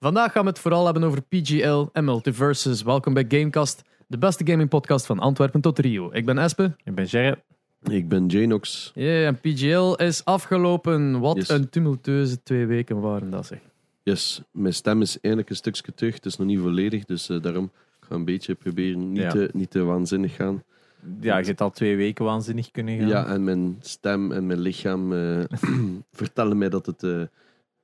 Vandaag gaan we het vooral hebben over PGL en multiverses. Welkom bij Gamecast, de beste gaming podcast van Antwerpen tot Rio. Ik ben Espe. Ik ben Gerrit. Ik ben Janox. Ja, en PGL is afgelopen. Wat Yes. een tumultueuze twee weken waren dat zeg. Yes, mijn stem is eindelijk een stukje terug. Het is nog niet volledig, dus eh, daarom ga ik een beetje proberen niet, Ja. te, niet te waanzinnig gaan. Ja, je hebt al twee weken waanzinnig kunnen gaan. Ja, en mijn stem en mijn lichaam eh, vertellen mij dat het eh,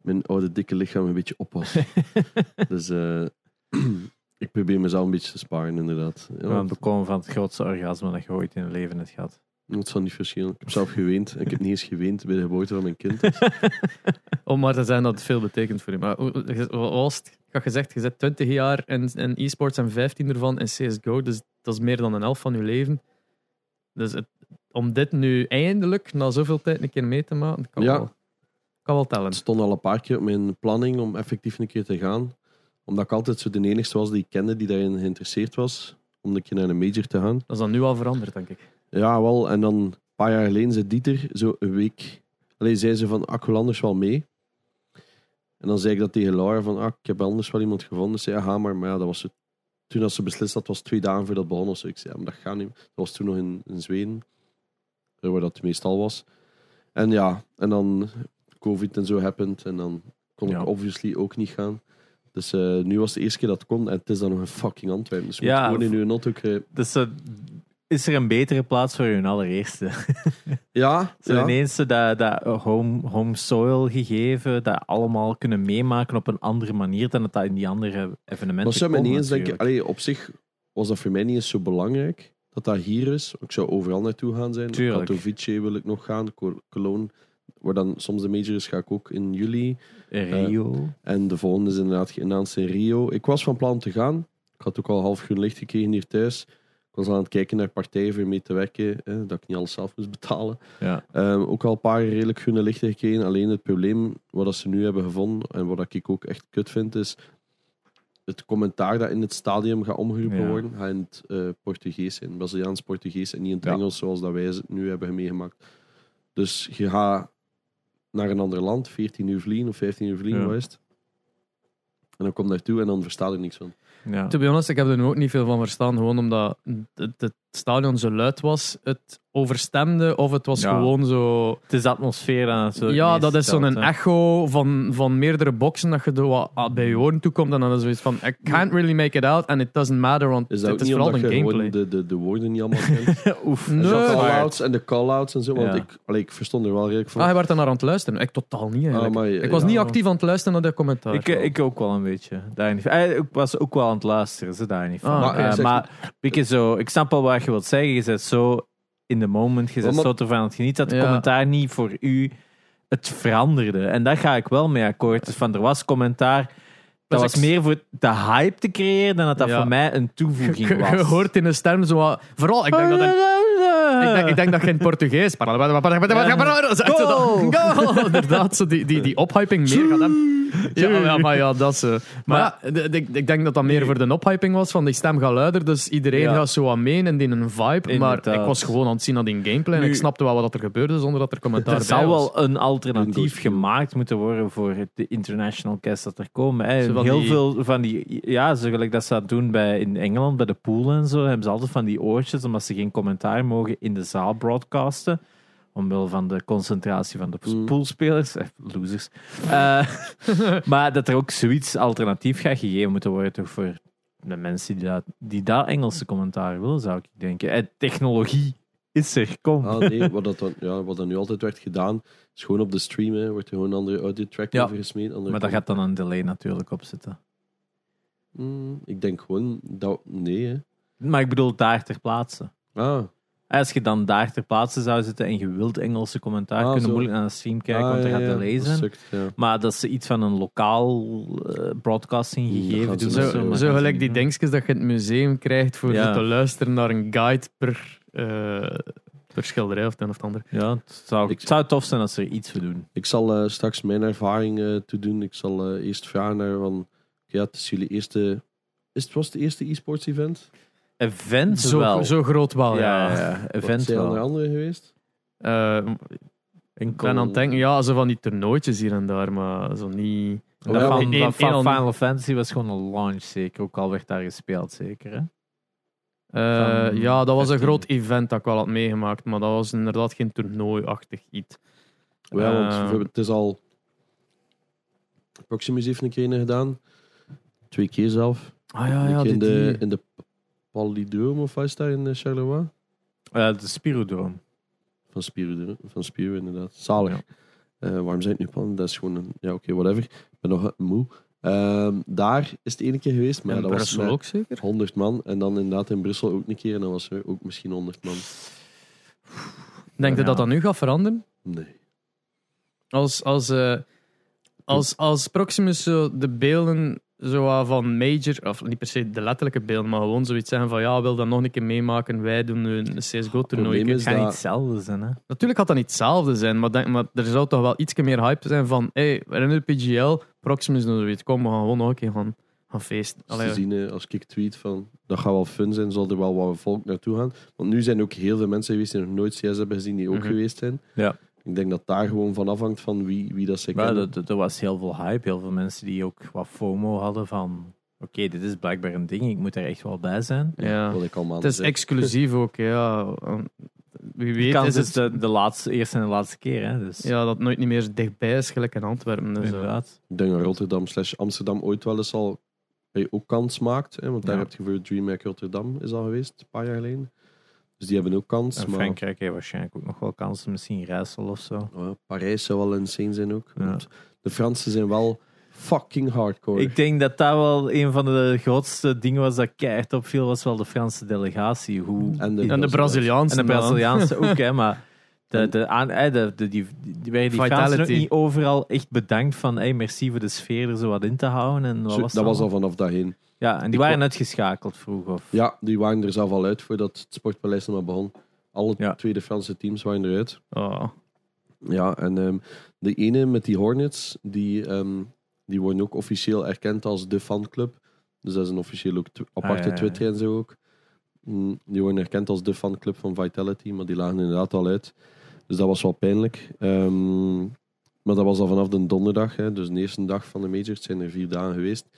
mijn oude dikke lichaam een beetje op was. dus eh, ik probeer mezelf een beetje te sparen, inderdaad. Ja, Want we komen van het grootste orgasme dat je ooit in je leven hebt gehad. het zal niet verschillen. Ik heb zelf geweend. Ik heb niet eens geweend bij de geboorte van mijn kind. Om maar te zeggen dat het veel betekent voor je. Maar wat was het? Ik had gezegd, je zit 20 jaar in, in e-sports en 15 ervan in CSGO. Dus dat is meer dan een helft van je leven. Dus het- om dit nu eindelijk, na zoveel tijd, een keer mee te maken, kan, Ja. wel, kan wel tellen. Het stond al een paar keer op mijn planning om effectief een keer te gaan. Omdat ik altijd zo de enigste was die ik kende die daarin geïnteresseerd was. Om een keer naar een major te gaan. Dat is dan nu al veranderd, denk ik. Ja, wel. En dan een paar jaar geleden zei Dieter zo een week. Alleen zei ze van, ah, ik wil anders wel mee. En dan zei ik dat tegen Laura van, ah, ik heb anders wel iemand gevonden. Ze zei, ja, maar. Maar ja, dat was zo, toen als ze beslist had, was twee dagen voordat het begon. of zo. Ik zei, ja, maar dat gaat niet. Dat was toen nog in, in Zweden. Waar dat meestal was. En ja, en dan COVID en zo happened. En dan kon Ja. ik obviously ook niet gaan. Dus eh, nu was het de eerste keer dat het kon. En het is dan nog een fucking Antwerpen. Dus je Ja, moet gewoon in uw auto krijgen. Dus eh, is er een betere plaats voor je allereerste? Ja, Zo ja. ineens dat, dat home, home soil gegeven, dat allemaal kunnen meemaken op een andere manier dan dat dat in die andere evenementen Maar zou mij niet eens denken, allee, op zich was dat voor mij niet eens zo belangrijk dat dat hier is. Ik zou overal naartoe gaan zijn. Tuurlijk. Katowice wil ik nog gaan, Col- Cologne, waar dan soms de major is, ga ik ook in juli. Rio. En de volgende is inderdaad geannounced in Rio. Ik was van plan te gaan. Ik had ook al half groen licht gekregen hier thuis. Ik was aan het kijken naar partijen voor mee te werken, hè, dat ik niet alles zelf moest betalen. ja. Ehm, ook al een paar redelijk groene lichten gekregen. Alleen het probleem wat dat ze nu hebben gevonden en wat ik ook echt kut vind, is het commentaar dat in het stadium gaat omgeroepen Ja. worden, gaat in het eh, Portugees zijn, Braziliaans Portugees en niet in het Ja. Engels zoals dat wij het nu hebben meegemaakt. Dus je gaat naar een ander land, 14 uur vliegen of 15 uur vliegen, Ja. En dan kom je naartoe en dan versta je niks van. Ja. To be honest, ik heb er nu ook niet veel van verstaan. Gewoon omdat het, het stadion zo luid was. Het overstemde of het was Ja. gewoon zo... Het is de atmosfeer aan het Ja, dat is zo'n echo van, van meerdere boxen dat je wat ah, bij je oren toe komt. En dan is zoiets van, I can't really make it out and it doesn't matter, want Is dat het ook is vooral een je gameplay. gewoon de, de, de woorden niet allemaal kent? Oef. Nee. de call-outs en de call-outs en zo, want Ja. ik, allee, ik verstond er wel redelijk van. Ah, hij werd er naar aan het luisteren. Ik totaal niet eigenlijk. Ah, maar, ik was ja. niet actief aan het luisteren naar dat commentaar. Ik, eh, ik ook wel een beetje. Daar niet. Eh, Ik was ook wel aan het luisteren, ze daar niet van. Ah, Maar, Eh, zeg- maar je zo, ik snap wel wat je wilt zeggen. Je zit zo in de moment, je Maar- zo ervan aan het genieten dat Ja. commentaar niet voor u het veranderde. En daar ga ik wel mee akkoord. Dus van er was commentaar. Dat was meer voor de hype te creëren dan dat dat Ja. voor mij een toevoeging was. je hoort in de stem zo wat... Vooral, ik denk dat... Ik denk, ik denk dat je in het Portugees... Goal! Inderdaad, zo die, die, die ophyping meer gaat hebben. Ja, ja, maar ja, dat is... eh, Maar ja, d- ik, ik denk dat dat meer voor de ophyping was, van die stem gaat luider, dus iedereen Ja. gaat zo aan mee in die een vibe. Maar Inderdaad. ik was gewoon aan het zien naar die gameplay en Nu- ik snapte wel wat er gebeurde zonder dat er commentaar Er bij zou was. wel een alternatief Goed. gemaakt moeten worden voor het- de international guests dat er komen. hè. Heel die- veel van die, ja, zo gelijk dat ze dat doen bij, in Engeland bij de pool en zo, hebben ze altijd van die oortjes, omdat ze geen commentaar mogen in de zaal broadcasten. Omwille van de concentratie van de Mm. poolspelers. Eh, losers. Eh, maar dat er ook zoiets alternatief gaat gegeven moeten worden toch voor de mensen die dat, die dat Engelse commentaar willen, zou ik denken. En technologie is er, kom. Ah, nee, wat, dat dan, ja, wat dan nu altijd werd gedaan, is gewoon op de stream, hè, wordt er gewoon een andere audio track Ja. over gesmeed. Maar daar kant. gaat dan een delay natuurlijk op zitten. Mm, ik denk gewoon dat. Nee, hè. Maar ik bedoel daar ter plaatse. Ah, Als je dan daar ter plaatse zou zitten en je wilt Engelse commentaar, Ah, kun je zo. moeilijk naar een stream kijken, ah, want er ja, gaat sukt, ja. Maar dat ze iets van een lokaal eh, broadcasting dat gegeven doen. of Zo, zo, maar zo gelijk die dingetjes dat je in het museum krijgt voor Ja. te luisteren naar een guide per, eh, per schilderij of het een of het ander. Ja, het zou, Ik- het zou tof zijn als ze er iets voor doen. Ik zal eh, straks mijn ervaring eh toe doen. Ik zal eh, eerst vragen naar van. Ja, het is jullie eerste. Is het, was het eerste e-sports event? Event Zo, wel. zo groot wel, ja, ja. ja, Wat event zijn er wel. andere geweest? Eh, ik ben aan het denken, ja, zo van die toernooitjes hier en daar, maar zo niet... Dat Ja, van, van al- Final Fantasy was gewoon een launch zeker. Ook al werd daar gespeeld zeker. Hè? Eh, Van ja, dat was een 15. groot event dat ik wel had meegemaakt, maar dat was inderdaad geen toernooiachtig iets. Ja, want Eh, bijvoorbeeld, het is al... Proximus heeft een keer gedaan. Twee keer zelf. Ah ja, ja, in, de, die- in de Palidroom of wat is daar in eh, Charleroi? Eh, de Spirodrome. Van Spiro, van Spiro inderdaad. Zalig. Ja. Eh, waarom zijn het nu plannen? Dat is gewoon een... Ja, oké, whatever. Ik ben nog moe. Ehm, daar is het ene keer geweest, maar in dat was Brussel ook zeker? 100 man. En dan inderdaad in Brussel ook een keer. En dan was er ook misschien 100 man. Denk je Ja. dat dat nu gaat veranderen? Nee. Als, als, eh, als, als Proximus zo de beelden zo van Major, of niet per se de letterlijke beelden, maar gewoon zoiets zeggen van ja, wil dat nog een keer meemaken, wij doen nu een CSGO-toernooi. Het dat- niet hetzelfde zijn. Hè? Natuurlijk gaat dat niet hetzelfde zijn, maar, denk, maar er zou toch wel iets meer hype zijn van hey, we hebben de PGL, Proximus doen zoiets, kom, we gaan gewoon nog een keer gaan, gaan feesten. Als, Allee, te zien, eh, als ik tweet van dat gaat wel fun zijn, zal er wel wat volk naartoe gaan. Want nu zijn ook heel veel mensen geweest die nog nooit CS hebben gezien, die ook Mhm. geweest zijn. Ja. Ik denk dat daar gewoon van afhangt van wie, wie dat ze Maar kennen. er, er was heel veel hype. Heel veel mensen die ook wat FOMO hadden van... Oké, dit is blijkbaar een ding. Ik moet er echt wel bij zijn. ja. Wat ik Het is exclusief ook, ja. Wie De weet is het de, de laatste, eerste en de laatste keer. Hè? Dus, ja, dat het nooit niet meer dichtbij is, gelijk in Antwerpen. Dus, eh, inderdaad. Ik denk dat Rotterdam slash Amsterdam ooit wel eens al eh, ook kans maakt. Hè, want daar Ja. heb je voor DreamHack Rotterdam is al geweest, een paar jaar geleden. Dus die hebben ook kans. En maar Frankrijk heeft waarschijnlijk ook nog wel kansen. Misschien Rijssel of zo. oh, Parijs zou wel insane zijn ook. Ja. Want de Fransen zijn wel fucking hardcore. Ik denk dat dat wel een van de grootste dingen was dat keihard opviel. Was wel de Franse delegatie. Hoe... en de, en de Braziliaanse. En de. Braziliaanse ook, hè, maar de, de, aan, eh, de, de, die, die, werden die Fransen ook niet overal echt bedankt van hey, merci voor de sfeer er zo wat in te houden. En wat Zo- was dat was al vanaf dat heen. Ja, en die waren wa- net geschakeld vroeg. Of... Ja, die waren er zelf al uit voordat het Sportpaleis nog maar begon. Alle Ja. tweede Franse teams waren eruit. Oh. Ja, en ehm, de ene met die Hornets, die, ehm, die worden ook officieel erkend als de fanclub. Dus dat is een officieel ook tw- aparte Ah, ja. Twitter en zo ook. Mm, Die worden erkend als de fanclub van Vitality, maar die lagen inderdaad al uit. Dus dat was wel pijnlijk. Ehm, maar dat was al vanaf de donderdag, hè, dus de eerste dag van de majors, het zijn er vier dagen geweest.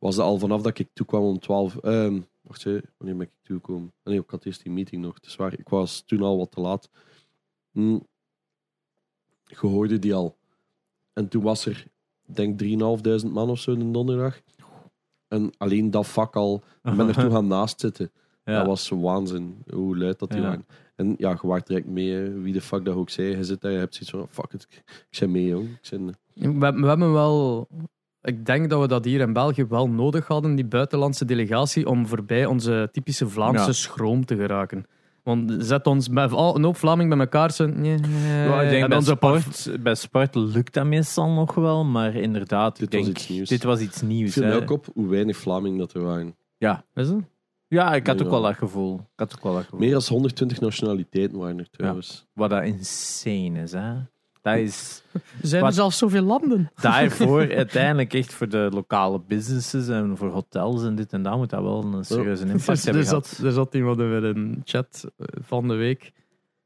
Was dat al vanaf dat ik toekwam om 12. ehm wacht, hè, wanneer ben ik toegekomen? Ah, Nee, ik had eerst die meeting nog. Het is waar, ik was toen al wat te laat. Mm, je hoorde die al. En toen was er, ik denk 3.500 man of zo de donderdag. En alleen dat vak al, ik ben er toen gaan naast zitten. Ja. Dat was waanzin, hoe luid dat die Ja. waren. En ja, je waart direct mee, wie de fuck dat ook zei. Je zit daar, je hebt zoiets van, fuck it, ik ben mee, jong. Ik ben, We, we hebben wel. Ik denk dat we dat hier in België wel nodig hadden, die buitenlandse delegatie, om voorbij onze typische Vlaamse Ja. schroom te geraken. Want zet ons met al een hoop Vlaming bij elkaar. Zo, nee, Ja, ik denk en bij sport, bij sport lukt dat meestal nog wel, maar inderdaad, Dit ik was denk, iets nieuws. dit was iets nieuws. Het viel ook op hoe weinig Vlaming dat er waren. Is het? Ja, ik had Ja. ook wel dat gevoel. Ik had ook wel dat gevoel. Meer dan 120 nationaliteiten waren er trouwens. Wat dat insane is, hè. Dat is Zijn Wat- er zelfs zoveel landen? daarvoor uiteindelijk echt voor de lokale businesses en voor hotels en dit en dat moet dat wel een serieuze impact Dus, hebben er, gehad. zat, er zat iemand in een chat eh, van de week.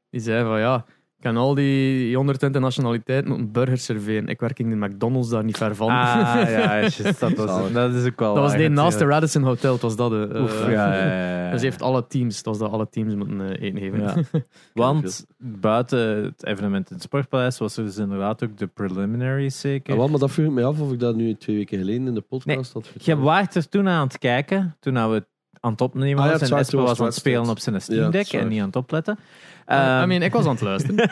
Die zei van ja, kan al die 120 nationaliteiten een burger serveren. Ik werk in de McDonald's daar niet ver van. Ah, ja, juist, dat, was, dat is ook wel dat was die naast de. Radisson Hotel, het was dat. eh, Oef, eh, ja, ja, ja, ja. Dus heeft alle teams, het was dat alle teams moeten eh, eten geven. Ja. Want buiten het evenement in het Sportpaleis was er dus inderdaad ook de preliminaries zeker. Ah, wel, maar dat vroeg ik mij af of ik dat nu twee weken geleden in de podcast had Je verteld. waart er toen aan het kijken, toen we aan het opnemen Ah ja, was en Espo was was aan het spelen op zijn Ja, Steam Deck en niet aan het opletten. I Ehm, mean, ik was aan het luisteren.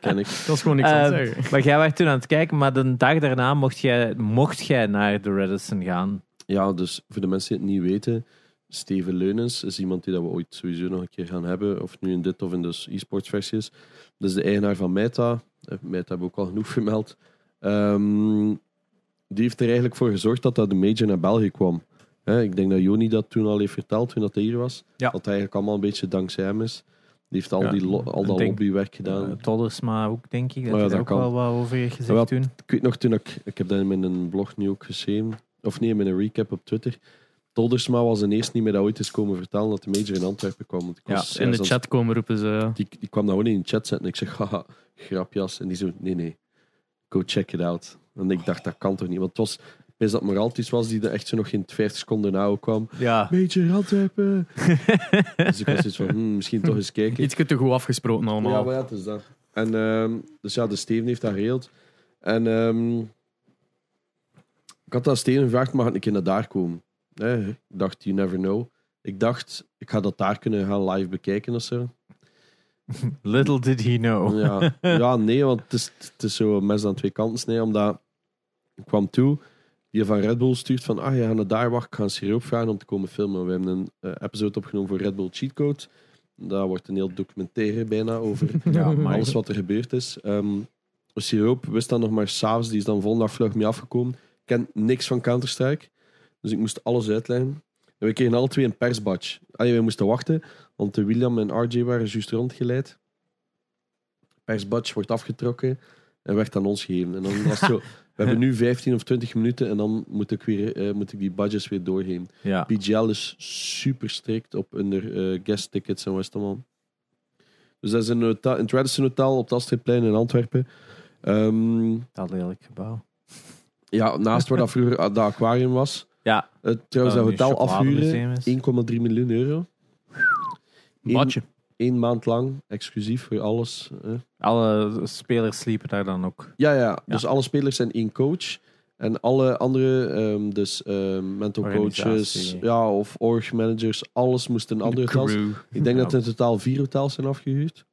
Ken ik. Ik was gewoon niks aan het Ehm, zeggen. maar jij was toen aan het kijken, maar de dag daarna mocht jij, mocht jij naar de Radisson gaan. Ja, dus voor de mensen die het niet weten, Steven Leunens is iemand die dat we ooit sowieso nog een keer gaan hebben, of nu in dit of in de e-sports versies. Dat is de eigenaar van Meta. Eh, Meta hebben we ook al genoeg vermeld. Ehm, die heeft er eigenlijk voor gezorgd dat dat de major naar België kwam. Hè, ik denk dat Joni dat toen al heeft verteld, toen dat hij hier was. Ja. Dat het eigenlijk allemaal een beetje dankzij hem is. Die heeft al, Ja, die lo- al dat denk, lobbywerk gedaan. Uh, Tollersma ook, denk ik. Dat Oh ja, daar dat ook kan. wel wat over heeft gezegd Ja, toen. Ik weet nog toen ik, ik heb dat in mijn blog nu ook geschreven, of nee, in mijn recap op Twitter. Toldersma was de eerste die mij dat ooit is komen vertellen dat de major in Antwerpen kwam. Want ik Ja, was In de zelfs- chat komen roepen ze. Die, die kwam dat gewoon in de chat zetten en ik zeg, haha, grapjas. En die zo, nee, nee, go check it out. En ik dacht, dat kan toch niet? Want het was, is dat Moraltis was die er echt zo nog geen 50 seconden na ook kwam. Ja. Beetje Antwerpen. dus ik was zoiets van, hmm, misschien toch eens kijken. Iets te goed afgesproken allemaal. Ja, maar ja, het is dat. En, ehm, dus ja, de Steven heeft dat geregeld. En ehm, ik had aan Steven gevraagd, mag ik naar daar komen? Nee, ik dacht, you never know. Ik dacht, ik ga dat daar kunnen gaan live bekijken of zo. Little did he know. Ja, ja nee, want het is, het is zo een mes aan twee kanten snijden. Omdat ik kwam toe, die van Red Bull stuurt van, ah, je gaat naar daar wachten, ik ga een siroop vragen om te komen filmen. We hebben een eh, episode opgenomen voor Red Bull Cheat Code. Daar wordt een heel documentaire bijna over Ja, alles wat er gebeurd is. Um, siroop wist dan nog maar s'avonds, die is dan volgende dag vlug mee afgekomen. Ken niks van Counter-Strike, dus ik moest alles uitleggen. En we kregen alle twee een persbadge. Allee, wij moesten wachten, want de William en RJ waren juist rondgeleid. Persbadge wordt afgetrokken en werd aan ons gegeven. En dan was het zo, we hebben nu 15 of 20 minuten en dan moet ik, weer, eh, moet ik die badges weer doorgeven. Ja. PGL is super strikt op under eh, guest tickets en Westerman. Dus dat is een, hotel, een Radisson Hotel op het Astridplein in Antwerpen. Ehm, Dat lelijk gebouw. ja, naast waar dat vroeger dat aquarium was. Ja. Uh, trouwens, dat hotel afhuren, is. 1,3 miljoen euro. Één maand lang, exclusief voor alles. hè. Alle spelers sliepen daar dan ook. Ja, ja, dus alle spelers zijn één coach. En alle andere, ehm, dus ehm, mental coaches ja, of org managers, alles moest een ander hotel zijn. Ik denk Ja. dat er in totaal vier hotels zijn afgehuurd.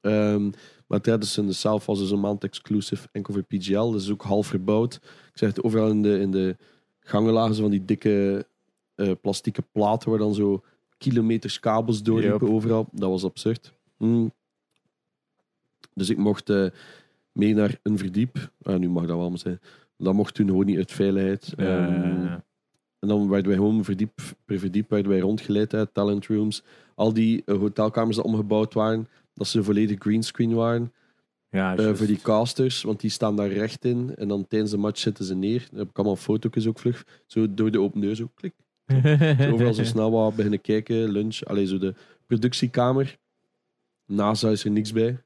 Ehm, maar tijdens in de zelf was dus een maand exclusive enkel voor PGL. Dus ook half verbouwd. Ik zeg het overal in de, in de gangen lagen zo van die dikke eh plastieke platen waar dan zo kilometers kabels doorliepen overal. Dat was absurd. Mm. Dus ik mocht eh, mee naar een verdiep. Ah, nu mag dat wel maar zijn. Dat mocht toen gewoon niet uit veiligheid. Ehm, Eh, en dan werden wij gewoon verdiep per verdiep werden wij rondgeleid uit talent rooms. Al die eh, hotelkamers die omgebouwd waren, dat ze volledig greenscreen waren. ja, Eh, voor die casters, want die staan daar recht in. En dan tijdens de match zitten ze neer. Dan heb ik allemaal foto's ook vlug. Zo door de open deur, zo klik. Zo overal zo snel wat beginnen kijken, lunch. Allee, zo de productiekamer. NASA is er niks bij.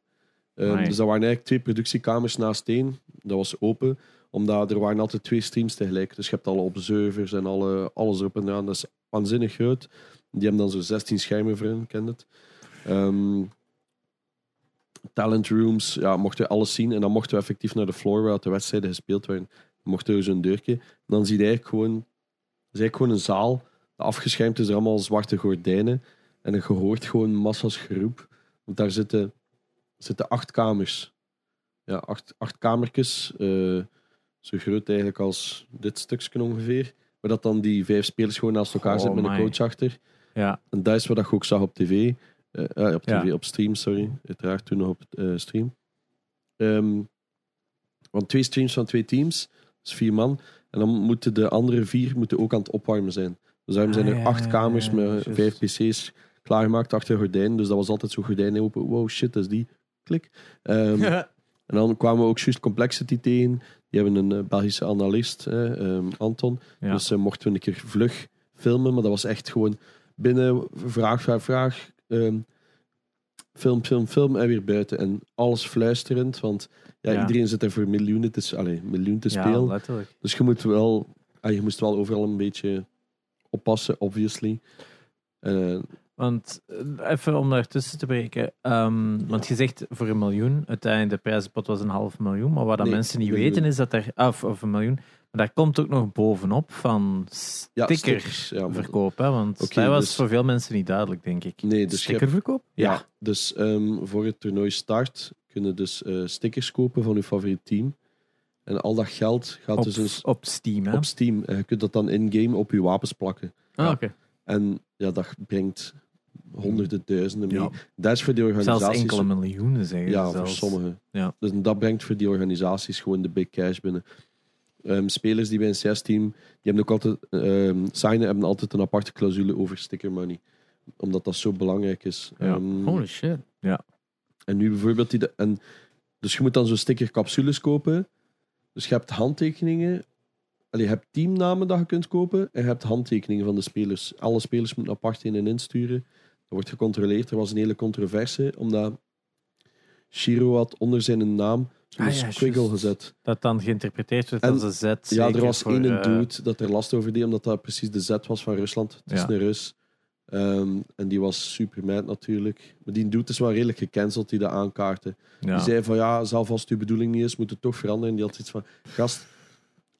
Ehm, dus dat waren eigenlijk twee productiekamers naast één. Dat was open, omdat er waren altijd twee streams tegelijk. Dus je hebt alle observers en alle, alles erop en eraan. Dat is waanzinnig groot. Die hebben dan zo 16 schermen voor hun, kent het. Ehm, talent rooms, ja, mochten we alles zien. En dan mochten we effectief naar de floor waar de wedstrijden gespeeld werden. Mochten we zo'n deurtje. En dan zie je eigenlijk gewoon, eigenlijk gewoon een zaal. Afgeschermd is er allemaal zwarte gordijnen. En je hoort gewoon massa's geroep. Want daar zitten, zitten acht kamers. Ja, acht, acht kamertjes. eh, zo groot eigenlijk als dit stukje ongeveer. Maar dat dan die vijf spelers gewoon naast elkaar Oh zitten met een coach achter. ja. En dat is wat je ook zag op tv. Eh, eh, op tv, Ja. op stream, sorry. Uiteraard toen nog op stream. Ehm, want twee streams van twee teams, dus vier man. En dan moeten de andere vier moeten ook aan het opwarmen zijn. Dus daarom zijn Ah, er acht kamers met vijf pc's klaargemaakt achter gordijnen. Dus dat was altijd zo'n gordijn open. Wow, shit, dat is die. Klik. Ehm, en dan kwamen we ook juist Complexity tegen. Die hebben een eh, Belgische analist, ehm, Anton. Ja. Dus eh, mochten we een keer vlug filmen. Maar dat was echt gewoon binnen, vraag, vraag, vraag. ehm, film, film, film en weer buiten. En alles fluisterend. Want ja, Ja. iedereen zit er voor miljoenen te, allez, miljoen te ja, spelen. letterlijk. dus je moet wel, ah, je moest wel overal een beetje oppassen, obviously. Eh, Want eh, even om daar tussen te breken. ehm, want je zegt voor een miljoen, uiteindelijk de prijzenpot was een half miljoen. Maar wat dat Nee, mensen niet weten is dat er. Of, of een miljoen. Daar komt ook nog bovenop van stickers, ja, hè, want Oké, dat was dus- voor veel mensen niet duidelijk, denk ik. Nee, dus Stickerverkoop? Ja, dus ehm, voor het toernooi start kunnen dus eh, stickers kopen van uw favoriet team. En al dat geld gaat Op, dus op Steam, hè? op Steam. En je kunt dat dan in-game op je wapens plakken. Ah, oké. En ja, dat brengt honderden duizenden mee. Ja. Dat is voor die Zelfs organisaties... enkele miljoenen, zeggen ja, ze voor zelfs. sommigen. Ja. Dus dat brengt voor die organisaties gewoon de big cash binnen. Ehm, spelers die bij een CS-team, die hebben ook altijd, ehm signen hebben altijd een aparte clausule over sticker money. Omdat dat zo belangrijk is. Ja. Ehm, Holy shit. En nu bijvoorbeeld, die de, en, dus je moet dan zo'n stickercapsules kopen. Dus je hebt handtekeningen. Allee, je hebt teamnamen dat je kunt kopen. En je hebt handtekeningen van de spelers. Alle spelers moeten apart in en insturen. Dat wordt gecontroleerd. Er was een hele controverse, omdat Shiro had onder zijn naam een Ah, ja, squiggle gezet. Dat dan geïnterpreteerd wordt En- als een Z. Ja, er was één eh, dude dat er last over deed, omdat dat precies de Z was van Rusland. Het is Ja. een Rus. Ehm, en die was super mad natuurlijk. Maar die dude is wel redelijk gecanceld, die dat aankaartte. ja. Die zei van ja, zelfs als het uw bedoeling niet is, moet het toch veranderen. En die had iets van, gast,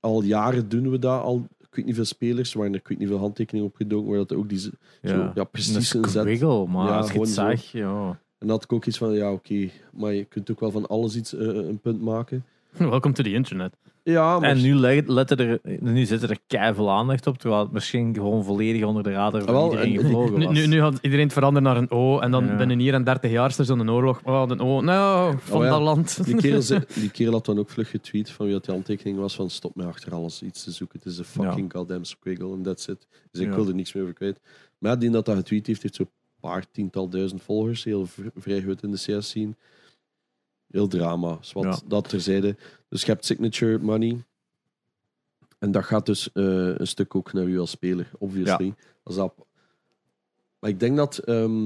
al jaren doen we dat al. Ik weet niet veel spelers, maar er ik weet niet veel handtekeningen opgedoken, waar dat ook die, z- zo, ja, precies een zet. squiggle, maar Ja, als je het zag, ja. En dan had ik ook iets van, ja oké, maar je kunt ook wel van alles iets eh, een punt maken. Welcome to the internet. Ja, maar En nu, letten er, nu zit er keiveel aandacht op, terwijl het misschien gewoon volledig onder de radar van Ah, wel, iedereen en- gevlogen was. nu, nu gaat iedereen het veranderen naar een O. En dan Ja. binnen hier en 30 jaar is er zo'n oorlog. Oh, een O. Nou, van Oh ja. dat land. Die kerel, die kerel had dan ook vlug getweet van wie dat die handtekening was van stop mij achter alles iets te zoeken. Het is een fucking goddamn squiggle en that's it. Dus ik Ja. wil er niks meer over kwijt. Maar ja, die dat dat getweet heeft, heeft zo'n paar tiental duizend volgers. Heel vrij goed in de CS scene. Heel drama. Wat Ja. dat terzijde. Dus je hebt signature money. En dat gaat dus eh, een stuk ook naar u als speler, obviously. Als dat... Maar ik denk dat, ehm,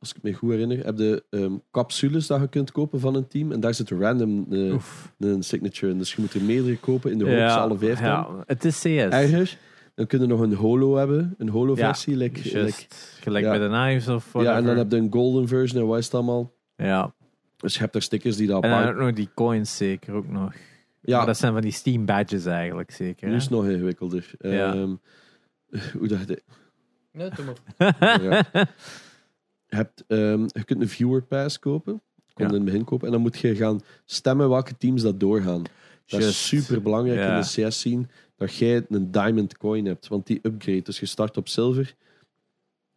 als- ik me goed herinner, heb je ehm, capsules dat je kunt kopen van een team. En daar zit random eh, een signature in. Dus je moet er meerdere kopen in de hoop ze alle vijf ja, het is CS. Erger, dan kun je nog een holo hebben. Een holo versie. like, like- Just, gelijk ja. bij de Knives of ja, en dan heb je een golden version en wat is het allemaal. Ja. Dus je hebt daar stickers die dat En dan ook nog die coins zeker ook nog. Ja, Maar dat zijn van die Steam badges eigenlijk zeker. nu hè? is het nog ingewikkelder. Ja. Ehm, hoe dat je... Nee, doe maar. Ja. Je, hebt, ehm, je kunt een viewer pass kopen. Komt Ja. in het begin kopen. En dan moet je gaan stemmen welke teams dat doorgaan. Dat Just. is super belangrijk Ja. in de CS scene dat jij een diamond coin hebt. Want die upgrade. Dus je start op zilver.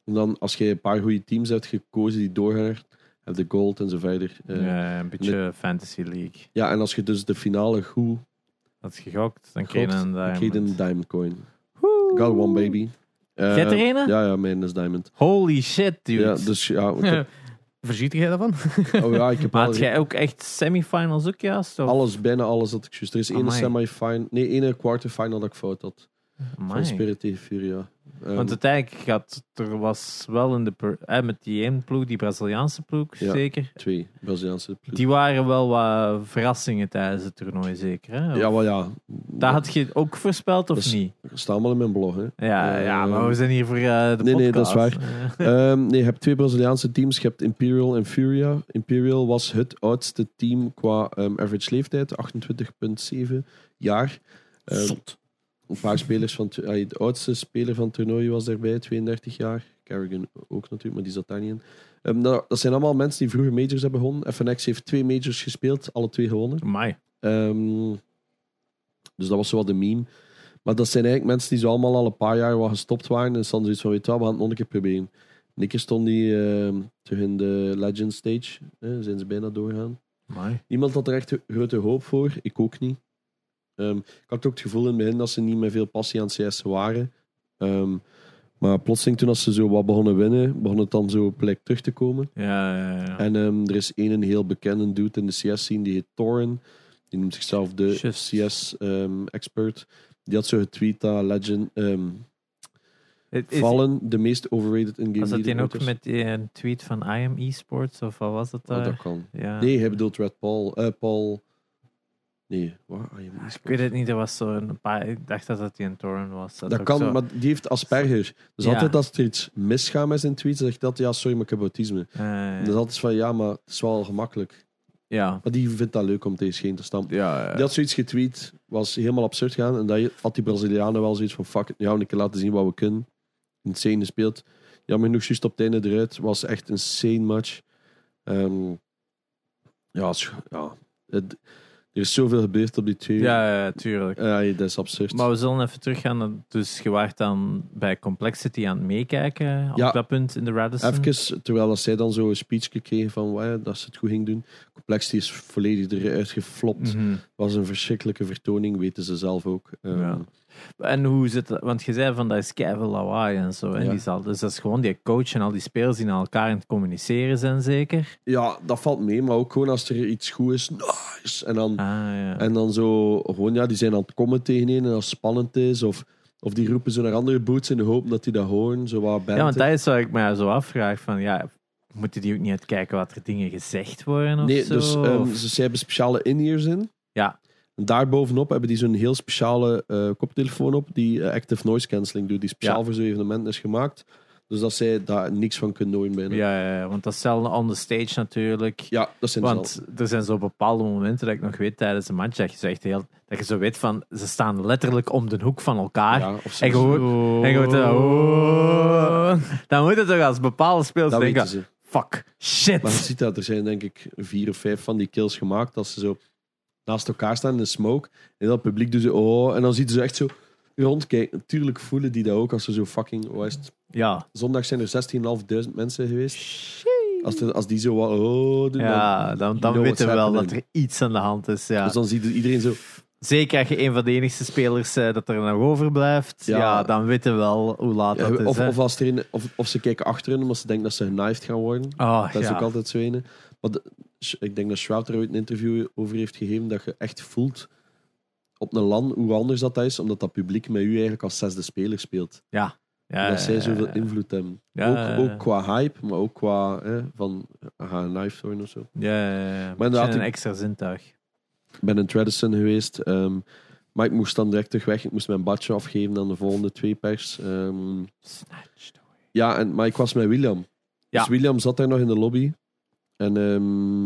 En dan als je een paar goede teams hebt gekozen die doorgaan, heb je gold en zo verder. Eh, ja. Ja, een beetje Fantasy League. en als je dus de finale goed Dat is gegokt, dan krijg je een dan krijg je een diamond. diamond coin. Woe. Got one baby. Jij hebt er een? Ja, ja, mijn is diamond. Holy shit, dude. Ja, dus ja, Verziet jij daarvan? oh ja, ik heb maar al- had jij ook echt semifinals ook juist? Of? Alles, bijna alles dat ik juist. Er is één Amai. semi-final, nee, één quarterfinal dat ik fout had. Amai. Van Spirit tegen Furia. Ehm, Want uiteindelijk gaat, er was wel in de eh, met die één ploeg, die Braziliaanse ploeg Ja. zeker. twee Braziliaanse ploegen. Die waren wel wat verrassingen tijdens het toernooi zeker. Hè? Ja, wel ja. Dat had je ook voorspeld of Dat niet? Dat staat allemaal in mijn blog. Hè. Ja, ja, maar we zijn hier voor eh, de nee, nee, podcast. dat is Ehm, nee, je hebt twee Braziliaanse teams. Je hebt Imperial en Furia. Imperial was het oudste team qua ehm, average leeftijd, 28,7 jaar. Ehm, een paar spelers van... de oudste speler van het toernooi was daarbij, 32 jaar. Carrigan ook natuurlijk, maar die zat daar niet in. Ehm, dat, dat zijn allemaal mensen die vroeger majors hebben gewonnen. FNX heeft twee majors gespeeld, alle twee gewonnen. Amai. Ehm, dus dat was zo wat de meme. Maar dat zijn eigenlijk mensen die zo allemaal al een paar jaar wat gestopt waren. En dan zoiets van, weet je wel, we gaan het nog een keer proberen. En keer stond die ehm, terug in de Legend Stage. Eh, zijn ze bijna doorgaan. Amai. Niemand had er echt grote hoop voor. Ik ook niet. Ehm, ik had ook het gevoel in het begin dat ze niet met veel passie aan het CS waren. Ehm, maar plotseling toen als ze zo wat begonnen winnen, begon het dan zo plek terug te komen. Ja, ja, ja. En ehm, er is één een heel bekende dude in de CS-scene, die heet Torin. Die noemt zichzelf de. CS-expert. die had zo getweet dat Legend is- Vallen de meest overrated in-game Was dat die ook met die, een tweet van I am esports of wat was dat Oh, dat kan. ja. Nee, hij bedoelt Red Paul. eh, Paul... Nee, waar? Ah, je moet- Ik weet het niet, er was zo een paar... Ik dacht dat dat die een torrent was. Dat kan, zo- maar die heeft Asperger. Dus Ja. altijd als er iets misgaat met zijn tweets, zegt dat ja, sorry, maar ik heb autisme. Ja. Dat is altijd van ja, maar het is wel gemakkelijk. ja. Maar die vindt dat leuk om tegen scheen te staan. Ja, ja. Die had zoiets getweet, was helemaal absurd gaan. En dat had die Brazilianen wel zoiets van: fuck it, ja, een keer laten zien wat we kunnen. Insane gespeeld. Jammer genoeg, juist op het einde eruit. Was echt een insane match. Ehm, ja, ja het- er is zoveel gebeurd op die twee. ja, ja, tuurlijk. Ja, dat is absurd. Maar we zullen even teruggaan. naar- Dus je waart dan bij Complexity aan het meekijken op Ja. dat punt in de Radisson. Even, terwijl dat zij dan zo een speech kregen van dat ze het goed ging doen. Complexity is volledig eruit geflopt. Mhm. was een verschrikkelijke vertoning, weten ze zelf ook. Ehm, Ja. En hoe zit dat? Want je zei van dat is keiveel lawaai en zo. En Ja. die zal, dus dat is gewoon die coach en al die spelers die naar elkaar aan het communiceren zijn, zeker? Ja, dat valt mee, maar ook gewoon als er iets goed is, nice. En dan, Ah, ja. en dan zo, gewoon ja, die zijn aan het komen tegen een en als het spannend is. Of, of die roepen zo naar andere boots in de hoop dat die dat horen. Zo wat ja, want dat is wat ik me zo afvraag. Van, ja, moeten die ook niet uitkijken wat er dingen gezegd worden of Nee, zo? dus ehm, Of- ze hebben speciale in-ears in. Daarbovenop hebben die zo'n heel speciale eh, koptelefoon op die eh, active noise cancelling doet, die speciaal Ja. voor zo'n evenement is gemaakt. Dus dat zij daar niks van kunnen horen bijna. ja, ja, ja, want dat is hetzelfde on the stage natuurlijk. Ja, dat zijn Want er zijn zo bepaalde momenten dat ik nog weet tijdens een match dat je zo echt heel, dat je zo weet van ze staan letterlijk om de hoek van elkaar. Ja, of En gewoon, en gewoon, oh. dan moet het toch als bepaalde spelers dat denken: fuck, shit. Maar je ziet dat er zijn denk ik vier of vijf van die kills gemaakt als ze zo naast elkaar staan in de smoke. En dat publiek doet ze oh, en dan ziet ze echt zo rondkijken. Natuurlijk voelen die dat ook als ze zo fucking, het? Ja, Zondag zijn er 16.500 mensen geweest. Als, er, als die zo wat oh doen, ja dan, dan weten we wel dat er iets aan de hand is. Ja. Dus dan ziet iedereen zo. Zeker als je een van de enigste spelers eh, dat er nog overblijft, ja. Ja. dan weten we wel hoe laat Ja, dat is. of, hè. of, als er een, of, of ze kijken achter hun omdat ze denken dat ze genaaid gaan worden. oh, Dat is ja. ook altijd zo ene. Maar de- ik denk dat Shroud er ooit een interview over heeft gegeven dat je echt voelt op een land hoe anders dat is, omdat dat publiek met u eigenlijk als zesde speler speelt. Ja. Ja, dat zij zoveel ja. invloed hebben. Ook, ook qua hype, maar ook qua hè, van genaaid worden of zo. Ja, ja, ja. Maar inderdaad, een extra zintuig. Ik ben in Tradison geweest, ehm, maar ik moest dan direct terug weg. Ik moest mijn badje afgeven aan de volgende twee pers. Snatched away. ja, en, maar ik was met William. Dus William zat daar nog in de lobby. En ehm,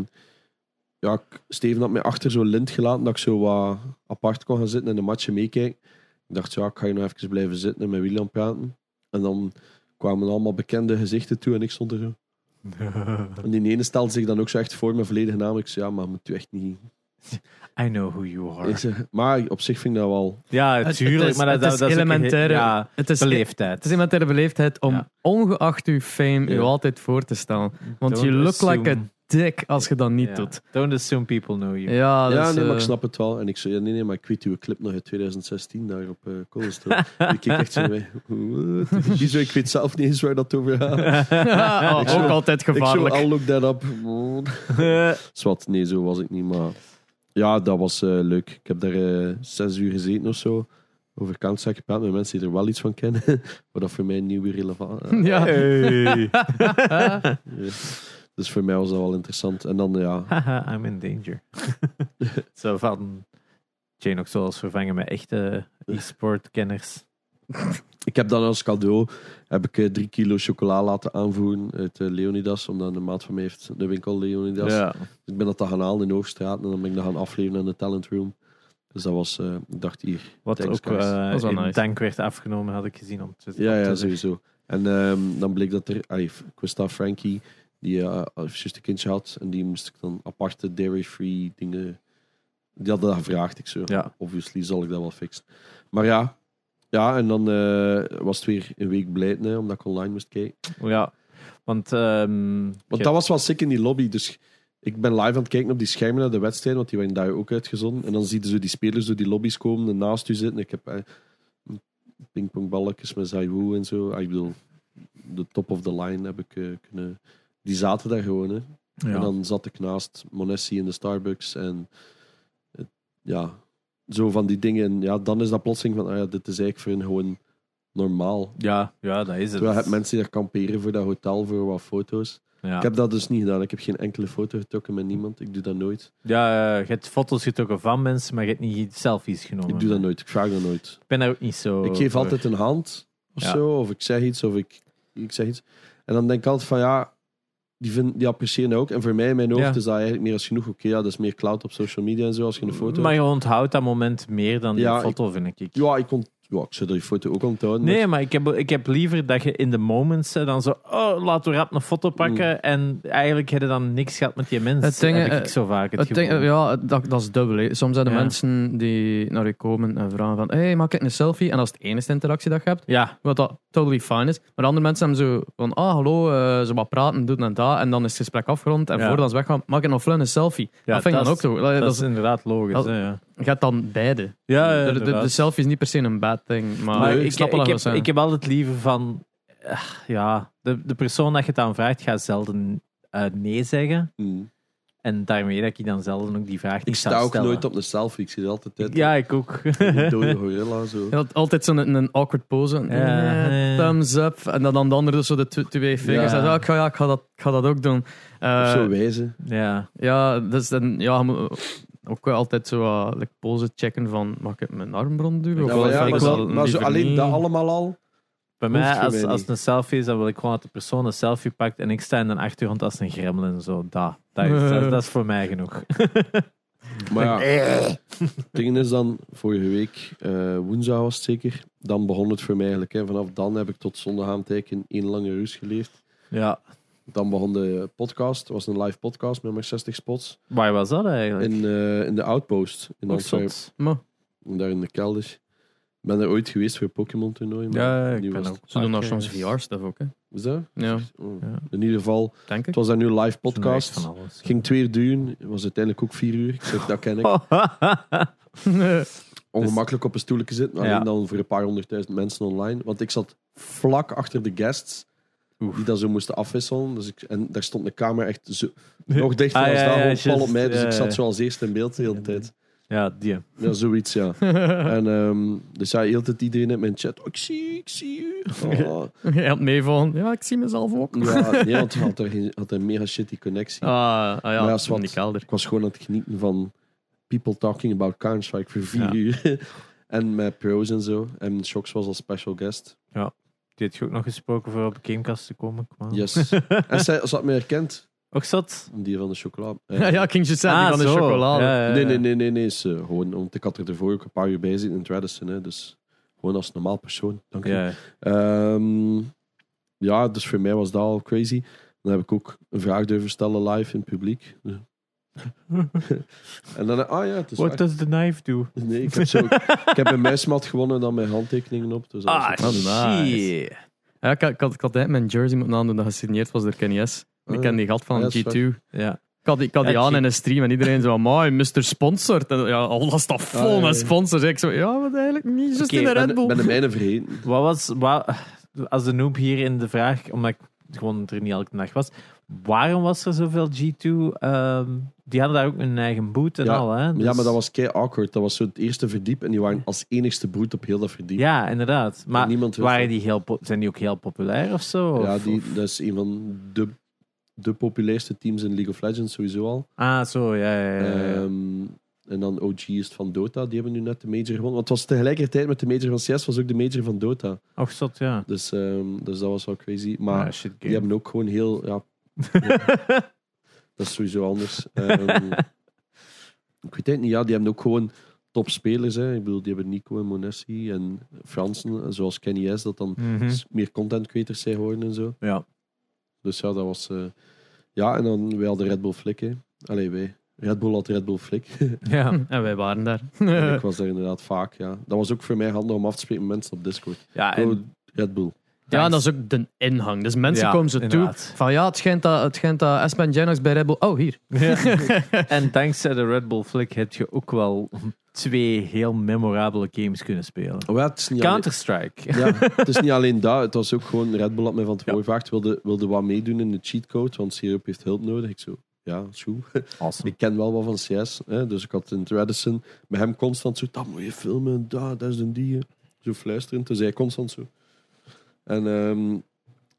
ja, Steven had mij achter zo'n lint gelaten dat ik zo wat apart kon gaan zitten en de matchen meekijken. Ik dacht, ja, ik ga hier nog even blijven zitten en met William praten. En dan kwamen allemaal bekende gezichten toe en ik stond er zo. En die ene stelde zich dan ook zo echt voor mijn volledige naam. Ik zei, ja, maar moet u echt niet... I know who you are. Ik zei, Maar op zich vind ik dat wel... Ja, Het- tuurlijk. het is- maar dat, het is dat is ook een- elementaire- Ja, Het is, beleefdheid. het is elementaire beleefdheid om Ja. ongeacht uw fame Ja. u altijd voor te stellen. Want Don't je look like a assume- dick als je dat niet Ja. doet. Don't assume people know you. Ja, is, nee, maar ik eh, snap het wel. En ik zei, ja, nee, nee, maar ik weet uw clip nog uit 2016 daar op uh, Koolstro. ik keek echt zo mee. What? Die zo, ik weet zelf niet eens waar dat over gaat. oh, Ik ook altijd Ik zo, gevaarlijk. I'll look that up. Zwat, nee, zo was ik niet. Maar ja, dat was eh, leuk. Ik heb daar eh, zes uur gezeten of zo. Over Counter-Strike gepraat met mensen die er wel iets van kennen. maar dat voor mij nieuw weer relevant ja. Hey. Dus voor mij was dat wel interessant. En dan, ja, Haha, I'm in danger. Zo van Jane ook zoals vervangen met echte e-sport kenners. Ik heb dan als cadeau heb ik, eh, drie kilo chocola laten aanvoeren uit eh, Leonidas, omdat een maat van mij heeft de winkel Leonidas. Ja. Dus ik ben dat dan gaan halen in de Hoogstraat en dan ben ik dat gaan afleveren aan de talent room. Dus dat was, eh, ik dacht hier. Wat thanks, ook eh, wel in nice. dank werd afgenomen, had ik gezien op Twitter. ja, ja, sowieso. En ehm, dan bleek dat er, allee, ik wist dat Frankie, die eh juist een kindje had, en die moest ik dan aparte dairy-free dingen, die hadden dat gevraagd. Ik zo, Ja. obviously zal ik dat wel fixen. Maar ja, ja en dan eh, was het weer een week hè, omdat ik online moest kijken. Ja, want... ehm, Want dat was wel sick in die lobby. Dus ik ben live aan het kijken op die schermen naar de wedstrijd, want die werden daar ook uitgezonden. En dan zie je zo die spelers door die lobby's komen en naast u zitten. Ik heb eh, pingpongballetjes met Zaiwu en zo. Ah, ik bedoel, de top of the line heb ik eh, kunnen... Die zaten daar gewoon, hè. ja. En dan zat ik naast Monessi in de Starbucks en... ja, zo van die dingen. En ja, dan is dat plotseling van, ah ja, dit is eigenlijk voor hen gewoon normaal. ja, ja, dat is het. Terwijl je hebt mensen die daar kamperen voor dat hotel voor wat foto's. ja. Ik heb dat dus niet gedaan. Ik heb geen enkele foto getrokken met niemand. Ik doe dat nooit. ja, eh, je hebt foto's getrokken van mensen, maar je hebt niet selfies genomen. Ik doe dat nooit. Ik vraag dat nooit. Ik ben daar ook niet zo... Ik geef voor. altijd een hand of Ja. zo. Of ik zeg iets. Of ik, ik zeg iets. En dan denk ik altijd van ja, die, vind, die appreciëren dat ook. En voor mij in mijn hoofd Ja. is dat eigenlijk meer als genoeg. Oké, ja, dat is meer cloud op social media en zo als je een foto Maar je onthoudt dat moment meer dan Ja, die foto, vind ik. Ja, ik, kon, ja, ik zou die foto ook onthouden. Nee, maar ik heb, ik heb liever dat je in de moments dan zo, oh, laten we rap een foto pakken. Mm. En eigenlijk heb je dan niks gehad met die mensen. Het ding, heb ik eh, zo vaak het, ding, ja, dat, dat is dubbel. hè. Soms zijn er Ja. mensen die naar je komen en vragen van hey, maak ik een selfie? En dat is de enige interactie dat je hebt. Ja, Wat dat totally fine is. Maar andere mensen hebben zo van, ah hallo, eh, ze wat praten, doen en dat. En dan is het gesprek afgerond. En Ja. voordat ze weggaan, maak ik nog vlug een selfie. Ja, dat vind ik dan ook dat zo. Dat, dat dat is inderdaad logisch. dat- hè, ja. hebt dan beide. Ja, ja, de, de, de, selfie is niet per se een bad thing. Maar, ik, ik, snap ik, wel wat heb, ik heb altijd liever van, eh, ja, de, de persoon dat je het aan vraagt gaat zelden eh, nee zeggen. Mm. En daarmee dat ik dan zelf ook die vraag Ik sta ook stellen. nooit op een selfie. Ik zie er altijd uit. Ja, ik ook. Dode gorilla. Zo. Je had altijd zo'n een, een awkward pose. Ja. Eh, thumbs up. En dan, dan de andere dus zo de tw- twee vingers. Ja. En zo, ik, ga, ja, ik, ga dat, ik ga dat ook doen. Eh, Of zo wijzen. ja. ja, dus dan, ja, ook wel altijd zo uh, like, pose checken van mag ik mijn arm rond duwen? Of Ja, wel, maar, ja, zo, maar zo alleen niet. dat allemaal al. Bij mij, als, als het een selfie is, dan wil ik gewoon dat de persoon een selfie pakt en ik sta in de achtergrond als een gremlin. Zo, dat, dat, is, dat, dat is voor mij genoeg. Maar ja, het ding is dan, vorige week, eh, woensdag was het zeker, dan begon het voor mij eigenlijk. Hè. Vanaf dan heb ik tot zondagavond eigenlijk in één lange rust geleefd. Ja. Dan begon de podcast, het was een live podcast met maar 60 spots. Waar was dat eigenlijk? In, eh, in de Outpost in zot. Maar, daar in de kelder. Ik ben er ooit geweest voor Pokémon toernooi. maar Ja, ik ben was ook. ze doen nog Oké. soms VR-stuff ook, hè? Is dat? Ja, Oh. Ja. In ieder geval, denk ik. het was daar nu een live podcast. Van alles. Het ging twee uur duren, het was uiteindelijk ook vier uur. Ik zeg, dat ken ik. ongemakkelijk op een stoelje zitten. Alleen Ja. dan voor een paar honderdduizend mensen online. Want ik zat vlak achter de guests. Oef. Die dat zo moesten afwisselen. Dus ik, en daar stond de camera echt zo, nog dichter Ah, als ja, ja, op mij. Dus Ja, ik ja. zat zo als eerste in beeld de hele tijd. Ja, die. Ja, zoiets, ja. en um, dus ja, heel tijd iedereen in mijn chat. Oh, ik zie ik zie u. Oh. Jij had meevallen. Ja, ik zie mezelf ook. Ja, nee, want had, er geen- had een mega shitty connectie. Ah, ah ja, Maar ja, in wat. die kelder. Ik was gewoon aan het genieten van people talking about Counter-Strike voor vier Ja. uur. en met pros en zo. En Shox was als special guest. Die had je ook nog gesproken voor op Gamecast te komen. Kom. Yes. en zij, ze had mij herkend. Ook zat. Die van de chocolade. Eh, Ja, ja, ik ging je zeggen, Ah, die van de chocolade. Ja, ja, ja. Nee, nee, nee, nee, nee. Is, eh, gewoon, want ik had er ervoor ook een paar uur bij zitten in. Hè, dus gewoon als normaal persoon. Dank je. Ja. Ehm, ja, dus voor mij was dat al crazy. Dan heb ik ook een vraag durven stellen live in het publiek. En dan, ah ja, het is What echt- does the knife do? Nee, ik heb, zo, ik heb een muismat gewonnen dan met handtekeningen op. Dus dat was Ah, ook- Oh, nice. Ja, ik, had, ik, had, ik had mijn jersey moeten aandoen dat gesigneerd was door Kenny S. Ik Ah, ken die gat van Ja, dat is G2. Ja. Ik had, die- ik had die Ja, aan G- in een stream en iedereen zo, amai, Mr. Sponsored. En ja, alles staat vol Ah, ja, met ja. sponsors. Ik zo, ja, maar eigenlijk niet, just in de Red Bull. ben de mijne vergeten. Wat was, wat, als de noob hier in de vraag, omdat ik gewoon er niet elke dag was, waarom was er zoveel G2? ehm, die hadden daar ook een eigen boot en Ja, al, hè? Ja, Dus- maar dat was kei awkward. Dat was zo het eerste verdiep en die waren als enigste broed op heel dat verdiep. Ja, inderdaad. Maar waren die heel, zijn die ook heel populair of zo? Ja, Of- die, of- dat is een van de, de populairste teams in League of Legends sowieso al. Ah, zo, ja, ja, ja. ja. Ehm, en dan OG is het van Dota. Die hebben nu net de major gewonnen. Want het was tegelijkertijd met de major van CS, was ook de major van Dota. Och, zot, ja. Dus, ehm, dus dat was wel crazy. Maar Ah, die hebben ook gewoon heel... Ja, dat is sowieso anders. Ehm, ik weet het niet. Ja, die hebben ook gewoon topspelers. Hè. Ik bedoel, die hebben Nico en Monessi en Fransen, zoals Kenny S, dat dan Mhm. meer content creators zijn geworden en zo. Ja. Dus ja, dat was... eh, ja, en dan wij hadden Red Bull Flick. Hè. Allee, wij. Red Bull had Red Bull Flick. Ja. En wij waren daar. Ik was daar inderdaad vaak, ja. Dat was ook voor mij handig om af te spreken met mensen op Discord. ja, Go en, Red Bull. Ja, en dat is ook de inhang. Dus mensen Ja, komen zo toe van ja, het schijnt dat, het schijnt dat Espen Genox bij Red Bull... Oh, hier. en dankzij de Red Bull Flick heb je ook wel twee heel memorabele games kunnen spelen. Oh, ja, het, is niet alleen, Counter-Strike. ja, het is niet alleen dat. Het was ook gewoon... Red Bull had mij van tevoren gevraagd. Wilde, wilde wat meedoen in de cheatcode, want Syrup heeft hulp nodig. Ik zo... Ja, is goed. Awesome. Ik ken wel wat van CS. Hè, dus ik had in het Radisson met hem constant zo... Dat moet je filmen, dat, dat is een die. Zo fluisterend. Dus hij constant zo. En ehm,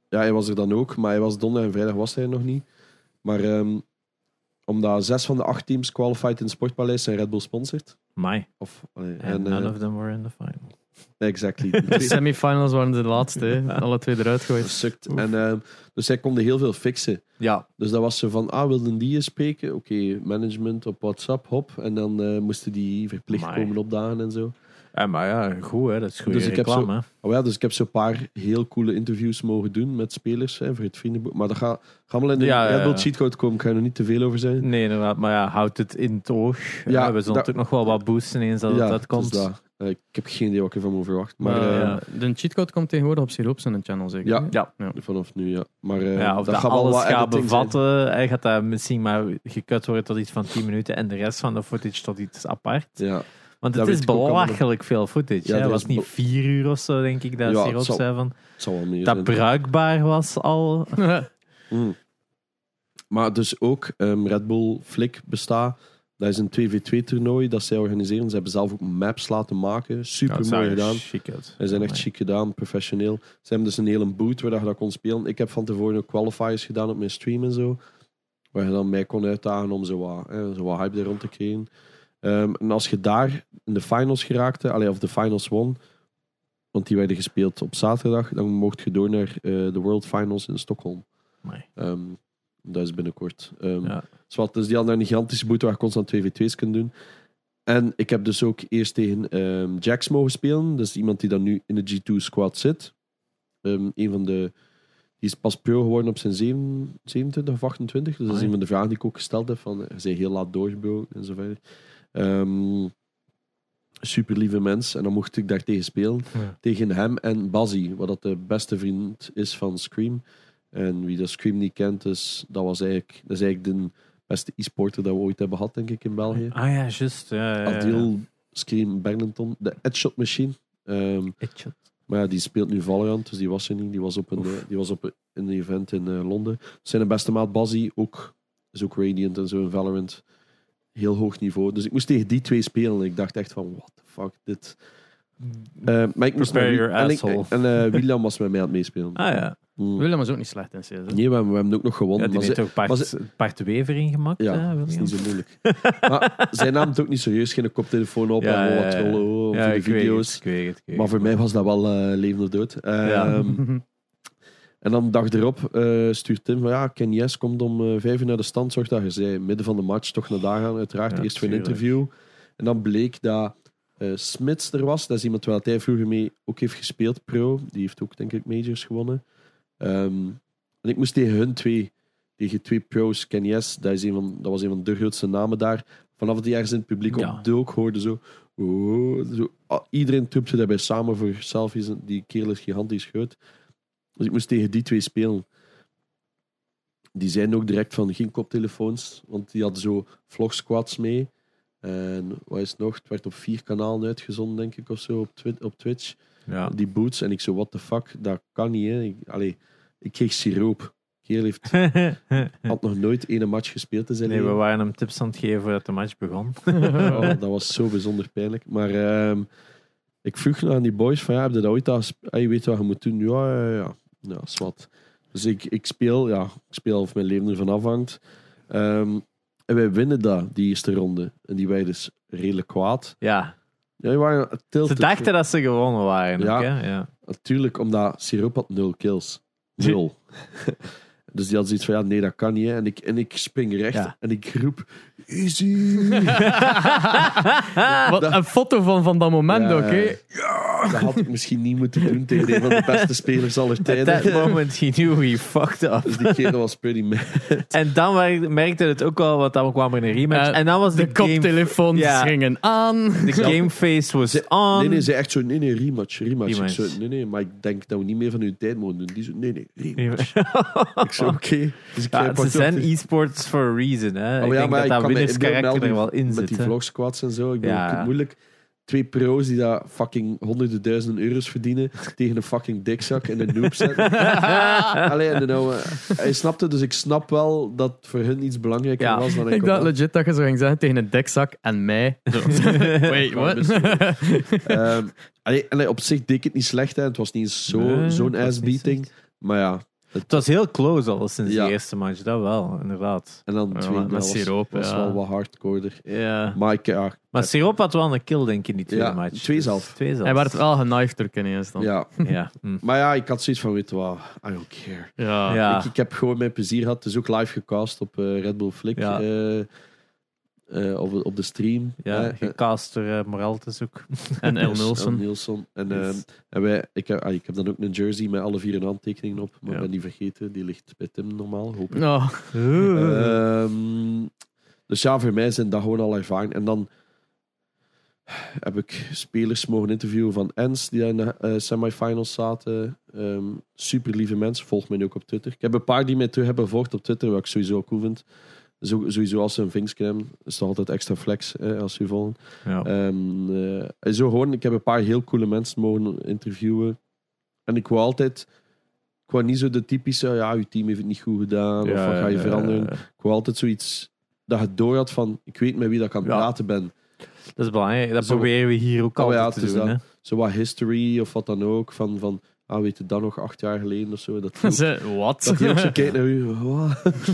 ja, hij was er dan ook. Maar hij was donderdag en vrijdag was hij er nog niet. Maar ehm, omdat zes van de acht teams qualified in het Sportpaleis zijn Red Bull sponsored. My. Of, allee, And en, none eh, of them were in the final. exactly. De semifinals waren de laatste. Alle twee eruit gegooid. Sukt. En, ehm, dus hij kon heel veel fixen. Ja. Dus dat was zo van, ah, wilden die eens spreken? Oké, management op WhatsApp, hop. En dan eh, moesten die verplicht Amai. komen opdagen en zo. Ja. Maar ja, goed hè. Dat is goede Dus ik heb hè. Oh ja, dus ik heb zo'n paar heel coole interviews mogen doen met spelers hè, voor het vriendenboek. Maar dat gaat ga wel in de Ja, ja, Red Bull ja. cheatcode komen. Ik ga er nog niet te veel over zijn. Nee, inderdaad. Maar ja, houd het in het oog. Ja, Ja, we zullen natuurlijk nog wel wat boosten eens dat ja, dat komt. dus dat. Eh, ik heb geen idee wat ik ervan moet verwachten. Maar Maar, eh, ja. De cheatcode komt tegenwoordig op Siroop zijn channel, zeker? Ja. Ja. vanaf nu, ja. Maar eh, Ja, of dat dat, gaat wel alles wat gaat bevatten. Hij gaat dat misschien maar gekut worden tot iets van 10 minuten en de rest van de footage tot iets apart. Ja, Want het is belachelijk veel footage. Ja, hè. dat Het was niet vier uur of zo, denk ik, dat Ja, zal- zei van. meer Dat zijn. bruikbaar was al. Mm. Maar dus ook ehm, Red Bull Flick bestaat. Dat is een 2v2-toernooi dat zij organiseren. Ze hebben zelf ook maps laten maken. Super Ja, mooi gedaan. chic uit. Ze zijn echt chic gedaan, professioneel. Ze hebben dus een hele boot waar je dat kon spelen. Ik heb van tevoren ook qualifiers gedaan op mijn stream en zo. Waar je dan mij kon uitdagen om zo wat, eh, zo wat hype er rond te krijgen. Ehm, en als je daar in de finals geraakte, allee, of de finals won, want die werden gespeeld op zaterdag, dan mocht je door naar eh, de World Finals in Stockholm. Ehm, dat is binnenkort. Ehm, Ja. Zwat, dus die hadden een gigantische boot waar je constant 2v2's kunt doen. En ik heb dus ook eerst tegen ehm, Jax mogen spelen. Dat is iemand die dan nu in de G2 squad zit. Ehm, een van de, die is pas pro geworden op zijn zeven- 27 of 28. Dus dat is een van de vragen die ik ook gesteld heb. Van, hij zei heel laat doorgebroken en zo verder. Ehm, super lieve mens. En dan mocht ik daar tegen spelen. Ja. Tegen hem en Bazzi, wat dat de beste vriend is van Scream. En wie dat Scream niet kent, dus dat, was eigenlijk, dat is eigenlijk de beste e-sporter dat we ooit hebben gehad, denk ik, in België. Ah ja, juist. Ja. Adil Scream Berlinton, de Headshot Machine. Ehm, Headshot. maar ja, die speelt nu Valorant, dus die was er niet. Die was op een, die was op een, een event in eh, Londen. Zijn beste maat Bazzi ook, is ook Radiant en zo in Valorant. Heel hoog niveau. Dus ik moest tegen die twee spelen. En ik dacht echt van, what the fuck, dit... Eh, maar ik moest Prepare your en, asshole. en eh, William was met mij aan het meespelen. Ah ja. Mm. Willem was ook niet slecht in CS. Nee, we hebben, we hebben ook nog ja gewonnen. die maar heeft ook ze- part Wever ingemaakt. ja, hè, dat is niet zo moeilijk. maar zij nam het ook niet serieus. Geen koptelefoon op Ja, en ja, wat ja. trollen ja, voor de ik weet video's. het, ik weet het, ik weet Maar voor mij was dat wel eh leven of dood. Ehm, En dan de dag erop eh, stuurt Tim van ja, Ken Yes komt om eh, vijf uur naar de stand. Zorg dat je zij midden van de match toch naar daar gaan. Uiteraard Ja, eerst voor een interview. En dan bleek dat eh Smits er was. Dat is iemand waar hij vroeger mee ook heeft gespeeld, pro. Die heeft ook denk ik majors gewonnen. Ehm, en ik moest tegen hun twee, tegen twee pro's. Ken Yes, dat, is een van, dat was een van de grootste namen daar. Vanaf hij ergens in het publiek Ja. op dook, hoorde zo... Oh, zo ah, iedereen daarbij samen voor selfies. Die kerel is gigantisch groot. Dus ik moest tegen die twee spelen. Die zijn ook direct van geen koptelefoons, want die hadden zo vlogsquads mee. En wat is het nog? Het werd op vier kanalen uitgezonden, denk ik, of zo, op, Twi- op Twitch. Ja. Die boots. En ik zo, what the fuck, dat kan niet, hè. Ik, allee, ik kreeg siroop. Kerel heeft, had nog nooit ene match gespeeld in zijn nee, we waren hem tips aan het geven voordat de match begon. Oh, dat was zo bijzonder pijnlijk. Maar ehm, ik vroeg aan die boys van, ja, heb je dat ooit al ah, je weet wat je moet doen? Ja, ja, ja. Ja, wat. Dus ik, ik speel, ja, ik speel of mijn leven ervan afhangt. Ehm, en wij winnen dat, die eerste ronde. En die waren dus redelijk kwaad. Ja, Ja, die waren ze tilted. dachten dat ze gewonnen waren. Ja. ook, hè? ja. Natuurlijk, omdat Siroop had nul kills. Nul. dus die had zoiets van, ja, nee, dat kan niet. Hè. En, ik, en ik spring recht Ja. en ik roep, easy. Wat een foto van, van dat moment Ja, ook, hè. Dat had ik misschien niet moeten doen tegen een van de beste spelers aller At tijden. that moment he knew he fucked up. Dus die kerel was pretty mad. En dan mer- merkte het ook wel, want dan kwam er een rematch. Eh, en dan was de, De game, koptelefoons Ja. gingen aan. de gameface was Ze- on. Nee, nee, ze echt zo, nee, nee, rematch, rematch. Rematch. Ik zo, nee, nee, maar ik denk dat we niet meer van hun tijd mogen doen. Die zo, nee, nee, rematch. Ja, Ik zo, oké. Dus ik ze zijn e-sports for a reason. Hè. Oh ik ja, denk maar dat dat kan melden er wel in Met die vlogsquads en zo. Ik bedoel, Ja. het moeilijk. Twee pro's die daar fucking honderden duizenden euro's verdienen tegen een fucking dikzak en een noob zetten. Alleen, en nou, hij snapte, dus ik snap wel dat voor hun iets belangrijker Ja. was dan ik. Ik dacht legit dat je zo ging zeggen tegen een dekzak en mij. Wait, what? Ehm, allee, allee, op zich deed ik het niet slecht, hè. het was niet Nee, zo'n niet ass-beating. Maar ja, Het was heel close al sinds Ja. de eerste match, dat wel, inderdaad. en dan Ja, twee, met dat was, siroop, was ja. wel wat hardcoreer. Ja. Maar ik, ja, Maar Siroop had wel een kill, denk ik, in die tweede Ja, match. twee Dus zelf. Twee zelf. Hij werd wel genaaid door ineens dan. ja. Ja. hm. Maar ja, ik had zoiets van, weet je wat, I don't care. Ja. Ja. Ik, ik heb gewoon mijn plezier gehad. Het is ook live gecast op eh, Red Bull Flick. Ja. eh, eh, op, op de stream. Ja, Eh, gecast door uh, Moraltes ook. En El. El Nilsson. En, Yes. ehm, en wij, ik, heb- ah, ik heb dan ook een jersey met alle vier een handtekeningen op. Maar Ja. ik ben die vergeten. Die ligt bij Tim normaal, hoop ik. Oh, Ehm, dus ja, voor mij zijn dat gewoon al ervaring. En dan heb ik spelers mogen interviewen van Ens, die in de eh, semifinals zaten. Ehm, super lieve mensen, volg mij nu ook op Twitter. Ik heb een paar die mij terug hebben gevolgd op Twitter, wat ik sowieso cool vind. Sowieso als ze een hebben, is het altijd extra flex hè, als ze je volgen. Ja. Ehm, eh, zo gewoon, ik heb een paar heel coole mensen mogen interviewen. En ik wou altijd Ik wou niet zo de typische, ja, je team heeft het niet goed gedaan, of wat ga je veranderen. ja. Ik wou altijd zoiets dat je door had van, ik weet met wie dat ik aan het praten ben. Dat is belangrijk. Dat Zo- proberen we hier ook Oh, altijd ja, te doen. dat. Zo wat history of wat dan ook, van, van ah, weet je dat nog, acht jaar geleden of zo. Dat die ook- Ze, wat? dat die ook zo kijkt naar u.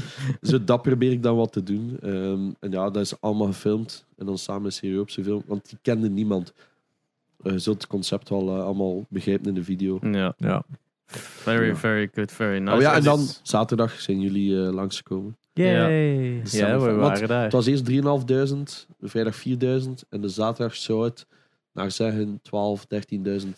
zo dat probeer ik dan wat te doen. Ehm, en ja, dat is allemaal gefilmd. En dan samen met Serie op zoveel, want die kende niemand. Eh, je zult het concept wel eh, allemaal begrijpen in de video. Ja, Ja. very, Ja. very good, very nice. oh ja, en dan zaterdag zijn jullie eh, langsgekomen. Yay. Ja, dan- we want waren daar. Het was eerst 3.500, de vrijdag 4.000 en de zaterdag zou het naar zeggen 12, 13.000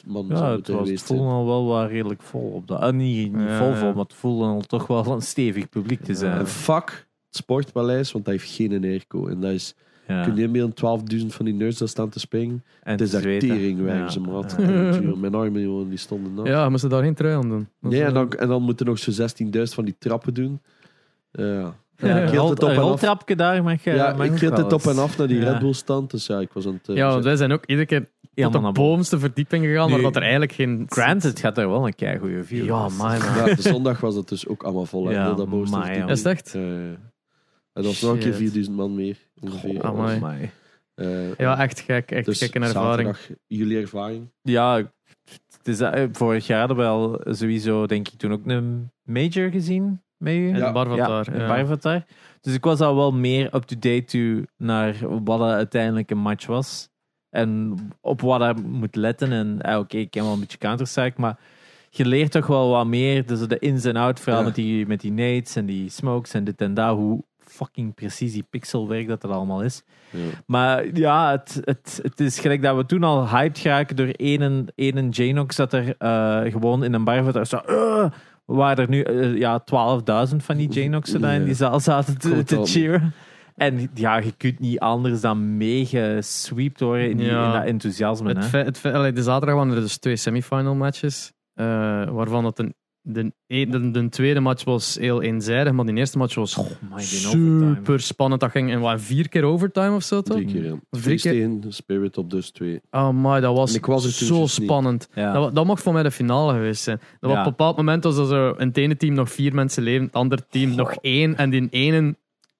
man zou Ja, het, moeten was, het voelde al wel redelijk vol. Op dat. Ah, niet niet Ja, vol ja. vol, maar het voelde al toch wel een stevig publiek te zijn. En fuck het sportpaleis, want dat heeft geen airco. En dat is, Ja. kun je inbeelden, 12.000 van die nerds daar staan te springen. En Het is teringwijs, Ja. ze maat. Ja. Mijn armen, jongen, die stonden nat. Ja, moesten daar geen trui aan doen. Dat en wel- dan, en dan moeten nog zo'n 16.000 van die trappen doen. Ja. Ja, ik een hield het op een en af. roltrapje daar mag je. Ja, mag ik hield het op en af naar die Ja. Red Bull stand. Dus ja, ik was aan het... eh, Ja, want wij zijn ook iedere keer tot Helemaal de bovenste verdieping gegaan, maar dat er eigenlijk geen... Granted gaat er wel een kei goede view. Ja, Dus- man. Ja, de zondag was het dus ook allemaal vol. hè, Ja, dat bovenste verdieping. Is het echt? En dat was nog een keer Shit. 4000 man meer. Ongeveer. Oh, Amai. amai. Eh, Ja, echt gek. Echt dus gek een ervaring. zaterdag, jullie ervaring? Ja, het is, eh, vorig jaar hadden we al sowieso, denk ik, toen ook een major gezien met u. Ja. Barvatar. Ja, in ja. Barvatar. Dus ik was al wel meer up-to-date to naar wat dat uiteindelijk een match was. En op wat je moet letten. En eh, oké, ik ken wel een beetje Counter-Strike, maar je leert toch wel wat meer. Dus de ins en out, vooral Ja. met, die, met die nades en die smokes en dit en dat. Hoe fucking precies die pixelwerk dat dat allemaal is. Ja. Maar ja, het, het, het is gelijk dat we toen al hyped geraken door één, één Janox dat er eh, gewoon in een bar zat. Zo, uh, waren er nu eh, ja, 12.000 van die Janoxen daar in die zaal zaten te, cheeren. En ja, je kunt niet anders dan meegesweept worden in, die, Ja. in dat enthousiasme. Het hè. het allee, de zaterdag waren er dus twee semifinal matches. eh, waarvan dat een, de, e- de, de tweede match was heel eenzijdig, maar die eerste match was Oh my, super spannend. Dat ging in wat, vier keer overtime of zo, toch? Drie keer, ja. Drie keer. Spirit op dus twee. Oh my, dat was, was er zo niet. spannend. Ja. Dat, dat mocht voor mij de finale geweest zijn. Dat was Ja. op een bepaald moment was er in het ene team nog vier mensen leven, het andere team nog één. En die ene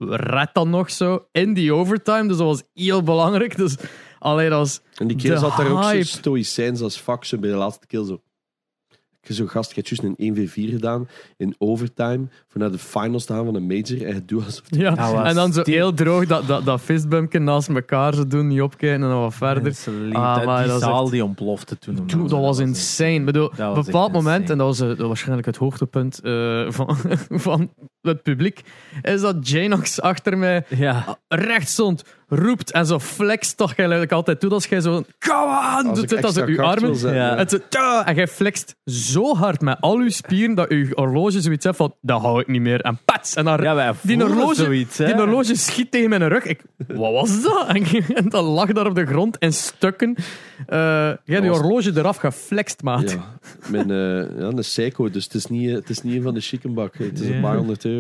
redt dan nog zo in die overtime. Dus dat was heel belangrijk. Dus allee, dat was... En die keer zat daar ook zo stoïcijns als fuck, zo bij de laatste kill zo. Je zo gast, je hebt juist een 1v4 gedaan in overtime voor naar de finals te gaan van een major en je doet alsof Ja. Was En dan zo die- heel droog dat, dat, dat fistbumpje naast elkaar zo doen, niet opkijken en dan wat verder. Lief. Ah, Dat- maar die dat zaal echt- die ontplofte toen. Toen, dat was insane. Ik bedoel, op een bepaald moment, insane. en dat was, eh, dat was waarschijnlijk het hoogtepunt eh, van, van het publiek, is dat Janox achter mij Ja. recht stond, roept en zo flext toch eigenlijk altijd toe als jij zo come on, Als doet dit als je armen. Ja. zo, tja, en jij flext zo hard met al je spieren dat je horloge zoiets heeft van, dat hou ik niet meer. En pats! En dan Ja, wij die horloge, zoiets, hè. die horloge schiet tegen mijn rug. Ik, wat was dat? En, en dat lag daar op de grond in stukken. Eh jij die horloge eraf geflext, maat. Ja, mijn, eh, ja, een Seiko, dus het is niet, het is niet een van de chickenbak. Het is een paar honderd euro.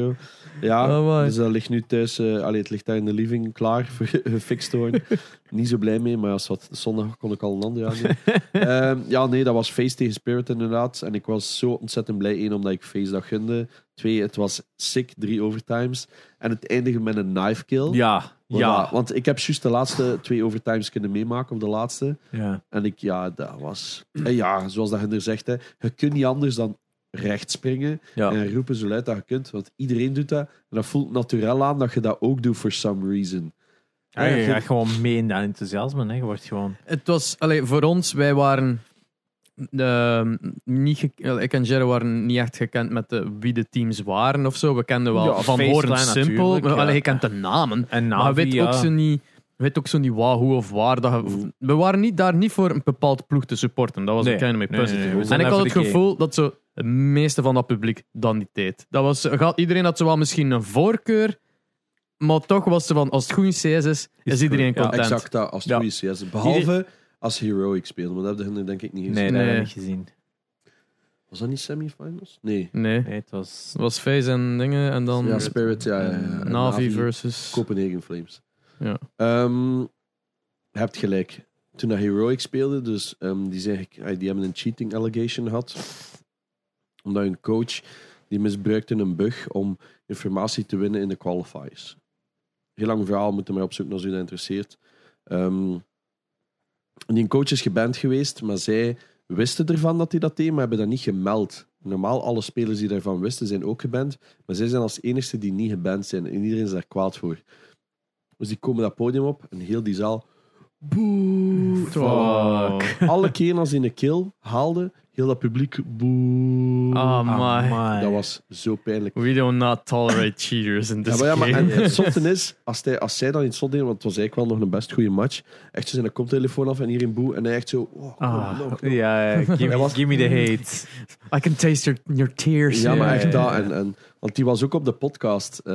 Ja, Oh, dus dat ligt nu thuis, eh allee, het ligt daar in de living klaar gefixt worden. niet zo blij mee, maar als wat zondag kon ik al een ander aan Ehm, ja, nee, dat was Face tegen Spirit inderdaad. En ik was zo ontzettend blij. Eén, omdat ik Face dat gunde. Twee, het was sick, drie overtimes. En het eindigde met een knife kill. Ja, Voilà, ja. Want ik heb juist de laatste twee overtimes kunnen meemaken, of de laatste. ja. En ik, ja, dat was... En ja, zoals dat Hinder zegt, hè, je kunt niet anders dan recht springen Ja. en roepen zo luid dat je kunt. Want iedereen doet dat. En dat voelt natuurlijk aan dat je dat ook doet for some reason. Ja, je je- gaat gewoon mee in dat enthousiasme. Hè. Je wordt gewoon... Het was, allee, voor ons, wij waren ehm, niet ik en Jerry waren niet echt gekend met de, wie de teams waren of zo. We kenden wel Ja, van horen simpel. Maar, ja. allee, je kent de namen. En maar je weet ja. ook zo niet, weet ook zo niet waar, hoe of waar. Dat je, we waren niet daar niet voor een bepaald ploeg te supporten. Dat was Nee. een kleine mee Nee, en ik had het de gevoel dat zo het meeste van dat publiek dat niet deed. Dat was, gaat- iedereen had zo wel misschien een voorkeur. Maar toch was ze van, als het goed in CS is, is, iedereen goed, ja. content. Exact dat, als het Ja. goed is. yes. Behalve als Heroic speelde, maar dat hebben denk ik niet gezien. Nee, dat heb Nee. ik niet gezien. Was dat niet semifinals? Nee. Nee. Nee, het was... Het was Face en dingen en dan Ja, Spirit, ja. ja, ja. Navi versus. Copenhagen Flames. Ja. Ehm, je hebt gelijk. Toen dat Heroic speelde, dus ehm, die, zeg ik, die hebben een cheating allegation gehad. Omdat hun coach die misbruikte een bug om informatie te winnen in de qualifiers. Heel lang verhaal, moeten maar opzoeken als u dat interesseert. Ehm, die coach is geband geweest, maar zij wisten ervan dat hij dat deed, maar hebben dat niet gemeld. Normaal, alle spelers die daarvan wisten, zijn ook geband. Maar zij zijn als enigste die niet geband zijn. En iedereen is daar kwaad voor. Dus die komen dat podium op en heel die zaal... Boe. Fuck. Alle keren als hij een kill haalde, heel dat publiek... Boe. Oh my. Amai. dat was zo pijnlijk. We do not tolerate cheaters in Ja, this maar, ja, maar game. en het zotte is, als, hij, als zij dan iets zot deden, want het was eigenlijk wel nog een best goede match, echt zo zijn koptelefoon af en hier in boe, en hij echt zo... Oh, kom, Ah, nog, nog. ja, give, was- give me the hate. I can taste your, your tears. Ja, maar echt dat. En, en, want die was ook op de podcast, eh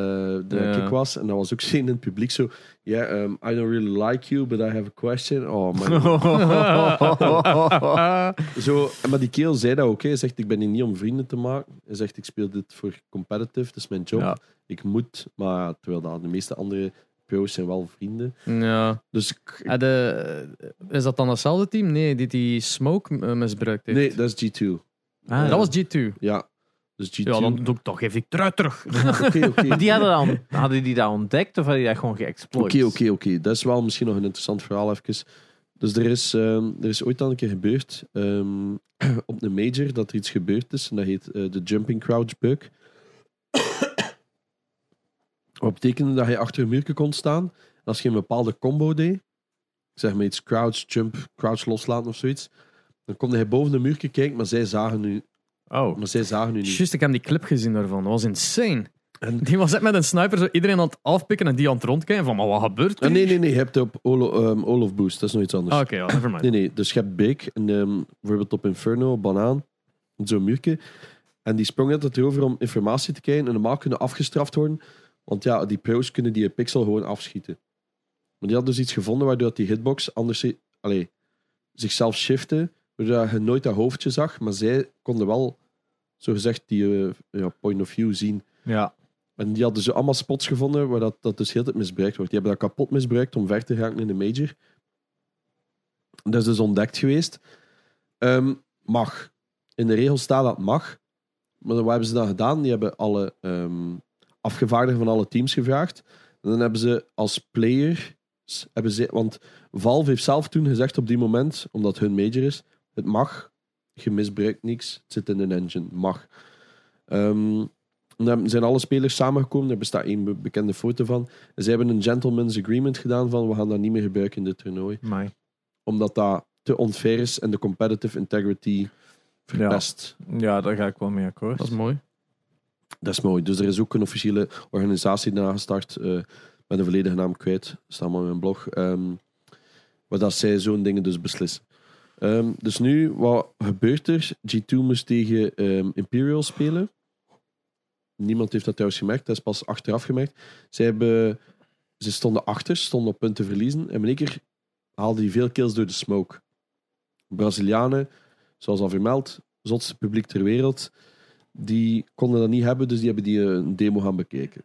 Ja. ik was, en dat was ook zien in het publiek zo, yeah, um, I don't really like you, but I have a question. Oh man. zo, maar die kerel zei dat ook. Hij zegt, ik ben hier niet om vrienden te maken. Hij zegt, ik speel dit voor competitive, dat is mijn job. Ja. Ik moet, maar ja, terwijl dat, de meeste andere pro's zijn wel vrienden. ja. Dus ik- Ah, de, is dat dan hetzelfde team? Nee, die die Smoke eh, misbruikt heeft. nee, dat is G2. Ah, dat was G2. Ja, dus G2. Ja, dan doe ik toch geef ik eruit terug. Oké, oké. Maar die hadden, dan, hadden die dat ontdekt of hadden die dat gewoon geëxploit? Oké, oké, oké. Dat is wel misschien nog een interessant verhaal even. Dus er is, ehm, er is ooit al een keer gebeurd ehm, op een major dat er iets gebeurd is. En dat heet eh, de jumping crouch bug. Wat betekende dat je achter een muurtje kon staan. En als je een bepaalde combo deed, zeg maar iets crouch, jump, crouch loslaten of zoiets, dan kon hij boven de muurtje kijken, maar zij zagen nu, Oh. maar zij zagen nu niet. Juist, ik heb die clip gezien daarvan. Dat was insane. En- Die was echt met een sniper zo iedereen aan het afpikken en die aan het rondkijken van, maar wat gebeurt er? Ah, nee, nee, nee. Je hebt op Olo, ehm, Olaf Boost. Dat is nog iets anders. Ah, Oké, never mind. Nee, nee. Dus je hebt Beek, en, ehm, bijvoorbeeld op Inferno, Banaan, zo'n muurtje. En die sprong net erover om informatie te krijgen. En normaal kunnen afgestraft worden. Want ja, die pro's kunnen die pixel gewoon afschieten. Maar die had dus iets gevonden waardoor die hitbox anders allee, zichzelf shifte. Waardoor je nooit dat hoofdje zag. Maar zij konden wel, zogezegd, die eh, ja, point of view zien. Ja. En die hadden zo allemaal spots gevonden waar dat, dat dus heel tijd misbruikt wordt. Die hebben dat kapot misbruikt om ver te gaan in de major. Dat is dus ontdekt geweest. Ehm, mag. In de regels staat dat mag. Maar wat hebben ze dan gedaan? Die hebben alle ehm, afgevaardigden van alle teams gevraagd. En dan hebben ze als player... Hebben ze, want Valve heeft zelf toen gezegd op die moment, omdat hun major is, het mag, je misbruikt niks, het zit in een engine, mag. Ehm, en dan zijn alle spelers samengekomen. Er bestaat één be- bekende foto van. En ze hebben een gentleman's agreement gedaan van we gaan dat niet meer gebruiken in dit toernooi. Maar, Omdat dat te onfair is en de competitive integrity verpest. ja, daar ga ik wel mee akkoord. Dat is mooi. Dat is mooi. Dus er is ook een officiële organisatie daarna gestart. eh met een volledige naam kwijt. staat allemaal in mijn blog. ehm, waar dat zij zo'n dingen dus beslissen. Ehm, dus nu, wat gebeurt er? G2 moest tegen ehm, Imperial spelen. Niemand heeft dat trouwens gemerkt. Dat is pas achteraf gemerkt. Zij hebben, ze stonden achter, stonden op punten verliezen. En in één keer haalden die veel kills door de smoke. Brazilianen, zoals al vermeld, zotste publiek ter wereld die konden dat niet hebben, dus die hebben die eh, een demo gaan bekijken.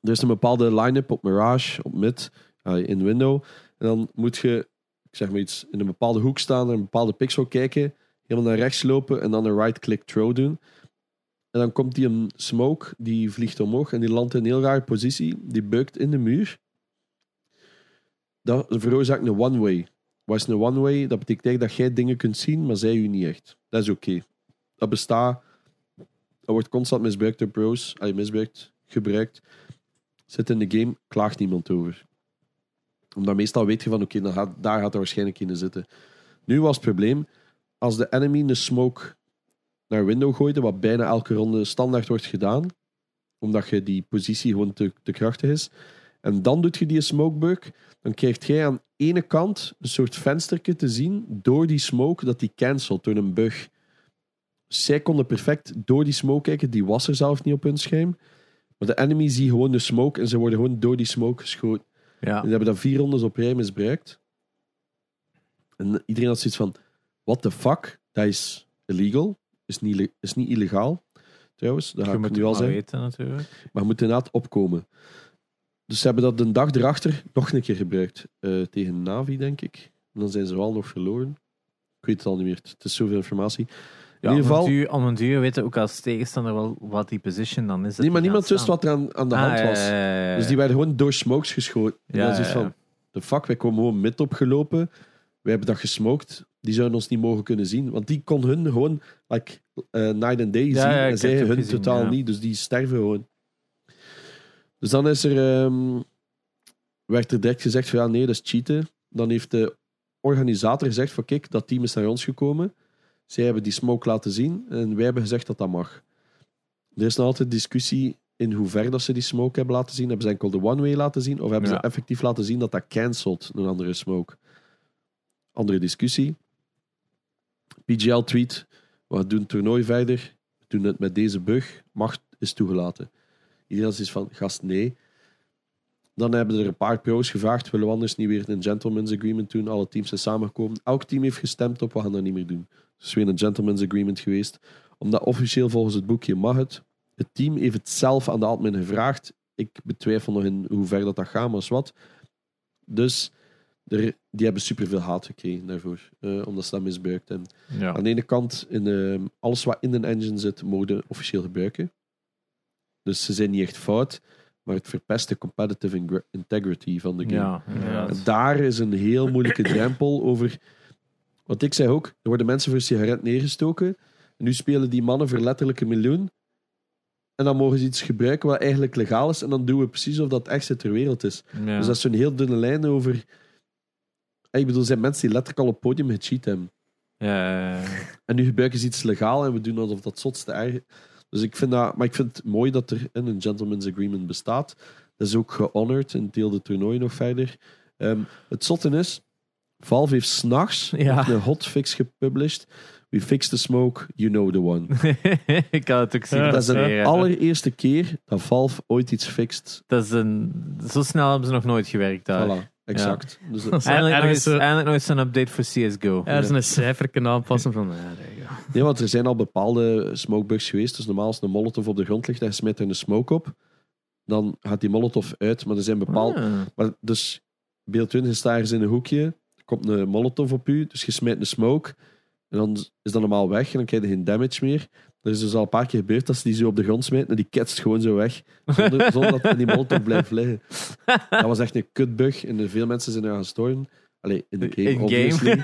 Er is een bepaalde line-up op Mirage, op mid, eh, in window. En dan moet je, ik zeg maar iets, in een bepaalde hoek staan, naar een bepaalde pixel kijken, helemaal naar rechts lopen en dan een right-click throw doen. En dan komt die een smoke, die vliegt omhoog en die landt in een heel rare positie. Die bukt in de muur. Dat veroorzaakt een one-way. Wat is een one-way? Dat betekent dat jij dingen kunt zien, maar zij u niet echt. Dat is oké. Dat bestaat. Dat wordt constant misbruikt door pros. Hij misbruikt, gebruikt. Zit in de game, klaagt niemand over. Omdat meestal weet je van, oké, gaat, daar gaat er waarschijnlijk in zitten. Nu was het probleem, als de enemy een smoke naar window gooide, wat bijna elke ronde standaard wordt gedaan, omdat je die positie gewoon te, krachtig is, en dan doet je die smoke bug, dan krijg jij aan ene kant een soort venstertje te zien door die smoke dat die cancelt door een bug. Zij konden perfect door die smoke kijken, die was er zelf niet op hun scherm. Maar de enemy ziet gewoon de smoke en ze worden gewoon door die smoke geschoten. Ja. Die hebben dat vier rondes op rij misbruikt. En iedereen had zoiets van: what the fuck? Dat is illegal. Is niet, is niet illegaal. Trouwens, dat ga Je ik nu al zeggen. weten natuurlijk. Maar je moet inderdaad opkomen. Dus ze hebben dat de dag erachter nog een keer gebruikt. eh, tegen Navi, denk ik. En dan zijn ze wel nog verloren. Ik weet het al niet meer. Het is zoveel informatie. In ieder geval, Om een duur, om een duur weten ook als tegenstander wel wat die position dan is. dat nee, maar niemand wist wat er aan, aan de staan. hand Ah, was. ja, ja. Dus die werden gewoon door smokes geschoten. En dan is van, de fuck, wij komen gewoon mid opgelopen. Wij hebben dat gesmoked. Die zouden ons niet mogen kunnen zien. Want die kon hun gewoon like, eh, night and day zien. en zij hun gezien, totaal niet. Dus die sterven gewoon. Dus dan is er, ehm, werd er direct gezegd van ja, nee, dat is cheaten. Dan heeft de organisator gezegd van kijk, dat team is naar ons gekomen. Zij hebben die smoke laten zien en wij hebben gezegd dat dat mag. Er is nog altijd discussie in hoe ver dat ze die smoke hebben laten zien. Hebben ze enkel de one-way laten zien of hebben Ja. ze effectief laten zien dat dat cancelt, een andere smoke? Andere discussie. PGL tweet, we doen het toernooi verder, we doen het met deze bug, macht is toegelaten. Iedereen is van, gast, nee. Dan hebben er een paar pro's gevraagd, willen we anders niet weer een gentleman's agreement doen? Alle teams zijn samengekomen. Elk team heeft gestemd op, we gaan dat niet meer doen. Is weer een gentleman's agreement geweest. Omdat officieel volgens het boekje mag het. Het team heeft het zelf aan de admin gevraagd. Ik betwijfel nog in hoe ver dat, dat gaat, maar is wat. Dus er, die hebben superveel haat gekregen daarvoor. eh, omdat ze dat misbruikt. En Ja. aan de ene kant, in, eh, alles wat in een engine zit, mogen officieel gebruiken. Dus ze zijn niet echt fout, maar het verpest de competitive integrity van de game. Ja, daar is een heel moeilijke drempel over. Want ik zei ook, er worden mensen voor een sigaret neergestoken. En nu spelen die mannen voor letterlijk een miljoen. En dan mogen ze iets gebruiken wat eigenlijk legaal is. En dan doen we precies of dat echt ter wereld is. Ja. Dus dat is zo'n heel dunne lijn over. Ik bedoel, er zijn mensen die letterlijk al op het podium gecheat hebben. Ja. En nu gebruiken ze iets legaal en we doen alsof dat zotste erg. Dus ik vind dat, maar ik vind het mooi dat er een gentleman's agreement bestaat. Dat is ook gehonored en deelde het toernooi nog verder. Ehm, het zotte is, Valve heeft s'nachts Ja. een hotfix gepublished. We fixed the smoke, you know the one. ik had het ook zien. Ja, dat is de allereerste keer dat Valve ooit iets fixt. Dat is een... Zo snel hebben ze nog nooit gewerkt daar. Voilà, exact. Dus dat- is Eindelijk, ergens, eh, eindelijk eens een update voor CSGO. Er is een cijfer kunnen aanpassen van... Ja, nee, want er zijn al bepaalde smokebugs geweest. Dus normaal als een molotov op de grond ligt en je smijt er een smoke op, dan gaat die molotov uit. Maar er zijn bepaalde... Ah. Maar dus, beeld 20 staat ergens in een hoekje, komt een molotov op u, dus je smijt een smoke, en dan is dat normaal weg en dan krijg je geen damage meer. Er is dus al een paar keer gebeurd dat ze die zo op de grond smijten en die ketst gewoon zo weg, zonder, zonder dat die molotov blijft liggen. Dat was echt een kutbug en veel mensen zijn er gestorven. Allee, in de game, In-game. obviously.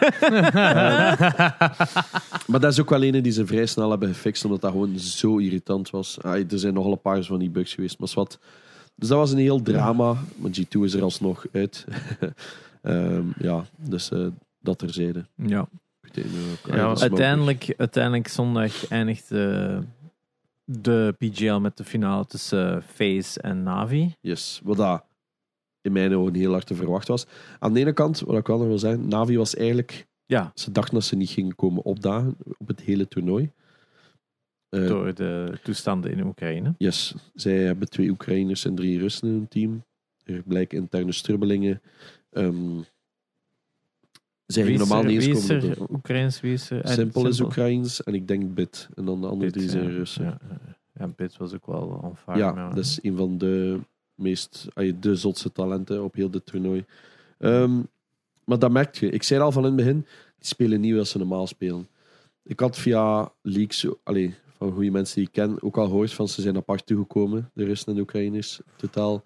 Maar dat is ook wel een die ze vrij snel hebben gefixt, omdat dat gewoon zo irritant was. Er zijn nogal een paar van die bugs geweest, maar wat. Dus dat was een heel drama, maar G2 is er alsnog uit. Ehm, ja, dus eh, dat terzijde. Ja. Eh, Ja, Uiteindelijk, uiteindelijk zondag eindigt de, de PGL met de finale tussen FaZe en Navi. Yes, wat dat in mijn ogen heel hard te verwachten was. Aan de ene kant, wat ik wel nog wil zeggen, Navi was eigenlijk... Ja, Ze dachten dat ze niet gingen komen opdagen op het hele toernooi. Eh, door de toestanden in Oekraïne. Yes, zij hebben twee Oekraïners en drie Russen in hun team. Er blijken interne strubbelingen. Ehm zij Wie gingen is normaal niet eens komen. de- Simpel is? Eh, Simpel is Simpel. Oekraïens en ik denk Bit. En dan de andere Bit, drie zijn ja. Russen. Ja, ja. ja, Bit was ook wel on fire. Ja, maar- dat is een van de meest, de zotste talenten op heel dit toernooi. Ehm, maar dat merk je. Ik zei al van in het begin, die spelen niet zoals ze normaal spelen. Ik had via leaks, allee, van goede mensen die ik ken, ook al gehoord van ze zijn apart toegekomen, de Russen en de Oekraïners. Totaal.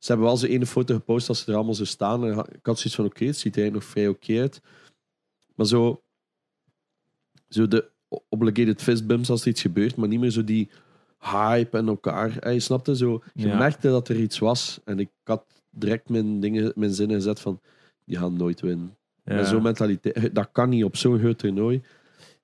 Ze hebben wel zo ene foto gepost als ze er allemaal zo staan. En ik had zoiets van, oké, het ziet er nog vrij oké uit. Maar zo, zo de obligated fist bumps als er iets gebeurt, maar niet meer zo die hype en elkaar. Eh, je snapte zo. Je Ja. merkte dat er iets was. En ik had direct mijn, dingen, mijn zinnen gezet van, die gaan nooit winnen. Ja. Met zo'n mentaliteit. Dat kan niet op zo'n groot toernooi.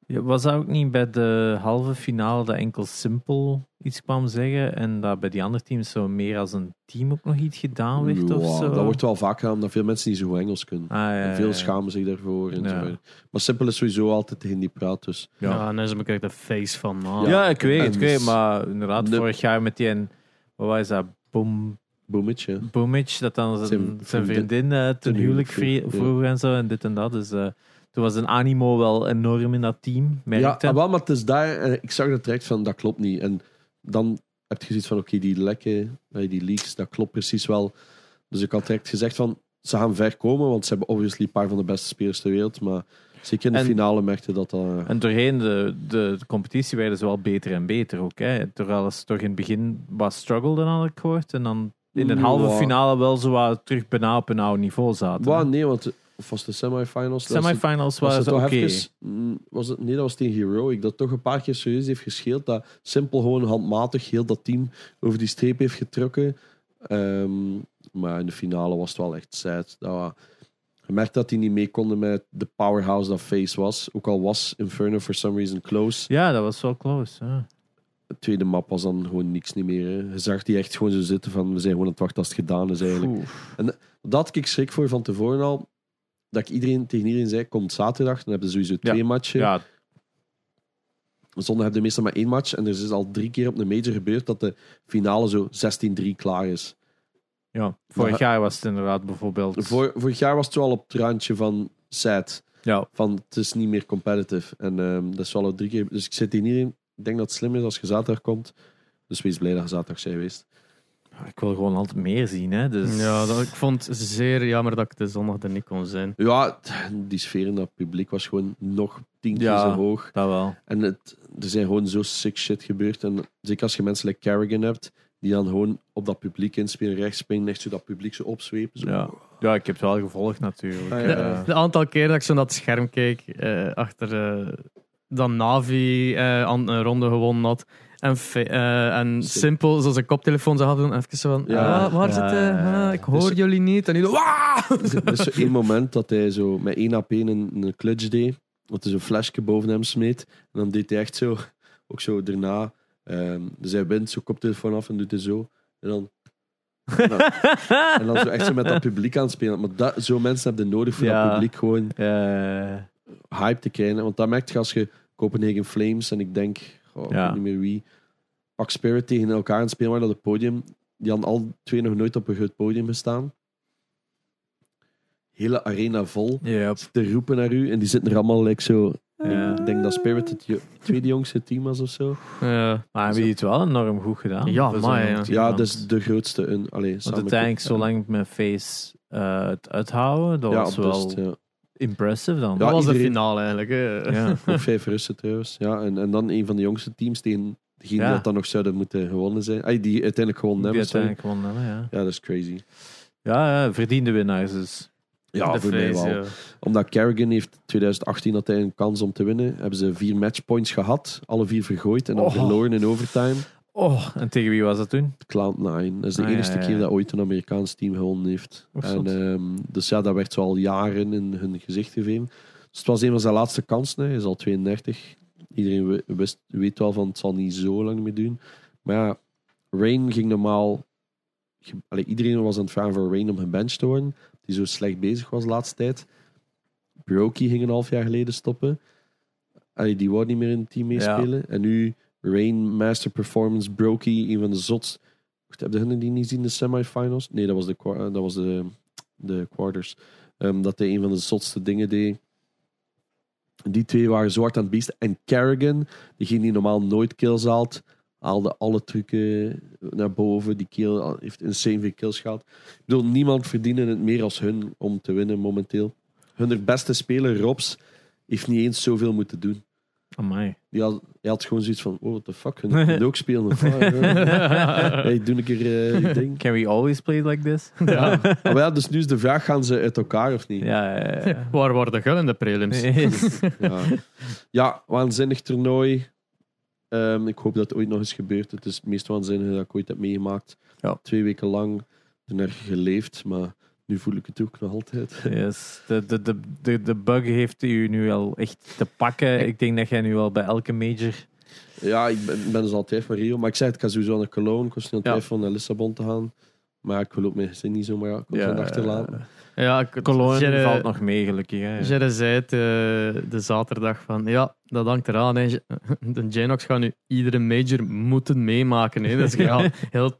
Ja, was dat ook niet bij de halve finale dat enkel Simpel iets kwam zeggen en dat bij die andere teams zo meer als een team ook nog iets gedaan werd of Ja, zo? Dat wordt wel vaak gedaan omdat veel mensen niet zo goed Engels kunnen. Ah, ja, En ja, veel ja. schamen zich daarvoor. En Ja. zo. Maar simpel is sowieso altijd tegen die praat. Dus. Ja. Ja, en dan is hem ook de face van... ah, Ja, ik weet het, ik weet het, maar inderdaad, De- vorig jaar met die en wat was dat, Boom, Boometje. Boomage, dat dan zijn, vriendin- vriendin eh, ten huwelijk vroeg en zo en dit en dat. Dus eh, toen was een animo wel enorm in dat team, Ja, ah, wel, maar het is daar. En ik zag dat direct van, dat klopt niet. En dan heb je zoiets van, oké, die lekken, eh, die leaks, dat klopt precies wel. Dus ik had direct gezegd van, ze gaan ver komen, want ze hebben obviously een paar van de beste spelers ter wereld. Maar Zeker in de En- finale merkte dat dat... eh, En doorheen de, de, de competitie werden ze wel beter en beter ook. Hè. Terwijl ze toch in het begin wat struggelden, had ik gehoord. En dan in de Ja. halve finale wel zo wat terug bijna op een oude niveau zaten. Wauw, nee, want of was de semifinals? was Semifinals was ze toch oké. mm, Was het, nee, dat was tegen Heroic. Dat toch een paar keer serieus heeft gescheeld. Dat simpel gewoon handmatig heel dat team over die streep heeft getrokken. Ehm, maar in de finale was het wel echt sad. Dat, je merkt dat die niet mee konden met de powerhouse dat Face was. Ook al was Inferno for some reason close. Ja, dat was wel close. Ja. De tweede map was dan gewoon niks niet meer. Hè. Je zag die echt gewoon zo zitten van we zijn gewoon aan het wachten als het gedaan is eigenlijk. Oeh. Dat had ik schrik voor van tevoren al. Dat ik iedereen, tegen iedereen zei, komt zaterdag. Dan hebben ze sowieso twee matchen. Ja, Zondag hebben de meestal maar één match. En er is al drie keer op een major gebeurd dat de finale zo 16-3 klaar is. ja, vorig Maar- jaar was het inderdaad bijvoorbeeld. Vor, vorig jaar was het wel op het randje van sad. Ja, Van het is niet meer competitive. En ehm, dat is wel al drie keer. Dus ik zit hier niet in. Ik denk dat het slim is als je zaterdag komt. Dus wees blij dat je zaterdag zijn geweest. Ik wil gewoon altijd meer zien. Hè. Dus, Ja, dat, ik vond het zeer jammer dat ik de zondag er niet kon zijn. Ja, die sfeer in dat publiek was gewoon nog tien keer Ja. zo hoog. Dat wel. En het, er zijn gewoon zo sick shit gebeurd. En zeker als je mensen like Carrigan hebt, die dan gewoon op dat publiek inspelen, rechts springen, echt zo dat publiek zo opzwepen. Zo. Ja. ja, ik heb het wel gevolgd natuurlijk. Ah, ja. Eh, De aantal keer dat ik zo naar het scherm keek, eh, achter eh, dat Navi eh, aan een ronde gewonnen had. En, eh, en Sim- simpel, zoals een koptelefoon zou hadden, even zo van, Ja. ah, waar Ja, zit hij? ja, ja. ik hoor Dus- jullie niet. En die, Wah! Er is zo één moment dat hij zo met één AP een, een clutch deed. Dat hij zo'n flesje boven hem smeet. En dan deed hij echt zo, ook zo daarna. ehm, dus hij wint zo'n koptelefoon af en doet hij zo. En dan, en dan, en dan zo echt zo met dat publiek aan het spelen. Maar dat, zo mensen hebben nodig voor Ja. dat publiek gewoon eh, hype te krijgen. Want dat merk je als je Copenhagen Flames en ik denk, oh, ik weet niet meer wie, Pak Spirit tegen elkaar aan het spelen waren op het podium. Die hadden al twee nog nooit op een groot podium gestaan. Hele arena vol. ja, Te roepen naar u en die zitten er allemaal like zo. Ja. Ik denk dat Spirit het tweede jongste team was of zo. Ja. Maar hebben die het wel enorm goed gedaan? Ja, maar, ja. is de grootste. Allee, Want uiteindelijk zo lang met Face eh, het uithouden, dat Ja, was wel. Impressive dan. Ja, Dat was de finale eigenlijk. Hè. Ja. Ook vijf Russen trouwens. Ja, en, en dan een van de jongste teams tegen degene Ja. die dat dan nog zouden moeten gewonnen zijn. Ay, die uiteindelijk gewonnen Die hebben. uiteindelijk gewonnen hebben, ja. Ja, dat is crazy. Ja, ja, verdiende winnaars dus. Ja, de voor mij wel. ja. Omdat Carrigan heeft 2018 had hij een kans om te winnen. Hebben ze vier matchpoints gehad. Alle vier vergooid en dan Oh. verloren in overtime. Oh, en tegen wie was dat toen? Cloud9. Dat is de Ah, enige ja, ja. keer dat ooit een Amerikaans team gewonnen heeft. En, ehm, dus ja, dat werd zo al jaren in hun gezicht gegeven. Dus het was een van zijn laatste kansen. Hij is al 32. Iedereen wist, weet wel van het zal niet zo lang meer doen. Maar ja, Rain ging normaal... Allee, iedereen was aan het vragen voor Rain om gebenched te worden. Die zo slecht bezig was de laatste tijd. Brokey ging een half jaar geleden stoppen. Allee, die wou niet meer in het team meespelen. En nu Rain, Master Performance, Brokey, een van de zots. Wacht, Heb je die niet gezien, de semifinals? Nee, dat was de, dat was de, de quarters. Ehm, dat hij een van de zotste dingen deed. Die twee waren zwart aan het beesten. En Kerrigan, diegene die normaal nooit kills haalt, haalde alle trucken naar boven. Die kill heeft insane veel kills gehad. Ik bedoel, niemand verdiende het meer als hun om te winnen momenteel. Hun beste speler, Robs, heeft niet eens zoveel moeten doen. Amai. Die had, hij had gewoon zoiets van, oh, what the fuck, hun kunnen ook spelen. Of, wat? hey, doe een keer eh, je ding. Can we always play like this? Ja. Maar ja, dus nu is de vraag, gaan ze uit elkaar of niet? ja, ja, ja. Waar waren de gun in de prelims? Ja, ja waanzinnig toernooi. Ehm, ik hoop dat het ooit nog eens gebeurt. Het is het meest waanzinnige dat ik ooit heb meegemaakt. Ja. Twee weken lang er geleefd, maar nu voel ik het ook nog altijd. Yes. De, de, de, de, de bug heeft u nu al echt te pakken. Ik denk dat jij nu al bij elke major... Ja, ik ben, dus altijd van Rio. Maar ik zei het, ik ga sowieso naar Cologne. Ik was niet aan het Ja. twijfelen om naar Lissabon te gaan. Maar ik wil ook mijn gezin niet zomaar ja, Ja, achterlaten. Ja, Cologne valt nog mee, gelukkig. Hè. Jerry zei het eh, de zaterdag van ja, dat hangt eraan. Hè. De Janox gaan nu iedere major moeten meemaken. Hè. Dus ja, heel,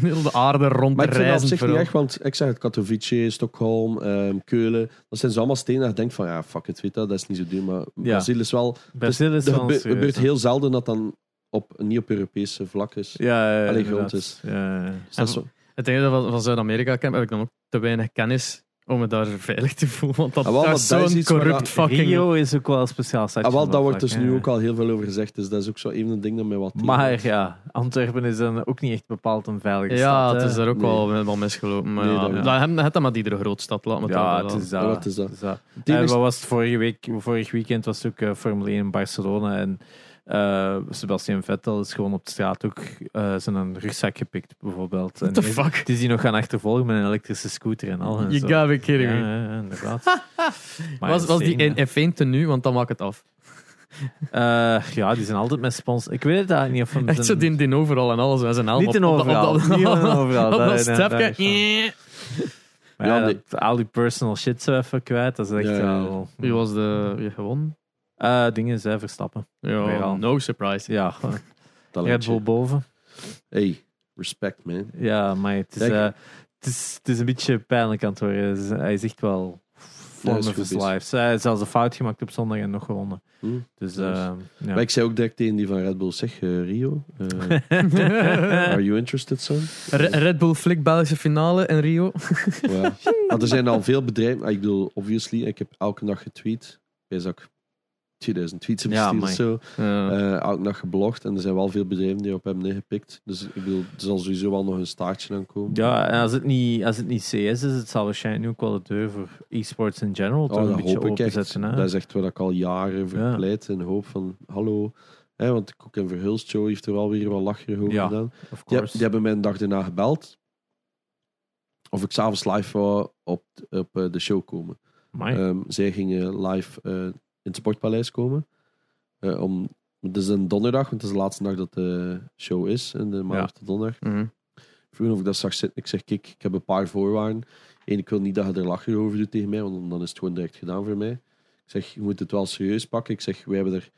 heel de aarde rond Maar ik vind dat op reizen. zich niet vooral. echt, want ik zeg het, Katowice, Stockholm, ehm, Keulen. Dat zijn zo allemaal stenen dat je denkt van, ja, fuck it, weet dat, dat is niet zo duur. Maar Brazil is wel... Brazil is Het wel serieus, gebeurt heel zelden dat dan op, niet op Europese vlak is. Ja, ja, Allee, inderdaad. groot is. Ja, ja. Dus dat is zo- Het enige van, van Zuid-Amerika ken, heb ik dan ook te weinig kennis om me daar veilig te voelen. Want dat, Ah, wel, dat maar is zo'n waar corrupt fucking... Rio is ook wel een speciaal stadje. Ah, wel, daar dat wordt dus nu ja. ook al heel veel over gezegd. Dus dat is ook zo even een ding dat mij wat Maar ja, Antwerpen is dan ook niet echt bepaald een veilige Ja, stad. het is daar ook Nee. wel, wel misgelopen. Maar Nee, ja, dat- dat, het, het dan maar iedere grootstad. Laat me Ja, dat het is dat. Ja, wat is dat? Het is dat. Het Eh, wat was het vorige week? Vorig weekend was het ook eh, Formule 1 in Barcelona. En eh Sebastian Vettel is gewoon op de straat ook eh, zijn rugzak gepikt, bijvoorbeeld. En What the is- fuck? Het is die nog gaan achtervolgen met een elektrische scooter en al. en You zo. gotta be kidding ja, me. ja, ja, inderdaad. Maar Was, was die in F1 tenue? Want dan maak het af. Eh, ja, die zijn altijd met sponsors. Ik weet het eigenlijk niet of hem Echt zo die, die overal en alles. Met zijn helm Niet op- in op overal. Op Niet in overal. op Dat- Maar ja, Ja, nee. dat- al die personal shit zo even kwijt. Dat is echt Ja, ja, ja. wel... Wie was de... Wie gewonnen? Eh, dingen zijn Verstappen. Ja, no surprise. Ja, Red. Bull boven. Hey, respect man. Ja, maar het is, eh, het is, het is een beetje pijnlijk aan het worden. Is- Hij is echt wel form is of his life. Hij heeft zelfs een fout gemaakt op zondag en nog gewonnen. Hm. Dus Nice. eh, ja. Maar ik zei ook direct tegen die van Red Bull, zeg Rio, are you interested son? Re- Red Bull Flick Belgische finale in Rio. Ja. Want er zijn al veel bedrijven, ah, ik bedoel, obviously, ik heb elke dag getweet. Ik zag 2000 tweets Ja, gestuurd of zo. Ja. Eh, dag geblogd en er zijn wel veel bedrijven die op hebben ingepikt. Dus ik bedoel, er zal sowieso wel nog een staartje aan komen. ja, en als het, niet, als het niet CS is, het zal waarschijnlijk nu ook wel de deur voor e-sports in general toch Oh, een dat beetje openzetten. hè. Dat is echt wat ik al jaren voor Ja. pleit en hoop van, hallo. Hè, want ik ook in Verhulst Show heeft er wel weer wat lacherig over Ja. gedaan. Of Die, die hebben mij een dag daarna gebeld. Of ik s'avonds live wou op, op eh, de show komen. Ehm, zij gingen live eh, het Sportpaleis komen. Eh, om, het is een donderdag, want het is de laatste dag dat de show is. En de maandag tot donderdag. Vroeg of ik dat zag zitten. Ik zeg, kijk, ik heb een paar voorwaarden. Eén, ik wil niet dat je er lachen over doet tegen mij, want dan is het gewoon direct gedaan voor mij. Ik zeg, je moet het wel serieus pakken. Ik zeg, wij hebben er...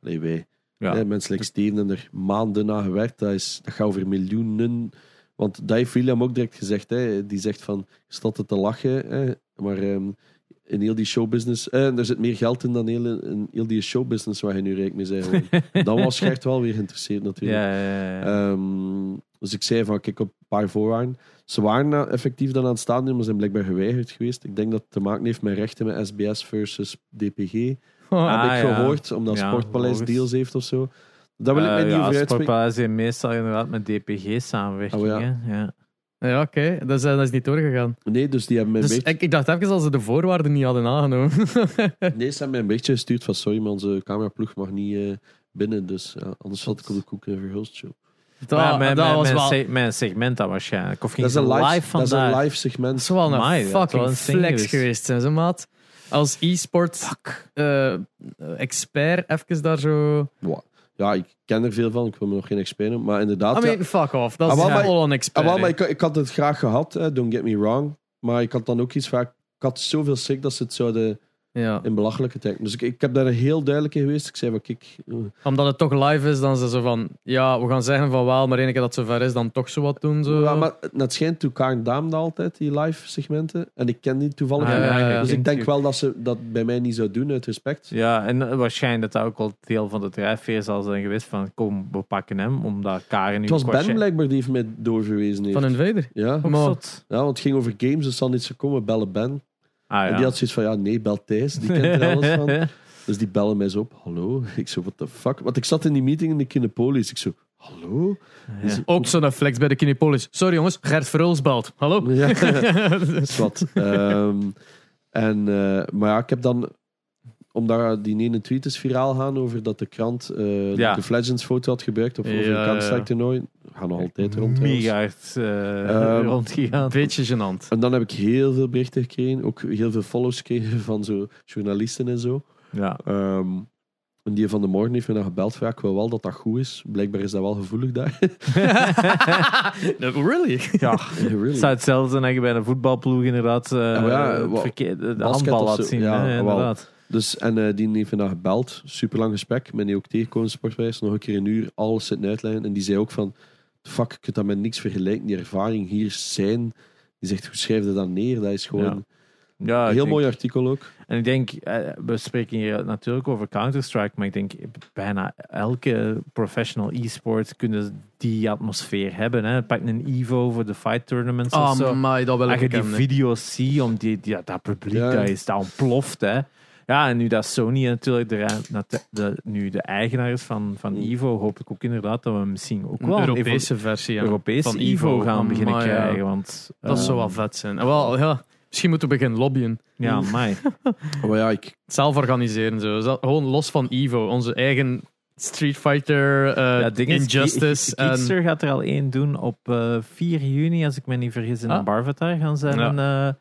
Nee, wij. ja. Hè, mensen like Steven hebben er maanden aan gewerkt. Dat, is, dat gaat over miljoenen. Want dat heeft William ook direct gezegd. Hè. Die zegt van, je staat te lachen. Hè. Maar ehm, in heel die showbusiness... eh, er zit meer geld in dan heel, in heel die showbusiness waar je nu rijk mee geworden. dan was Gert wel weer geïnteresseerd natuurlijk. ja, ja, ja. Ehm, dus ik zei van, kijk op een paar voorwaarden. Ze waren effectief dan aan het staan, maar zijn blijkbaar geweigerd geweest. Ik denk dat het te maken heeft met rechten met SBS versus DPG. Ah, heb ik gehoord, omdat Sportpaleis deals heeft of zo. Daar wil ik Eh, mij niet ja, over uitspreken. Sportpaleis heeft meestal inderdaad met DPG samenwerking. Oh, ja. Ja. Oké. Dat, is, dat is niet doorgegaan. Nee, dus die hebben mij Dus beetje... ik, ik dacht even als ze de voorwaarden niet hadden aangenomen. Nee, ze hebben mij een beetje gestuurd van sorry, maar onze cameraploeg mag niet eh, binnen. Dus ja, anders zat ik op de koek in Verhulst show. dat, Maar mijn, dat mijn, was mijn, wel... se- mijn segment dat waarschijnlijk. Of ging Dat is, een ze live, dat is vandaag? een live segment. Dat is wel een Amai, dat fucking een ding flex geweest. geweest, zijn ze, maat. Als e-sport eh, expert even daar zo... Wow. Ja, ik ken er veel van. Ik wil me nog geen expert noemen. Maar inderdaad... I ja. mean, fuck off. Dat Ah, is maar- wel een Ah, expert. maar ik, ik had het graag gehad, hè, don't get me wrong. Maar ik had dan ook iets vaak. Ik had zoveel schrik dat ze het zouden ja. in belachelijke trekken. Dus ik, ik heb daar heel duidelijk in geweest. Ik zei van, kijk, eh, Omdat het toch live is, dan ze zo van... Ja, we gaan zeggen van wel, maar één keer dat het zover is, dan toch zo wat doen. Zo. ja, maar het schijnt toe Karen Daam dat altijd, die live segmenten. En ik ken die toevallig. Ah, ja, ja, ja. Dus ik denk wel dat ze dat bij mij niet zou doen, uit respect. Ja, en waarschijnlijk dat dat ook wel deel van de drijfveer zal zijn geweest van kom, we pakken hem, omdat Karen nu Het was Ben blijkbaar die heeft mij doorverwezen heeft. Van Invader. Ja. Ook Maar- zot. ja, want het ging over games, dus zal niet zo komen, bellen Ben. Ah, ja. En die had zoiets van, ja nee, bel Thijs, die kent er alles van. Dus die bellen mij zo op. Hallo? Ik zo, what the fuck? Want ik zat in die meeting in de Kinepolis. Ik zo, hallo? Ja. Ook zo'n flex bij de Kinepolis. Sorry jongens, Gert Verhulst belt. Hallo? Ja, dat is wat. Ehm, en, eh, maar ja, ik heb dan... Omdat die ene tweet is viraal gaan over dat de krant eh Ja. de Legends foto had gebruikt. Of over Ja, een ja. toernooi. Gaan nog altijd rond. trouwens. Mega hard eh, Ehm, rondgegaan. Beetje gênant. En dan heb ik heel veel berichten gekregen. Ook heel veel follows gekregen van zo journalisten en zo. Ja. Ehm, en die van de morgen heeft me dan gebeld. van, Ja, ik wil wel dat dat goed is. Blijkbaar is dat wel gevoelig daar. really? ja. really. Het zou hetzelfde zijn dat je bij een voetbalploeg inderdaad eh, Ja, maar ja, de handbal laat zien. Ja, hè, wel. inderdaad. Dus, en eh, die heeft dan gebeld. Super lang gesprek. Met die ook tegenkomen sportwijs. Nog een keer een uur. Alles zitten uitleggen. En die zei ook van... Fuck, ik kan dat met niks vergelijken. Die ervaring hier zijn... Die zegt, hoe schrijf je dat neer? Dat is gewoon... Ja, heel denk- mooi artikel ook. En ik denk, eh, we spreken hier natuurlijk over Counter-Strike, maar ik denk bijna elke professional e-sport kunnen die atmosfeer hebben. Hè. Pak een Evo voor de fight tournaments of Ah, zo. maar dat wil Als je die video's ziet, om die, die, dat publiek Ja. dat is, dat ontploft. Hè. Ja, en nu dat Sony natuurlijk de, de, de- nu de eigenaar is van, van Mm. Evo, hoop ik ook inderdaad dat we misschien ook Een wel een Europese versie ja, Europese van Evo gaan beginnen Amai, krijgen. Want, Dat zou wel vet zijn. En wel, ja, misschien moeten we beginnen lobbyen. Ja, mij. Maar ja, ik, Zelf organiseren. Zo. Zo- Gewoon los van Evo. Onze eigen Street Fighter, eh, Ja, Injustice. En, Geekster gaat er al één doen op eh 4 juni, als ik me niet vergis, in Ah. Barvatar gaan zijn Ja. een, eh,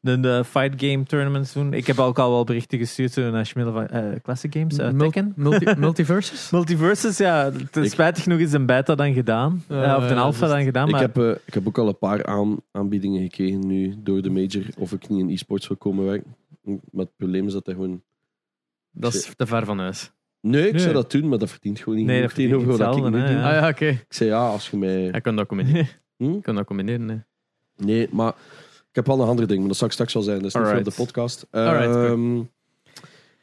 de, de fight game tournaments doen. Ik heb ook al wel berichten gestuurd zo naar Schmiddel van eh, Classic Games, eh, Mul- Tekken. multi- multiverses? Multiverses, ja. Het is Ik- spijtig genoeg is een beta dan gedaan. Ja, of de ja, alpha juist. dan gedaan. ik, Maar heb, eh, ik heb ook al een paar aan, aanbiedingen gekregen nu door de major of ik niet in e-sports wil komen werken. Maar het probleem is dat hij gewoon... Dat is te ver van huis. Nee, ik Nee. zou dat doen, maar dat verdient gewoon niet Nee, dat verdient tegenover wat ik hè, doe. Ja. Ah ja, oké. Ik zei ja, als je mij... Ik kan dat combineren. Hm? Ik kan dat combineren, nee. Nee, maar ik heb wel een andere ding, maar dat zal ik straks wel zijn. Dat is niet voor de podcast. Alright, cool. Ehm,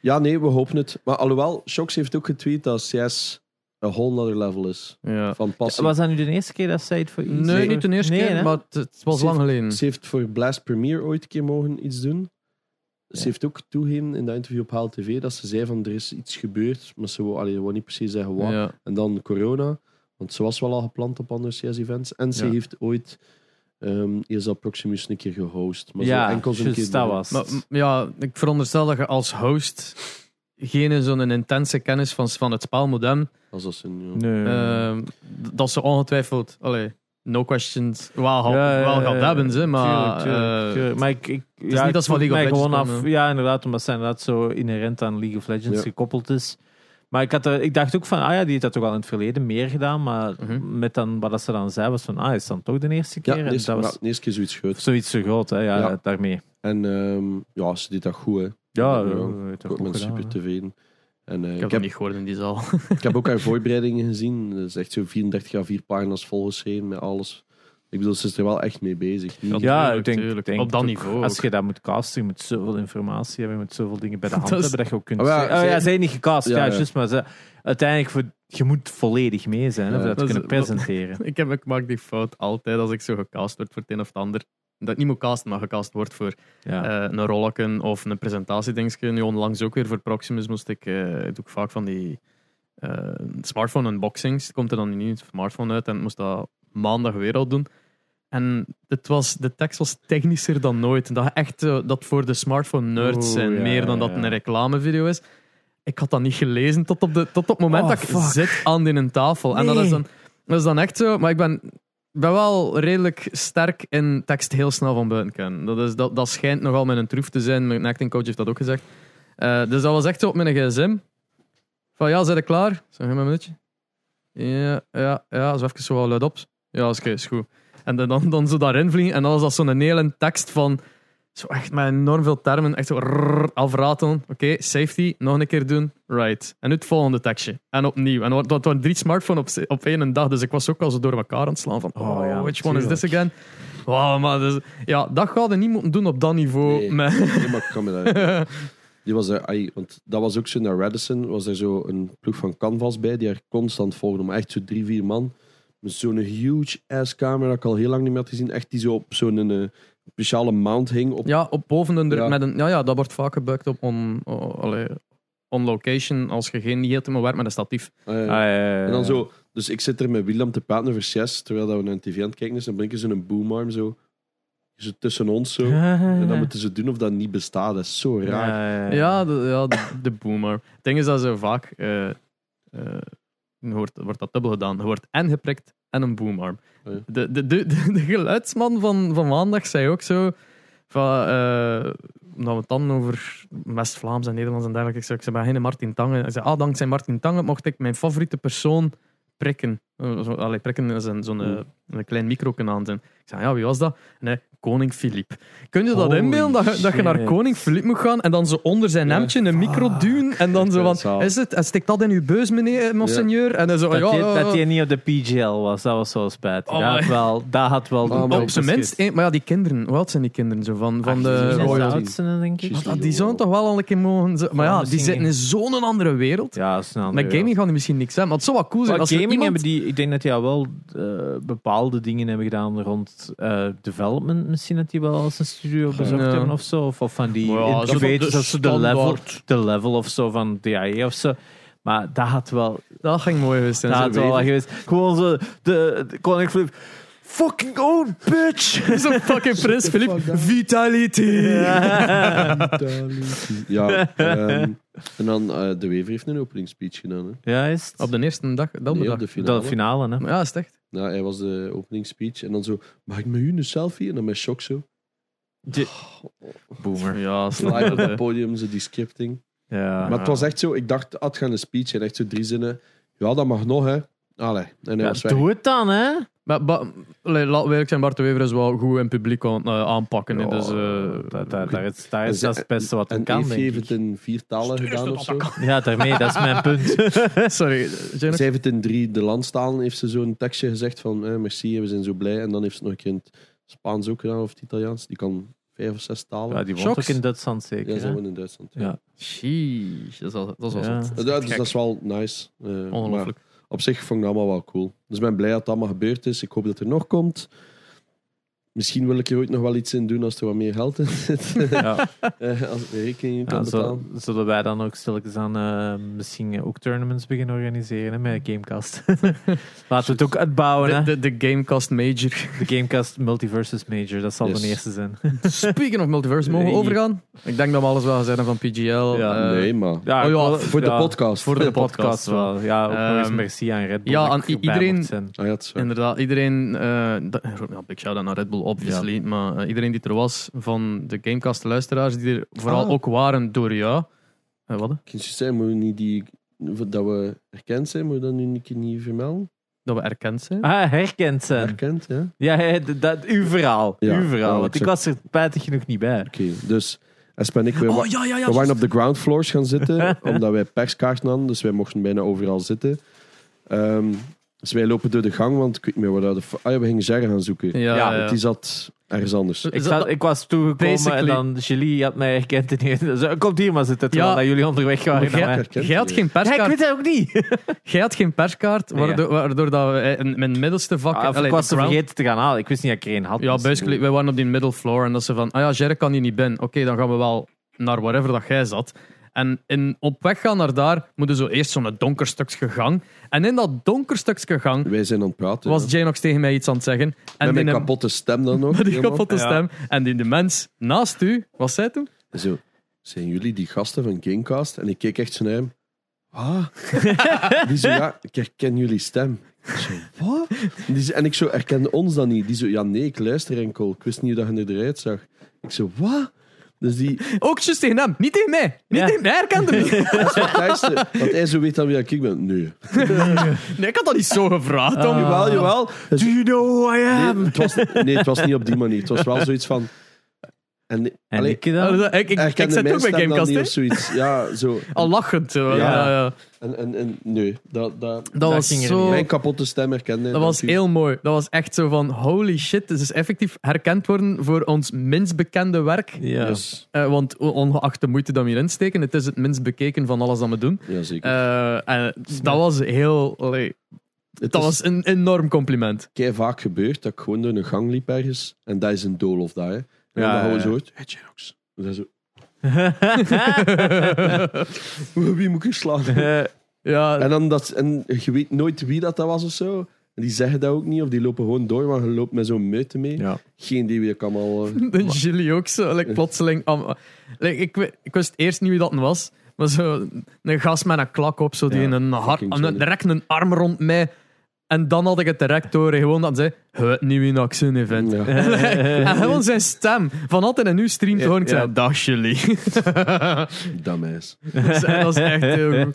ja, nee, we hopen het. Maar alhoewel, Shox heeft ook getweet dat CS een whole other level is. Ja. Van passie. was dat nu de eerste keer dat zij het voor iets Nee, niet de eerste Nee, keer, hè? maar het, het was Ze lang heeft- geleden. Ze heeft voor Blast Premier ooit een keer mogen iets doen. Ze Ja. heeft ook toegegeven in dat interview op HLTV dat ze zei van er is iets gebeurd, maar ze wou, allee, wou niet precies zeggen wat. Ja. En dan corona, want ze was wel al gepland op andere CS-events. En ze Ja. heeft ooit ehm ESL Proximus een keer gehost. Maar Ja, zo enkel zo'n juist, keer dat was Maar het. ja, ik veronderstel dat je als host geen zo'n intense kennis van, van het spelmodem, Als dat ze, ja. Nee. ehm, dat ze ongetwijfeld, allee, no questions, wel, Ja, wel ja, gaat ja. hebben, ze, maar Tuurlijk, tuurlijk, eh, tuurlijk. Maar ik, ik, is ja, niet ik als van League of mij gewoon Legends af. Ja, inderdaad, omdat zij inderdaad zo inherent aan League of Legends Ja. gekoppeld is. Maar ik, had er, ik dacht ook van, ah ja, die heeft dat toch al in het verleden meer gedaan. Maar Mhm. met dan, wat dat ze dan zei, was van, ah, is dan toch de eerste keer? Ja, en de eerste, dat was ja, de eerste keer zoiets groot. zoiets zo groot, hè, ja, Ja. daarmee. En ehm, ja, ze deed dat goed, hè. Ja, Ja, ja, Ik ben super tevreden. En, eh, ik ik, heb niet gehoord in die zaal. ik heb ook haar voorbereidingen gezien. Dat is echt zo 34 à 4 pagina's volgeschreven met alles. Ik bedoel, ze is er wel echt mee bezig. Niet- Ja, ik denk, tuurlijk. ik denk Op dat ook, niveau Als je dat moet casten, je moet zoveel informatie hebben, je moet zoveel dingen bij de hand Dat is- hebben dat je ook kunt Ah, ja, zeggen. Oh ja, zij niet gecast, Ja, ja, maar ze, uiteindelijk, voor, je moet volledig mee zijn om dat te kunnen presenteren. ik, heb, ik maak die fout altijd als ik zo gecast word voor het een of het ander. Dat ik niet moet casten, maar gecast wordt voor Ja. eh, een rolletje of een presentatiedingetje. Nu onlangs ook weer voor Proximus moest ik, eh doe ik vaak van die eh, smartphone unboxings. Het komt er dan niet smartphone uit en ik moest dat maandag weer al doen. En het was, de tekst was technischer dan nooit. Dat echt eh, dat voor de smartphone nerds Oeh, zijn, ja, meer dan ja, dat het een reclamevideo is. Ik had dat niet gelezen tot op, de, tot op het moment Oh, dat ik zit aan die een tafel. En dat is, dan, dat is dan echt zo. Maar ik ben, ben wel redelijk sterk in tekst heel snel van buiten kennen. Dat, is, dat, dat schijnt nogal mijn troef te zijn. Mijn acting coach heeft dat ook gezegd. Eh, dus dat was echt zo op mijn gsm. Van ja, zijn je klaar? Zeg maar een minuutje. Ja, ja, ja. Zo even zo wel luid op. Ja, is, oké, is goed. En dan, dan, dan zo daarin vliegen. En dan was dat zo'n hele tekst van... Zo echt met enorm veel termen. Echt zo afratelen. Oké, safety. Nog een keer doen. Right. En nu het volgende tekstje. En opnieuw. En dat waren drie smartphones op, op één dag. Dus ik was ook al zo door elkaar aan het slaan. Van, oh, Oh ja, which one is this again? Wow, maar dus, ja, dat gaat je niet moeten doen op dat niveau. Nee. Met, Nee, maar ik kan me dat... Die was er, ai, want dat was ook zo naar Radisson, was er zo een ploeg van Canvas bij, die haar constant volgde, maar echt zo drie, vier man. Met zo'n huge ass camera dat ik al heel lang niet meer had gezien. Echt die zo op zo'n eh, speciale mount hing. Op, ja, op boven een, Ja. met een... Ja, ja, dat wordt vaak gebruikt op on, oh, allee, on location. Als je geen niet helemaal werkt met een statief. Ah, ja. Ah. En dan zo, dus ik zit er met Willem te praten over CS, terwijl dat we naar een tv aan het kijken is, en dan brengen ze een boomarm zo, zo tussen ons zo. En dan moeten ze doen of dat niet bestaat. Dat is zo raar. Ja, ja, ja. Ja, de, ja, de, de boomer. Het ding is dat zo vaak... eh, eh, wordt, wordt dat dubbel gedaan. Je wordt en geprikt en een boomarm. Oh ja. De, de, de, de, geluidsman van, van maandag zei ook zo... Van, eh, omdat we het dan over West-Vlaams en Nederlands en dergelijke... Ik zei, ik zei geen Martin Tangen. Hij zei, ah, dankzij Martin Tangen mocht ik mijn favoriete persoon prikken. Eh, Allee, prikken is een, zo'n eh, Hmm. een klein zijn. Ik zei, ja, wie was dat? En hij, koning Filip. Kun je dat inbeelden? Dat, je- dat je naar shit. koning Filip moet gaan en dan zo onder zijn hemdje een micro duwen en dan zo van, is het? En steekt dat in uw beus, meneer, monseigneur? En dan zo, Dat, ja, hij, ja, dat hij niet op de PGL was, dat was zo spijtig. Oh, dat, had wel, dat had wel... Oh, Op zijn minst, maar ja, die kinderen, hoe oud zijn die kinderen zo van, van de zijn de royalty. oudste, denk ik. Ah, Die zouden toch wel al een keer mogen... zo- Maar ja, die misschien zitten in zo'n andere wereld. Ja, andere Met gaming gaan die misschien niks zijn, maar het zou wel cool zijn. Als er gaming iemand... hebben die, ik denk dat die al wel eh, bepaalde dingen hebben gedaan rond eh, development. Misschien dat die wel als een studio bezocht Ja. hebben of zo. Of, of van die ja, zo incubators, de dat ze de level, de level of zo van DAE of zo. Maar dat had wel, Dat ging mooi geweest dat had wel geweest. Gewoon zo, de, de Koning Flip. Fucking own, bitch! Zo'n fucking prins Filip. Vitality! Ja, ehm, en dan eh, De Wever heeft een opening speech gedaan. Hè. Ja, is het? Op de eerste dag, dat Nee, bedag. op de finale. de finale, hè? Maar Ja, is het echt? Ja, hij was de opening speech. En dan zo, mag ik met u een selfie? En dan met shock zo. Boomer. Ja, Live op het podium, zo die scripting. Ja. Maar het was echt zo, ik dacht, het gaan een speech en echt zo drie zinnen. Ja, dat mag nog, hè. Allee. En hij Ja, was weg. doe het dan, hè? Maar, laten we eerlijk zijn, Bart de Wever is wel goed in publiek aan, eh, aanpakken. Ja, dus, eh, Dat, dat, dat, is, dat, is, En dat is het beste wat En kan, denk heeft het in vier talen gedaan of zo. Ja, daarmee, dat is mijn punt. sorry, Jennifer? Zij heeft het in drie de landstalen, heeft ze zo'n tekstje gezegd van eh, merci, we zijn zo blij. En dan heeft ze nog een keer in het Spaans ook gedaan, of het Italiaans. Die kan vijf of zes talen. Ja, die woont Shocks. ook in Duitsland zeker. Ja, ze woont in Duitsland. Ja. Ja. Sheesh, dat is, wel- dat is wel Ja. zot. Ja, dus dat is wel nice. Maar Ongelooflijk. Op zich vond ik het allemaal wel cool. Dus ik ben blij dat het allemaal gebeurd is. Ik hoop dat er nog komt. Misschien wil ik er ooit nog wel iets in doen als er wat meer geld in zit. Ja. Eh, als ik de rekening kan Ja, zo, betalen. zullen wij dan ook stilletjes aan eh, misschien ook tournaments beginnen organiseren hè, met Gamecast? Laten we het ook uitbouwen, hè? De, de, de Gamecast Major. De Gamecast Multiversus Major, dat zal Yes. de eerste zijn. Speaking of multiverse, mogen we Nee. overgaan? Ik denk dat we alles wel gezegd hebben van PGL. Ja, eh, nee, maar Ja, Oh ja, ik voor de podcast. voor de de podcast podcast wel. Ja, ook nog eens Ehm, merci aan Red Bull. ja, aan ik iedereen- zijn. Waar. Inderdaad, iedereen, eh dat, ja, big shout-out naar Red Bull, obviously, maar eh, iedereen die er was van de Gamecast-luisteraars, die er vooral Ah. ook waren door jou. Eh, wat? Kun je zeggen, moeten we niet die, dat we erkend zijn, moeten we dat nu een keer niet vermelden? Dat we erkend zijn. Ah, herkend zijn. Erkend, ja. Oké, Ja, dat, uw verhaal. Ja, uw verhaal. ja, want ik was er spijtig genoeg niet bij. dus Espen en ik, we, Oh, ja, ja, ja. we waren op de ground floors gaan zitten, omdat wij perskaarten hadden, dus wij mochten bijna overal zitten. Ehm, dus wij lopen door de gang, want ik weet niet meer waar dat... de Ah ja, we gingen Jerry gaan zoeken. Ja, Ja, ja. Want die zat ergens anders. Ik, Is zat, dat- ik was toegekomen Basically- en dan Julie had mij herkend. En Komt hier maar zitten, terwijl Ja. dat jullie onderweg waren. Jij had geen Ja, ik perskaart. weet het ook niet. Jij had geen perskaart, waardoor, waardoor dat we eh, in mijn middelste vak... Ah, allee, ik was ze ground- vergeten te gaan halen. Ik wist niet dat ik er één had. Ja, Dus- basically, wij waren op die middle floor en dat ze van, ah ja, Jerry kan hier niet binnen. Oké, dan gaan we wel naar wherever dat jij zat. En in, op weg gaan naar daar, moeten zo eerst zo'n donker stukje gang. En in dat donker stukje gang Wij zijn aan het praten. was ja. Jay nog tegen mij iets aan het zeggen. En Met mijn kapotte stem dan nog. met die helemaal. kapotte Ja. stem. En die de mens naast u, wat zei toen? Zo, zijn jullie die gasten van Gamecast? En ik keek echt zo naar hem. Wat? Die zo, ja, ik herken jullie stem. Ik zo, wat? En, die zo- en ik zo, herkende ons dan niet. Die zo, ja nee, ik luister enkel. Ik wist niet hoe dat je eruit zag. Ik zo, wat? Dus die, Ook juist tegen hem, niet tegen mij. Niet Ja. tegen mij, herkende me niet. dat is het ergste. Want hij zo weet dan wie dat ik ben. Nee. Nee, ik had dat niet zo gevraagd, Ah. Tom. Jawel, jawel. Dus- Do you know who I am? nee, het was, nee, het was niet op die manier. Het was wel zoiets van... En, En allee, ik dan? Ik, ik, ik, mijn ook bij Gamecast, niet hè. of zoiets. Ja, zo. Al lachend. zo. Ja. Ja, ja. En, en, en nee, dat, dat, Dat was ging er zo... mijn kapotte stem herkende. Dat was heel mooi. Dat was echt zo van, holy shit, dit is effectief herkend worden voor ons minst bekende werk. Ja. Yes. Eh, want ongeacht de moeite dat we hierin steken, het is het minst bekeken van alles dat we doen. Ja, zeker. Eh, en dat was heel... allee, het dat was een enorm compliment. kei vaak gebeurd dat ik gewoon door een gang liep ergens. En dat is een dool of dat, hè. En Ja, dan zo hoort, hey dan zo, wie moet ik slaan? Ja, en, dan dat, en je weet nooit wie dat, dat was of zo. En die zeggen dat ook niet, of die lopen gewoon door, maar je loopt met zo'n meute mee. ja. Geen idee wie ik allemaal... eh, de Gilly ook zo, like, plotseling. am- like, ik, ik wist eerst niet wie dat was, maar zo een gast met een klak op, zo die Ja, een, hart, direct een arm rond mij. En dan had ik het direct door, en gewoon dat hij zei, niet wie ik zo'n event. ja. En gewoon zijn stem, van altijd en nu streamt gewoon, ik ja. zei, dag Gilly. Dat is echt heel goed.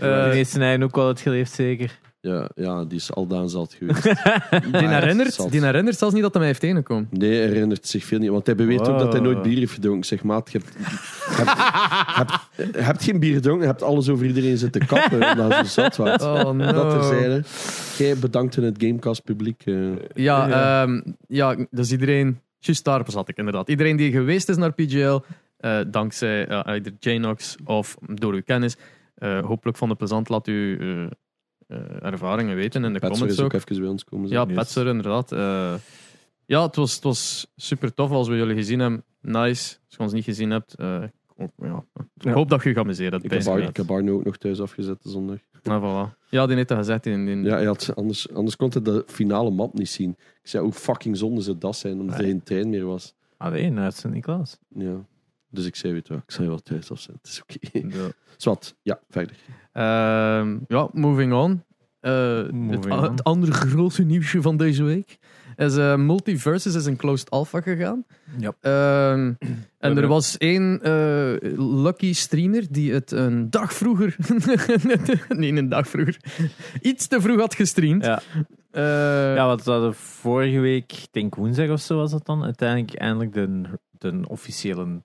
Uh, Eh, die zijn eigen ook wel het geleefd, zeker. Ja, ja, die is al daan zat geweest. Die herinnert, zat. die herinnert zelfs niet dat hij mij heeft tegengekomen. Nee, hij herinnert zich veel niet. Want hij beweert ook dat hij nooit bier heeft gedronken. Zeg, maat, je hebt, je hebt, je hebt, je hebt geen bier gedronken. Je hebt alles over iedereen zitten kappen. Dat is zat wat. Oh no. Dat terzijde. Jij bedankt in het Gamecast publiek. eh. Ja, Ja. ja. ja, dus iedereen... Juist daar zat ik inderdaad. Iedereen die geweest is naar PGL, eh, dankzij uh, either Janox of door uw kennis, eh, hopelijk vond het plezant. Laat u uh, ervaringen weten in de Petser comments is ook. ook even bij ons komen. Ja, zijn. Petser inderdaad. Uh, ja, het was, het was super tof als we jullie gezien hebben. Nice. Als je ons niet gezien hebt, uh, ook, ja. ik Ja. hoop dat je je geamuseerd hebt. Ik heb, bij Bar, ik heb Barno ook nog thuis afgezet de zondag. Ah, voilà. Ja, die heeft dat gezegd. In, in, Ja, hij had, anders, anders kon hij de finale map niet zien. Ik zei, hoe fucking zonde zou dat zijn, omdat er Nee. geen trein meer was. Alleen uit Sint-Niklaas. Ja. Dus ik zei, weet je wat, ik zal je wel thuis afzetten. Het is oké. Ja. Zwat, ja, verder. Ehm, ja, moving on. Eh, Moving het, on. het andere grote nieuwsje van deze week is eh, Multiverses is in closed alpha gegaan. Ja. Ehm, en er was één eh, lucky streamer die het een dag vroeger, nee, een dag vroeger, iets te vroeg had gestreamd. Ja. Eh, Ja, wat we hadden vorige week, ik denk woensdag of zo was dat dan, uiteindelijk eindelijk de, de officiële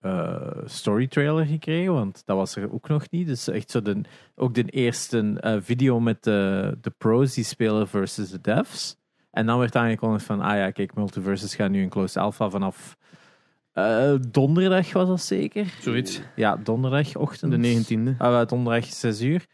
eh, story trailer gekregen, want dat was er ook nog niet. Dus echt zo de, ook de eerste eh, video met de, de pros die spelen versus de devs. En dan werd aangekondigd van, ah ja, kijk, Multiverses gaan nu in closed alpha vanaf eh, donderdag was dat zeker? Zoiets. Ja, donderdagochtend. De 19e. Ah, donderdag 6 uur.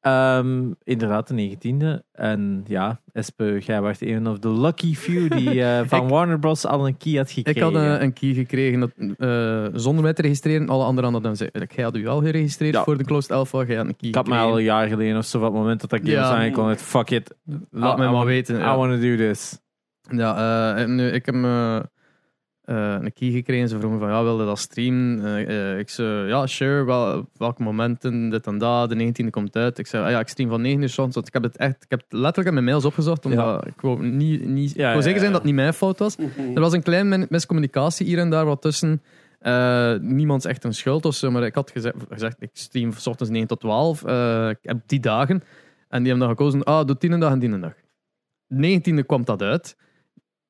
Ehm, inderdaad, de 19e. En ja, Espe, jij was een of the lucky few die eh, van Ik- Warner Bros. al een key had gekregen. Ik had een, een key gekregen dat, eh, zonder mij te registreren. Alle anderen hadden dan gezegd, jij had u al geregistreerd Ja. voor de closed alpha. Jij had een key Ik had mij al een jaar geleden of zo, op het moment dat game Ja. was aangekondigd, fuck it. Laat mij I maar weten. I ja. want to do this. Ja, eh, nu, ik heb eh, een key gekregen. Ze vroegen van, ja, wilde dat streamen? Eh, eh, ik zei, ja, sure. Wel, welke momenten, dit en dat. De 19e komt uit. Ik zei, ah, ja, ik stream van 9 uur 's ochtends, want ik heb het echt, ik heb het letterlijk in mijn mails opgezocht, omdat ik wou niet, niet, Ja, ik wou ja, zeker zijn ja. dat het niet mijn fout was. Er was een klein min- miscommunicatie hier en daar wat tussen. Eh, niemand is echt een schuld of zo, maar ik had gezegd, gezegd ik stream van 's ochtends 9 tot 12. Eh, ik heb die dagen. En die hebben dan gekozen, ah, doe die een dag en die een dag. 19e kwam dat uit.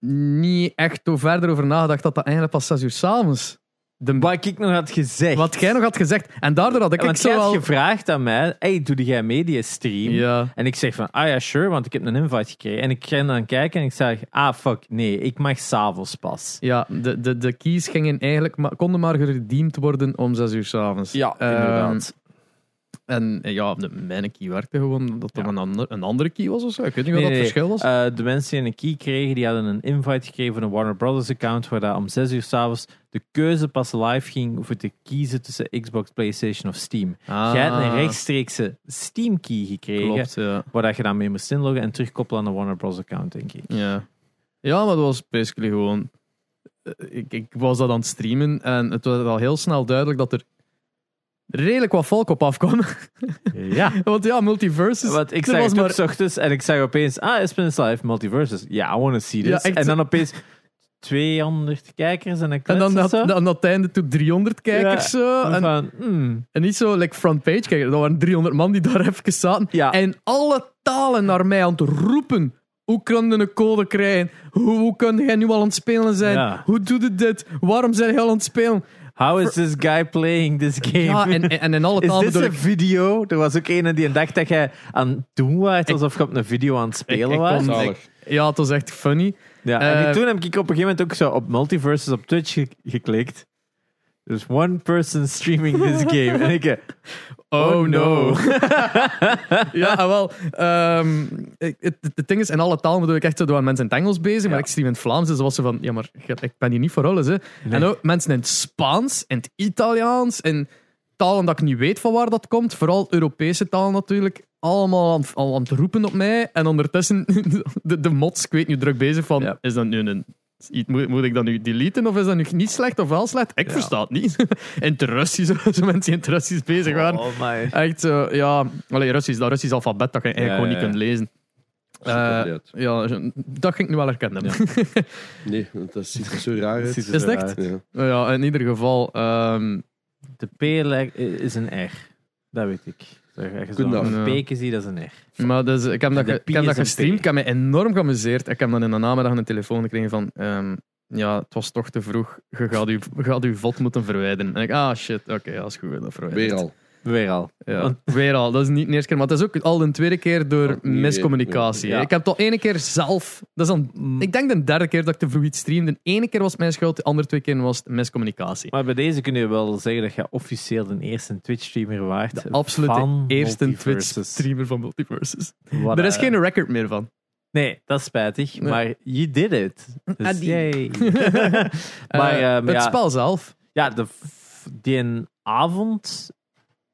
Niet echt door verder over nagedacht dat dat eigenlijk pas 6 uur s'avonds. De Wat ik nog had gezegd. wat jij nog had gezegd. En daardoor had ik, Ja, ik Want jij zo al... gevraagd aan mij, hey, doe jij mee die stream? Ja, En ik zeg van, ah ja, sure, want ik heb een invite gekregen. En ik ging dan kijken en ik zeg, ah fuck, nee, ik mag s'avonds pas. ja de, de, de keys gingen eigenlijk, maar, konden maar geredeemd worden om 6 uur s'avonds. Ja, Ehm, inderdaad. En ja, de, mijn key werkte gewoon dat er Ja. een, ander, een andere key was of zo. Ik weet niet Nee, wat dat nee, verschil was. Eh, de mensen die een key kregen, die hadden een invite gekregen van een Warner Brothers account, waar dat om 6 uur s'avonds de keuze pas live ging voor te kiezen tussen Xbox, PlayStation of Steam. Ah, Jij had een rechtstreekse Steam key gekregen, Klopt, ja. waar dat je dan mee moest inloggen en terugkoppelen aan de Warner Bros. account, denk ik. Ja. ja, maar dat was basically gewoon... eh, Ik, ik was dat aan het streamen en het was al heel snel duidelijk dat er redelijk wat volk op afkwam. Ja. Want ja, multiverses... Want ik zag was het maar- 's ochtends en ik zag opeens, ah, Espen is live, Multiverses. Ja, I want to see this. Ja, en dan opeens 200 kijkers en een En dan, dat, aan het einde toe 300 kijkers Ja, zo. En, Van, hmm, en niet zo like frontpage kijken. Dat waren 300 man die daar even zaten. Ja. En alle talen naar mij aan het roepen. Hoe kan je een code krijgen? Hoe, hoe kun jij nu al aan het spelen zijn? Ja. Hoe doet het dit? Waarom zijn jij al aan het spelen? How is this guy playing this game? Ja, en, en, en in alle Is dit een ik... video? Er was ook een die dacht dat jij aan het doen was, alsof je op een video aan het spelen ik was. Ja, het was echt funny. Ja, en Eh, toen heb ik op een gegeven moment ook zo op Multiverses op Twitch ge- geklikt. There's one person streaming this game. en ik, eh, Oh, no. ja, ah, wel. ehm, het, het, het ding is, in alle talen bedoel ik echt zo, waren mensen in het Engels bezig, maar ik stream in het Vlaams, dus was zo van, ja, maar ik ben hier niet voor alles, hè. En ook mensen in het Spaans, in het Italiaans, in talen dat ik niet weet van waar dat komt, vooral Europese talen natuurlijk, allemaal aan, al aan het roepen op mij, en ondertussen, de, de mods, ik weet nu druk bezig van, Ja. is dat nu een... Moet, moet ik dat nu deleten of is dat nu niet slecht of wel slecht? Ik versta het niet. in het Russisch, zo mensen die in het Russisch bezig waren. Oh my. Echt zo, ja. Allee, Russisch, dat Russisch alfabet dat je eigenlijk Ja, gewoon niet ja, kunt lezen. Eh, ja, dat ging ik nu wel herkennen. Ja, Nee, want dat ziet er zo raar uit. Is het echt? Ja. in ieder geval. ehm, De P is een R. Dat weet ik. Ja. peken ziet, dat is een R. Maar dus, ik heb dat, ge- ik heb dat een gestreamd, ik heb me enorm geamuseerd. Ik heb dan in de namiddag een telefoon gekregen van... ehm, ja, het was toch te vroeg. Je gaat je, je gaat uw vod moeten verwijderen. En ik, ah shit, oké, ja, is goed. Dat verwijderd. Weer al. Weer al. Ja, Want- weer al. Dat is niet de eerste keer, maar het is ook al de tweede keer door miscommunicatie. ja. Ik heb het al ene keer zelf... Dat is dan, Mm. ik denk de derde keer dat ik te vroeg iets streamde. De ene keer was mijn schuld, de andere twee keer was het miscommunicatie. Maar bij deze kun je wel zeggen dat je officieel de eerste Twitch-streamer waart. De absolute eerste. Twitch-streamer van Multiverses. Er is geen record meer van. Nee, dat is spijtig. Maar you did it. Dus die. yay. maar Eh, ehm, het ja, spel zelf. ja, de, die avond,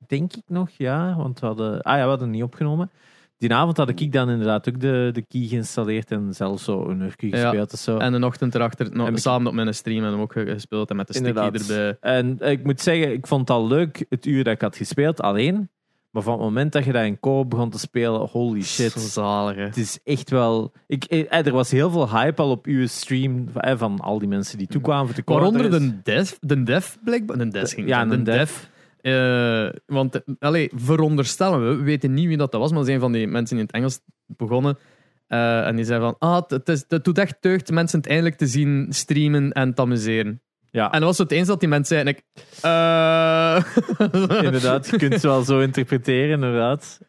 denk ik nog, ja. Want we hadden, ah ja, we hadden niet opgenomen. Die avond had ik dan inderdaad ook de, de key geïnstalleerd en zelfs zo een uur Ja. gespeeld of zo. En een ochtend erachter, nog, En ik- samen op mijn stream en hem ook gespeeld. En met de sticky erbij. En ik moet zeggen, ik vond het al leuk het uur dat ik had gespeeld alleen. Maar van het moment dat je dat in co begon te spelen, holy shit. Zo zalig, hè. Het is echt wel. Ik, eh, er was heel veel hype al op uw stream eh, van al die mensen die toekwamen voor de Waaronder quarters. de dev, de dev blijkbaar. De dev ging Ja, ja, de de dev. Eh, want, allee, veronderstellen we, we weten niet wie dat was, maar dat is een van die mensen in het Engels begonnen. Eh, en die zei van, ah, het, het, is, het doet echt deugd mensen het eindelijk te zien streamen en te amuseren. Ja, En dat was het eens dat die mensen zei. En ik, eh inderdaad. Je kunt het wel zo interpreteren, inderdaad.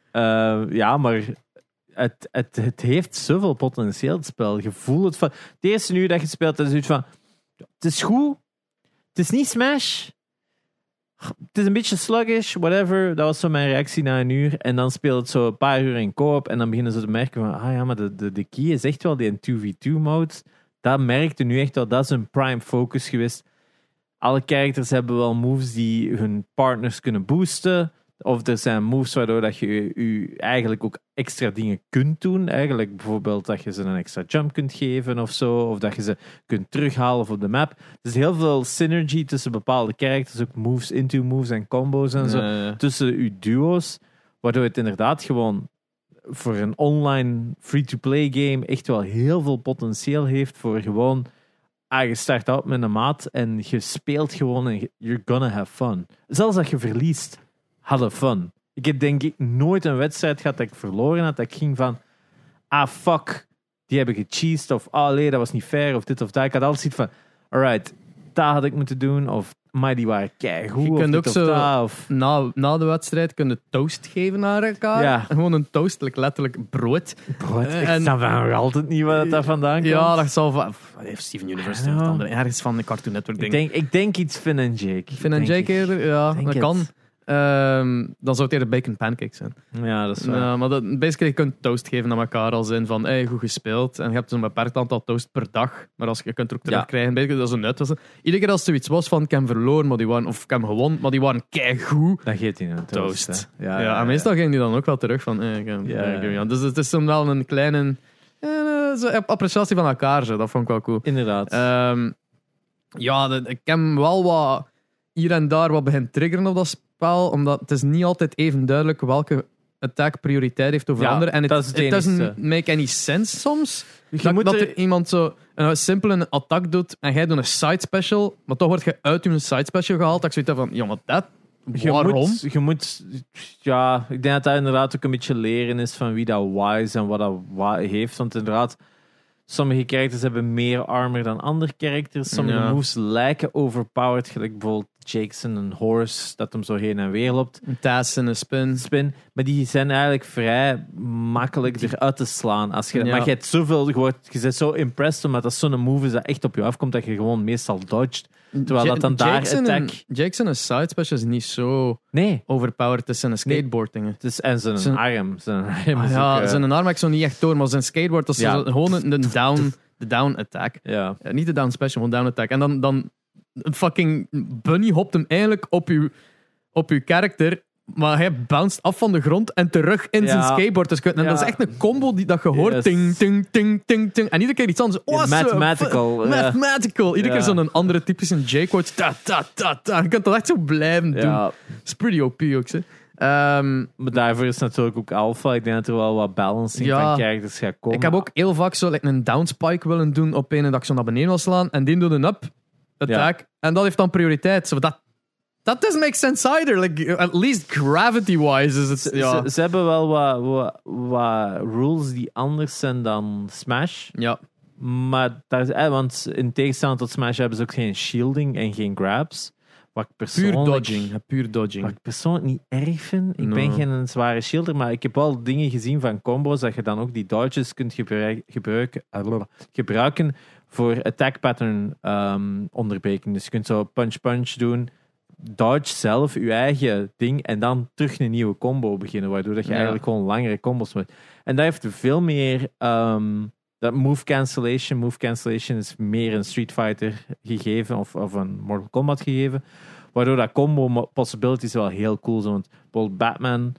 Ja, maar het, het, het heeft zoveel potentieel, het spel. Je voelt het van. Het eerste uur dat je speelt, is zoiets van. Het is goed. Het is niet Smash. Het is een beetje sluggish, whatever. Dat was zo mijn reactie na een uur. En dan speelt het zo een paar uur in koop. En dan beginnen ze te merken van, ah ja, maar de, de, de key is echt wel die 2v2-mode. Dat merkte nu echt wel, dat is een prime focus geweest. Alle characters hebben wel moves die hun partners kunnen boosten. Of er zijn moves waardoor dat je je- je eigenlijk ook extra dingen kunt doen. Eigenlijk bijvoorbeeld dat je ze een extra jump kunt geven of zo. Of dat je ze kunt terughalen op de map. Er is heel veel synergy tussen bepaalde characters. Ook moves into moves en combos en zo. Tussen uw duo's. Waardoor het inderdaad gewoon voor een online free-to-play game echt wel heel veel potentieel heeft voor gewoon... Ah, je start uit met een maat en je speelt gewoon en je- you're gonna have fun. Zelfs als je verliest, hadden fun. Ik heb denk ik nooit een wedstrijd gehad dat ik verloren had, dat ik ging van, ah fuck, die hebben gecheased, of ah nee, dat was niet fair, of dit of dat. Ik had altijd zoiets van, alright, dat had ik moeten doen, of maar die waren keigoed, Je kunt ook zo- dat, of... na, na de wedstrijd kun je toast geven naar elkaar. Ja. Gewoon een toast, letterlijk brood. Bro, ik En- snap nog altijd niet waar dat vandaan komt. Ja, dat zal van. Wat heeft Steven Universe? Of andere, ergens van de Cartoon Network ik, ding. denk, ik denk iets Finn en Jake. Ik een Denk Jake ik. eerder, ja, dat het. Ehm, dan zou het eerder bacon pancakes zijn. Ja, dat is waar. Ja, maar dat, basically, je kunt toast geven aan elkaar als in van, hey, goed gespeeld. En je hebt zo'n beperkt aantal toast per dag. Maar als je, je kunt er ook Ja. terugkrijgen. Basically, dat is een nut. was. Iedere keer als er zoiets was van, ik heb verloren, maar die waren, of ik heb gewonnen, maar die waren keigoed. Dan geeft hij een toast. Ja, Ja, ja, en meestal ging die dan ook wel terug van, eh, ik heb- Ja, ik heb- ja. Dus het is dan wel een kleine eh, zo appreciatie van elkaar. Zo. Dat vond ik wel cool. Inderdaad. Ehm, ja, ik heb wel wat hier en daar wat begint triggeren op dat spel, omdat het is niet altijd even duidelijk welke attack prioriteit heeft over Ja, andere. En het dat is het doesn't enigste. make any sense soms. je dat moet dat er- iemand zo een simpele attack doet en jij doet een side special, maar toch word je uit je side special gehaald. Dat ik zoiets heb van, ja, maar dat, je waarom? Moet, je moet, ja, ik denk dat dat inderdaad ook een beetje leren is van wie dat wise en wat dat wa heeft. Want inderdaad, sommige characters hebben meer armor dan andere characters. Sommige Ja. moves lijken overpowered, gelijk bijvoorbeeld Jackson een horse dat hem zo heen en weer loopt. Een en een spin. spin. Maar die zijn eigenlijk vrij makkelijk eruit te slaan. Als je, Ja. Maar je hebt zoveel, je, wordt, je bent zo impressed omdat dat zo'n move is dat echt op je afkomt dat je gewoon meestal dodgt. Terwijl dat dan daar Jackson attack... Jackson een side special is niet zo Nee. overpowered. Het is een skateboard dingen. Het is, en zijn Zijn- arm. Zijn arm Ah, is ja, ook, eh, zijn arm ik zo niet echt door, maar zijn skateboard dat is Ja. gewoon een, een down, de down attack. ja. Ja, niet de down special, maar down attack. En dan, dan een fucking bunny hopt hem eigenlijk op uw, op uw karakter, maar hij bounced af van de grond en terug in Ja. zijn skateboard. Dus, en Ja. dat is echt een combo die dat je hoort. Yes. Ting, ting, ting, ting, ting. En iedere keer iets anders. Awesome. mathematical. Mathematical. Iedere keer zo'n andere typische J-quote. Ta, ta, ta, ta. Je kunt dat echt zo blijven doen. ja. Dat is pretty OP ook. Hè. Ehm, Maar daarvoor is natuurlijk ook alpha. Ik denk dat er wel wat balancing Ja. van characters gaat komen. Ik heb ook heel vaak zo like, een downspike willen doen op een dat ik zo naar beneden wil slaan. En die doet een up attack. En dat heeft dan prioriteit. Zo, dat that doesn't make sense either. Like, at least gravity-wise is het... Ja. Ze, ze hebben wel wat, wat, wat rules die anders zijn dan Smash. ja. Maar daar is, eh, want in tegenstelling tot Smash hebben ze ook geen shielding en geen grabs. Wat ik Puur dodging. Puur dodging. Wat ik persoonlijk niet erg vind. Ik ben geen zware shielder, maar ik heb wel dingen gezien van combos dat je dan ook die dodges kunt gebruik- gebruiken, eh, gebruiken voor attack pattern ehm, onderbreking. Dus je kunt zo punch-punch doen, dodge zelf, je eigen ding, en dan terug een nieuwe combo beginnen, waardoor dat je Ja. eigenlijk gewoon langere combos moet. En dat heeft veel meer... ehm, dat move cancellation. Move cancellation is meer een Street Fighter gegeven of, of een Mortal Kombat gegeven. Waardoor dat combo possibilities wel heel cool zijn. Want bijvoorbeeld Batman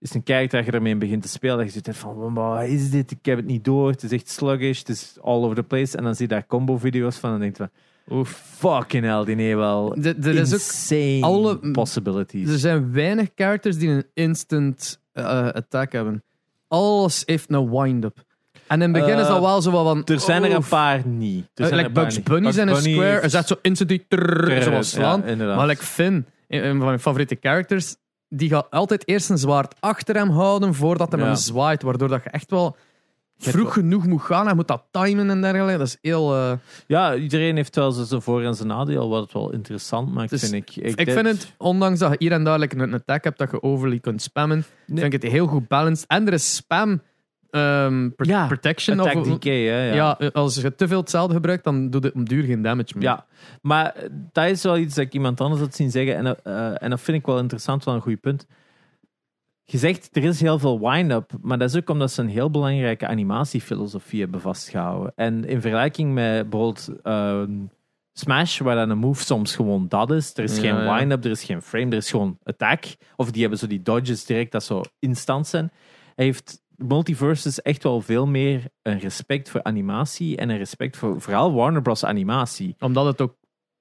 is een character dat je ermee begint te spelen. Dat je zit van, wat is dit? Ik heb het niet door. Het is echt sluggish. Het is all over the place. En dan zie je daar combo video's van en denk je van, oh fucking hell, die heeft wel er is ook insane alle- possibilities. Er zijn weinig characters die een instant eh, attack hebben. Alles heeft een wind-up. En in het begin is dat Eh, wel zo van... er zijn er een paar niet. Er eh, zijn Bugs. Bunny zijn een square. Er zet zo trrrr, Trrr, zoals slaan. maar like Finn, een van mijn favoriete characters, die gaat altijd eerst een zwaard achter hem houden voordat hij Ja. hem zwaait. Waardoor dat je echt wel vroeg genoeg moet gaan. Hij moet dat timen en dergelijke. Dat is heel... eh, Ja, iedereen heeft wel zijn voor- en zijn nadeel, wat het wel interessant maakt, Dus vind ik. Ik vind het, ondanks dat je hier en daar een attack hebt dat je overly kunt spammen, Nee. vind ik het heel goed balanced. En er is spam ehm, Ja, protection. Attack of, hè, ja. ja. als je te veel hetzelfde gebruikt, dan doet het om duur geen damage meer. Ja, maar eh, dat is wel iets dat ik iemand anders had zien zeggen. En, dat- eh, en dat vind ik wel interessant, wel een goed punt. Je zegt, er is heel veel wind-up, maar dat is ook omdat ze een heel belangrijke animatiefilosofie hebben vastgehouden. En in vergelijking met bijvoorbeeld ehm, Smash, waar dan een move soms gewoon dat is. Er is Ja, geen ja. wind-up, er is geen frame, er is gewoon attack. Of die hebben zo die dodges direct, dat zo instant zijn. Hij heeft Multiverses echt wel veel meer een respect voor animatie en een respect voor vooral Warner Bros. animatie. Omdat het ook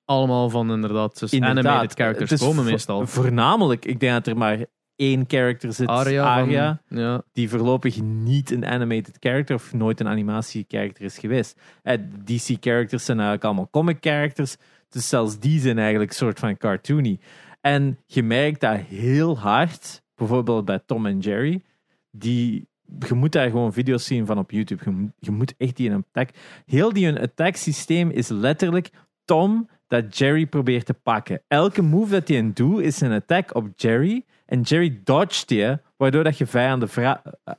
allemaal van inderdaad dus Inderdaad, animated characters is komen meestal. Voornamelijk, ik denk dat er maar één character zit, Aria, Aria, van- ja. die voorlopig niet een animated character of nooit een animatie character is geweest. Eh, DC characters zijn eigenlijk allemaal comic characters, dus zelfs die zijn eigenlijk een soort van cartoony. En je merkt dat heel hard, bijvoorbeeld bij Tom en Jerry, die je moet daar gewoon video's zien van op YouTube. Je, moet- echt die een attack. Heel die een attack systeem is letterlijk Tom dat Jerry probeert te pakken. Elke move dat hij doet is een attack op Jerry. En Jerry dodgt die, waardoor dat je vijanden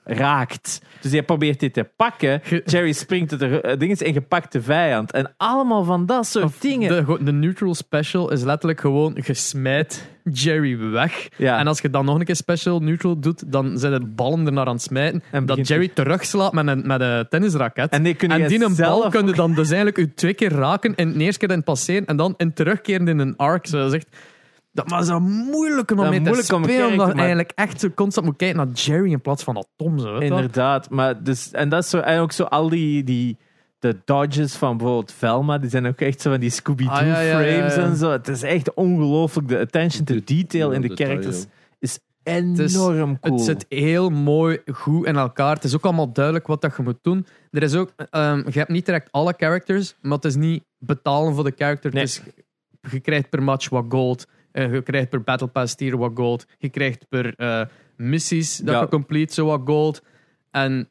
raakt. Dus hij probeert dit te pakken. Jerry springt het er, ding is en je pakt de vijand. En allemaal van dat soort dingen. De, de neutral special is letterlijk gewoon je smijt Jerry weg. Ja. En als je dan nog een keer special neutral doet, dan zijn de ballen er naar aan het smijten. En dat Jerry terugslaat met een, met een tennisraket. En die kun je En die een zelf bal kun je dan dus eigenlijk u twee keer raken. In de eerste keer in het passeren en dan in terugkeren in een arc. Zo, echt... Dat maar zo moeilijk om mee te spelen. Omdat kijken, je maar- eigenlijk echt zo constant moet kijken naar Jerry in plaats van naar Tom. Zo. Inderdaad, maar dus, en dat is zo, en ook zo al die, die de dodges van bijvoorbeeld Velma, die zijn ook echt zo van die Scooby-Doo Ah, ja, ja, ja, frames ja. en zo. Het is echt ongelooflijk. De attention to De- detail ja, in de characters ja. is is- enorm cool. Het zit heel mooi, goed in elkaar. Het is ook allemaal duidelijk wat dat je moet doen. Er is ook, ehm, je hebt niet direct alle characters, maar het is niet betalen voor de character. Nee. Dus je krijgt per match wat gold. Eh, je krijgt per Battle Pass tier wat gold. Je krijgt per eh, missies dat Ja. je complete zo wat gold. En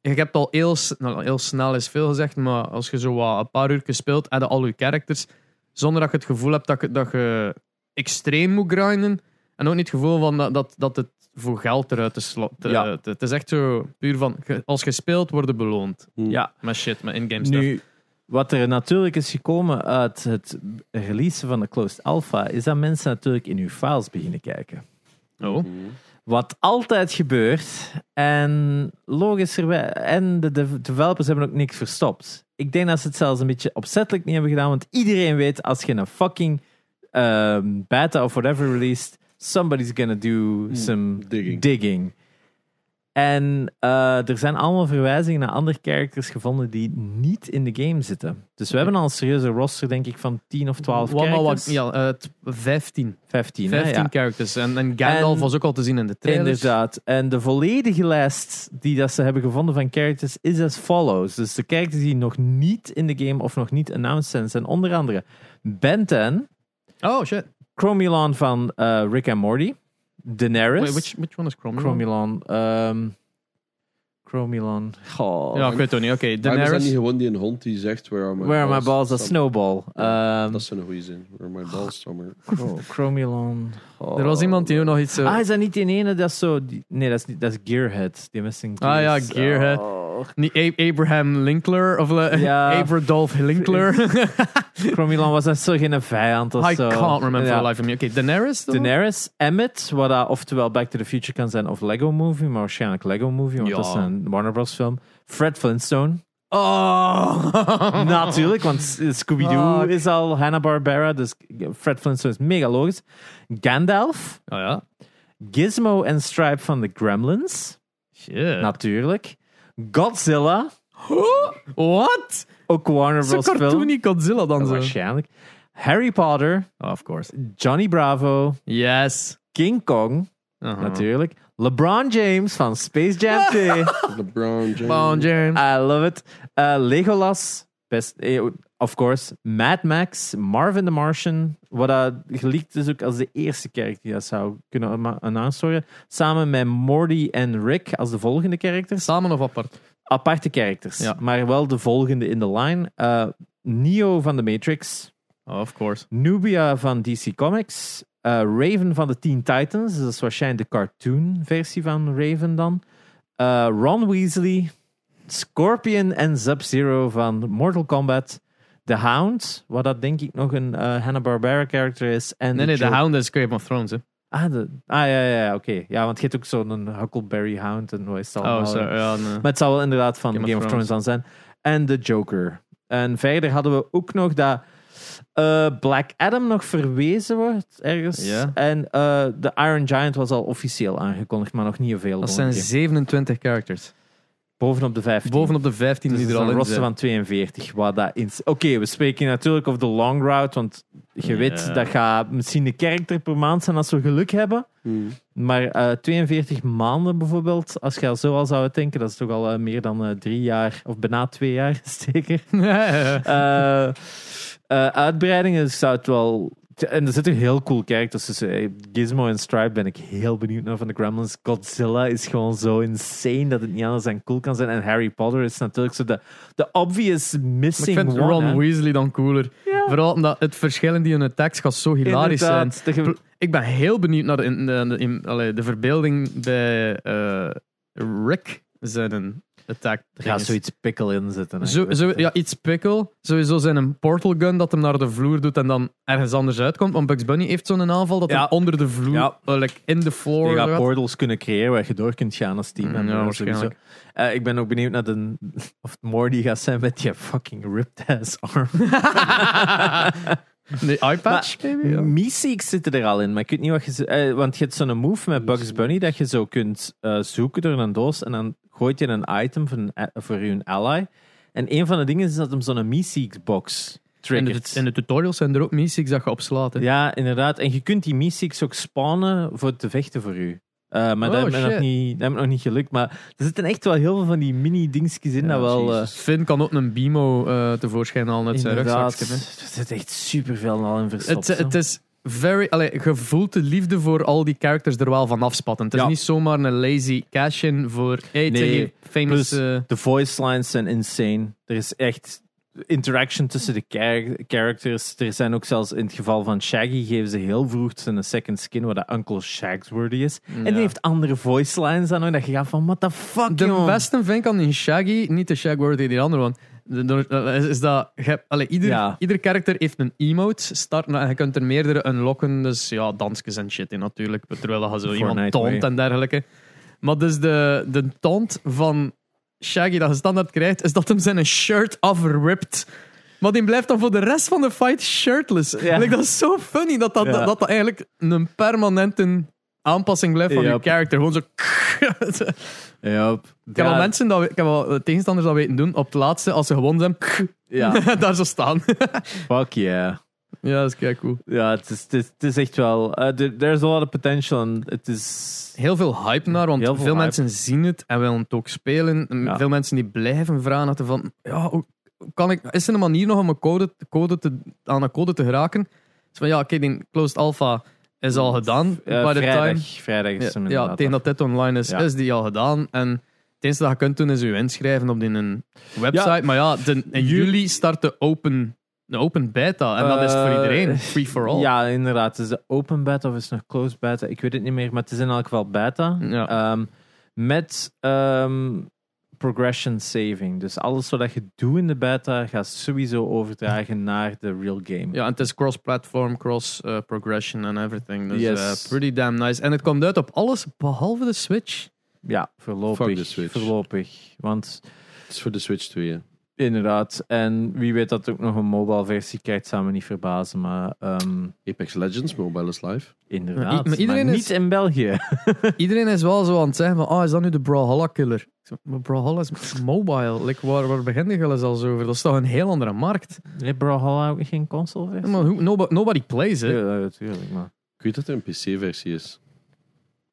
je hebt al heel, nou, heel snel is veel gezegd, maar als je zo wat een paar uur speelt, heb je al je characters, zonder dat je het gevoel hebt dat je, dat je extreem moet grinden. En ook niet het gevoel van dat, dat, dat het voor geld eruit te Ja. te- Het is echt zo puur van, als je speelt, worden beloond. ja, Met shit, met in-game stuff. nu, wat er natuurlijk is gekomen uit het releasen van de closed alpha, is dat mensen natuurlijk in uw files beginnen kijken. Oh. Wat altijd gebeurt. En logischerwijs. En de de developers hebben ook niks verstopt. Ik denk dat ze het zelfs een beetje opzettelijk niet hebben gedaan. Want iedereen weet als je een fucking ehm, beta of whatever released. Somebody's gonna do some digging. digging. En eh, er zijn allemaal verwijzingen naar andere characters gevonden die niet in de game zitten. Dus we hebben al een serieuze roster, denk ik, van 10 of 12 Wat, maar characters. wat, ja, eh, t- 15. 15, hè, 15 ja. characters. En, en Gandalf En- was ook al te zien in de trailers. Inderdaad. En de volledige lijst die dat ze hebben gevonden van characters is as follows. Dus de characters die nog niet in de game of nog niet announced zijn, zijn onder andere Ben 10, Oh, shit. Cromulon van eh, Rick and Morty. Daenerys. Wait, which, which one is? Cromulon. ehm Cromulon. Goh. Ja, ik weet het niet. Oké, Maar is dat Daenerys. niet gewoon die een hond die zegt where are my Where are my balls? balls? Dat Dat- Snowball. Ehm Dat is een goede zin. Where are my balls Cromulon. Oh. Er was iemand die ook nog iets... Ah, is dat niet die ene? Dat is zo... die- nee, dat is, niet, dat is Gearhead. Die Missing Ah, ja. Gearhead. Oh. Niet Abraham Linkler of uh, Ja. Abradolf Linkler. Cromulon was dat zo geen vijand of I zo. can't remember Ja. life of me. Oké, Daenerys dan? Daenerys, Emmet, wat dat oftewel Back to the Future kan zijn of Lego Movie, maar waarschijnlijk Lego Movie, want Ja. dat is een Warner Bros. film. Fred Flintstone, Oh! natuurlijk, want Scooby-Doo is al Hanna-Barbera, dus Fred Flintstone is mega logisch. Gandalf, Oh ja. Gizmo en Stripe van de Gremlins, Shit. natuurlijk. Godzilla, What? ook Warner Bros. film. cartoony Godzilla dan zo. Waarschijnlijk. Harry Potter, Oh, of course. Johnny Bravo, Yes. King Kong, Uh-huh. natuurlijk. LeBron James van Space Jam 2. LeBron James. Bon, James. I love it. Uh, Legolas, best, eh, of course. Mad Max, Marvin the Martian, wat dat gelikt is ook als de eerste kerk die dat zou kunnen aanstoren. Samen met Morty en Rick als de volgende characters. Samen of apart? Aparte characters, Ja. maar wel de volgende in de line. Uh, Neo van The Matrix, Oh, of course. Nubia van DC Comics, uh, Raven van de Teen Titans, dat is waarschijnlijk de cartoon versie van Raven dan. Uh, Ron Weasley, Scorpion en Sub-Zero van Mortal Kombat. The Hound, wat dat denk ik nog een uh, Hanna-Barbera character is. En Nee, nee, de Joker. Hound is Game of Thrones, hè. Ah, de, ah ja, ja, ja oké. Ja, want je hebt ook zo'n Huckleberry Hound en wat is allemaal. Oh, sorry. Ja, nee. Maar het zou wel inderdaad van Game Game, of Thrones dan zijn. En The Joker. En verder hadden we ook nog dat eh, Black Adam nog verwezen wordt ergens. En eh, de Iron Giant was al officieel aangekondigd, maar nog niet veel. Dat zijn 27 characters. Bovenop de 15. Bovenop de 15 Dus die er is al een in roster zijn. van 42. Wat dat in... Oké, we spreken natuurlijk over de long route, want je weet dat gaat misschien een karakter per maand zijn als we geluk hebben. Hmm. Maar eh, 42 maanden bijvoorbeeld, als je al zo al zou denken, dat is toch al eh, meer dan eh, drie jaar, of bijna twee jaar zeker. Eh, eh, uitbreidingen dus zou het wel. En er zitten heel cool characters tussen. Gizmo en Stripe ben ik heel benieuwd naar van de Gremlins. Godzilla is gewoon zo insane dat het niet anders dan cool kan zijn. En Harry Potter is natuurlijk zo de, de obvious Maar ik missing vind one. Ron hè. Weasley dan cooler. Ja. Vooral omdat het verschil in die attacks gaat zo hilarisch zijn. Inderdaad, Ik ben heel benieuwd naar de, in- de, de, in- allee, de verbeelding bij eh, Rick zijn attack. Er gaat zoiets pikkel in zitten. Zo, zo, ja, iets pickle. Sowieso zijn een portal gun dat hem naar de vloer doet en dan ergens anders uitkomt. Want Bugs Bunny heeft zo'n aanval dat Ja. hem onder de vloer, Ja. eh, like in de floor Je gaat portals kunnen creëren waar je door kunt gaan als team. Mm, En, ja, waarschijnlijk. Eh, ik ben ook benieuwd naar de, of het Morty gaat zijn met die fucking ripped ass arm. De eyepatch? Ja. Meeseeks zitten er al in, maar ik weet niet wat je... eh, want je hebt zo'n move met Bugs Bunny dat je zo kunt eh, zoeken door een doos en dan gooit je een item voor, een, eh, voor je ally. En een van de dingen is dat hem zo'n Meeseeks box de, triggert. in de tutorials zijn er ook mystics dat je opslaat. hè. Ja, inderdaad. En je kunt die Meeseeks ook spawnen voor te vechten voor u. Eh, maar Oh, dat, heeft me nog niet, dat nog niet gelukt. Maar er zitten echt wel heel veel van die mini-dingetjes in. Ja, dat wel... Jezus. Finn kan ook een Bimo tevoorschijn halen uit zijn inderdaad, rugzakje. er zit echt superveel al in verstopt. Het, het is very... Allee, je voelt de liefde voor al die characters er wel van afspatten. Het is Ja. niet zomaar een lazy cash-in voor... Hey, Nee, nee, famous... plus- eh, De voice lines zijn insane. Er is echt interaction tussen de char- characters. Er zijn ook zelfs in het geval van Shaggy geven ze heel vroeg zijn second skin, wat dat Uncle Shagsworthy is. En die heeft andere voice lines dan ook, dat je gaat van, what the fuck, De beste vind ik aan die Shaggy, niet de Shagworthy, die andere one, is, is dat je hebt, allee, ieder, Ja. ieder karakter heeft een emote starten en je kunt er meerdere unlocken. Dus ja, dansjes en shit in natuurlijk. Terwijl je zo iemand toont en dergelijke. Maar dus de, de taunt van Shaggy dat je standaard krijgt, is dat hem zijn shirt afript. Maar die blijft dan voor de rest van de fight shirtless. Ja. Like, dat is zo funny dat dat, Ja. dat, dat eigenlijk een permanente aanpassing blijft van je Yep. character. Gewoon zo... Ja, Ik heb wel mensen dat, we- ik heb wel eh, tegenstanders dat weten doen op het laatste, als ze gewonnen zijn, ja, daar zo staan. fuck yeah. ja, dat is kei cool. Ja, het is, het is, het is echt wel... eh, there- there's a lot of potential en het is... Heel veel hype naar, want Heel veel, veel hype. mensen zien het en willen het ook spelen. En Ja. Veel mensen die blijven vragen van, ja, hoe kan ik, is er een manier nog om een code, code te, aan een code te geraken? Dus van ja, oké, die closed alpha is al gedaan. By the vrijdag, time, vrijdag is hem ja, tegen dat dit online is, is die al gedaan. En het enige dat je kunt doen is je inschrijven op die een website. Maar ja, de, in Ju- juli start de open, de open beta. En dat is voor Eh, iedereen. Free for all. Ja, inderdaad. Het is de open beta of is het nog closed beta? Ik weet het niet meer, maar het is in elk geval beta. Ja. Ehm, met ehm, progression saving. Dus alles wat je doet in de beta gaat sowieso overdragen naar de real game. Ja, en het is cross-platform, cross-progression en everything. Dus Yes. eh, pretty damn nice. En het komt uit op alles behalve de Switch. Ja, voorlopig. Fuck de Switch. Voorlopig. Want Het is voor de Switch 2. Hè. inderdaad, en wie weet dat er ook nog een mobile versie krijgt, zou me niet verbazen. Maar ehm, Apex Legends, Mobile is live. inderdaad. Maar i- maar iedereen maar is- niet in België. Iedereen is wel zo aan het zeggen van, ah, is dat nu de Brawlhalla killer? Ik zeg, Maar Brawlhalla is mobile. Like, waar, waar begin je al eens over? Dat is toch een heel andere markt? Nee, Brawlhalla ook geen console Ja, versie? maar nobody, nobody plays it. Ja, natuurlijk. Maar. Ik weet dat er een PC-versie is.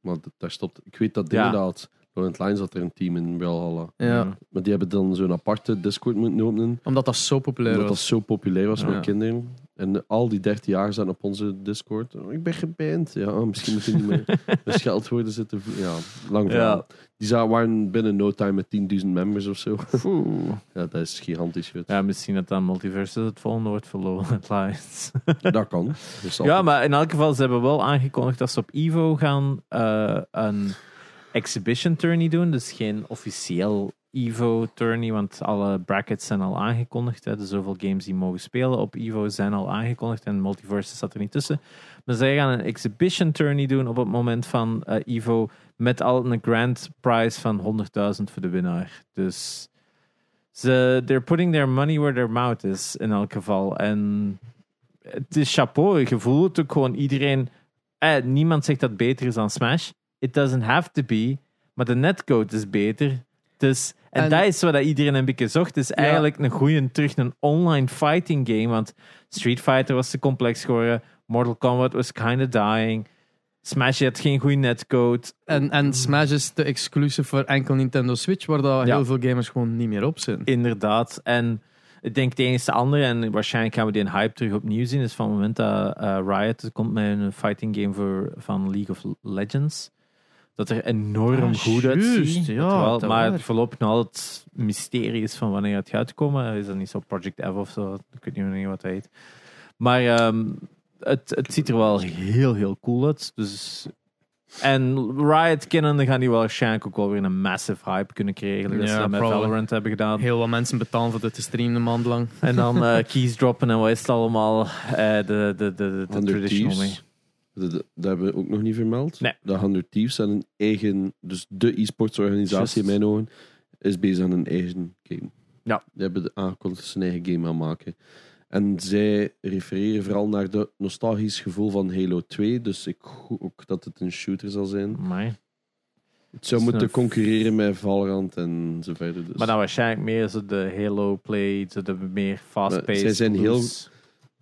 Maar daar stopt. Ik weet dat Ja. inderdaad. Laurent Lines had er een team in Brawlhalla. Ja, Maar die hebben dan zo'n aparte Discord moeten openen. omdat dat zo populair Omdat dat was. zo populair was Ja. met kinderen. En al die 13 jaar zijn op onze Discord. Oh, ik ben geband. Ja, oh, misschien moet je niet meer geld worden zitten. Ja, lang verhaal. Ja. Die waren binnen no time met 10.000 members of zo. Ja, dat is gigantisch. Goed. Ja, misschien dat dan Multiverse het volgende wordt verloren. Het Lions. Dat kan. Dus Ja, maar in elk geval, ze hebben wel aangekondigd dat ze op Evo gaan eh, een exhibition tourney doen. Dus geen officieel Evo tourney, want alle brackets zijn al aangekondigd. Hè. De zoveel games die mogen spelen op Evo zijn al aangekondigd en Multiverse zat er niet tussen. Maar zij gaan een exhibition tourney doen op het moment van eh, Evo met al een grand prize van 100.000 voor de winnaar. Dus ze they're putting their money where their mouth is in elk geval. En het is chapeau. Je voelt ook gewoon iedereen. Eh, niemand zegt dat beter is dan Smash. It doesn't have to be. Maar de netcode is beter. Dus, en, En- dat is wat dat iedereen een beetje zocht. is eigenlijk een goede terug een online fighting game. Want Street Fighter was te complex geworden. Mortal Kombat was kind of dying. Smash had geen goede netcode. En, en Smash is te exclusief voor enkel Nintendo Switch, waar Ja. heel veel gamers gewoon niet meer op zitten. Inderdaad. En ik denk het enige andere, en waarschijnlijk gaan we die hype terug opnieuw zien, is van het moment dat eh, Riot komt met een fighting game voor, van League of Legends. Dat er enorm Ah, goed juist, uitziet. ja, Terwijl- maar waar. voorlopig nog altijd mysterie is van wanneer het gaat komen. Is dat niet zo Project F of zo? Ik weet niet meer wat dat heet. Maar ehm, het, het ziet er wel heel, heel cool uit. Dus, en Riot kennende gaan die wel waarschijnlijk ook wel weer een massive hype kunnen krijgen. Dat Ja, ze dat met probably. Valorant hebben gedaan. Heel wat mensen betalen voor dit te streamen een maand lang. En dan eh, keys droppen en wat is het allemaal? Eh, de de, de, de, de 100 traditional mee. Dat, dat hebben we ook nog niet vermeld. Nee. De 100 Thieves zijn een eigen, dus de e-sports organisatie in mijn ogen, is bezig aan een eigen game. Ja. Die hebben aangekondigd dat ze een eigen game gaan maken. En zij refereren vooral naar de nostalgisch gevoel van Halo 2. Dus ik hoop ook dat het een shooter zal zijn. Amai. Het zou moeten een- concurreren met Valorant en zo verder. Dus. Maar dan waarschijnlijk meer zo de Halo play, zo de meer fast-paced. zij zijn heel-.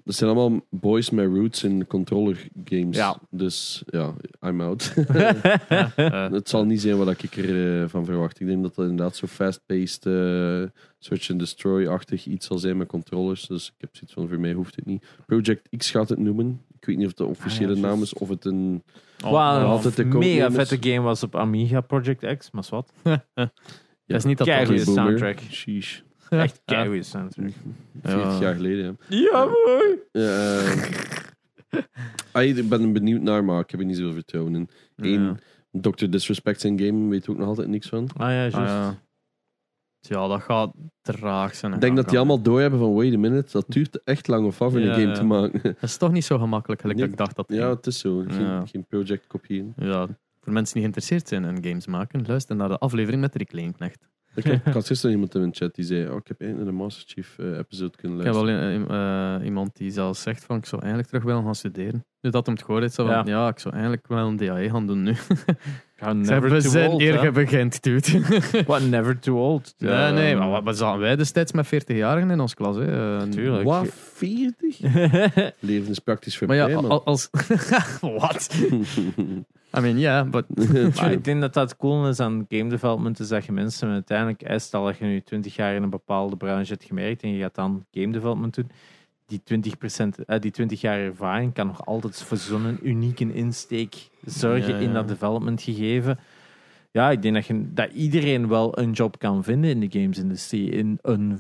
Dat zijn allemaal boys met roots in controller games. Ja. Dus ja, I'm out. Eh, Het zal niet zijn wat ik ervan van verwacht. Ik denk dat dat inderdaad zo fast-paced, eh, search and destroy-achtig iets zal zijn met controllers. Dus ik heb zoiets van, voor mij hoeft het niet. Project X gaat het noemen. Ik weet niet of het de officiële Ah, ja, naam is of het een... oh, Wat een altijd de mega vette game was op Amiga Project X, maar wat. dat is niet dat. Boomer. soundtrack. Sheesh. Echt Ja. keigoede soundtrack. 40 jaar geleden. hè. Ja, mooi. Ja, eh, ah, ik ben er benieuwd naar, maar ik heb er niet zoveel vertrouwen in. Eén, Dr. Disrespect zijn game weet ook nog altijd niks van. Ah ja, juist. Ah, ja. ja, dat gaat traag zijn. Ik denk dat die allemaal doorhebben van wait a minute, dat duurt echt lang of af om Ja, een game ja. te maken. Dat is toch niet zo gemakkelijk, gelijk Nee. dat ik dacht dat het ja, ging. het is zo. Geen, Ja. geen project kopieën. ja. Voor mensen die geïnteresseerd zijn in games maken, luister naar de aflevering met Rick Leenknecht. Ik, heb, ik had gisteren iemand in mijn chat die zei: oh, Ik heb naar de Master Chief eh, episode kunnen Ik heb wel luisteren. eh, eh, iemand die zelfs zegt van ik zou eigenlijk terug willen gaan studeren. Nu dat hem het gehoord heeft, zo van, Ja. ja. ik zou eigenlijk wel een DAE gaan doen nu. Ja, never we too zijn old, eer hè. je begint, dude. What, never too old. nee, Ja, nee, um, maar wat- wat zaten wij destijds met 40-jarigen in onze klas? Hè? Eh, Tuurlijk. Wat? 40? Leven is praktisch Maar ja, voorbij, man. al- als... Wat? I mean, yeah, but... Maar ik denk dat dat cool is aan game development, is dat je mensen uiteindelijk, stel dat je nu 20 jaar in een bepaalde branche hebt gemerkt en je gaat dan game development doen, die 20%, eh, die 20 jaar ervaring kan nog altijd voor zo'n unieke insteek zorgen Ja, in dat development gegeven. Ja, ik denk dat, je, dat iedereen wel een job kan vinden in de gamesindustrie, in een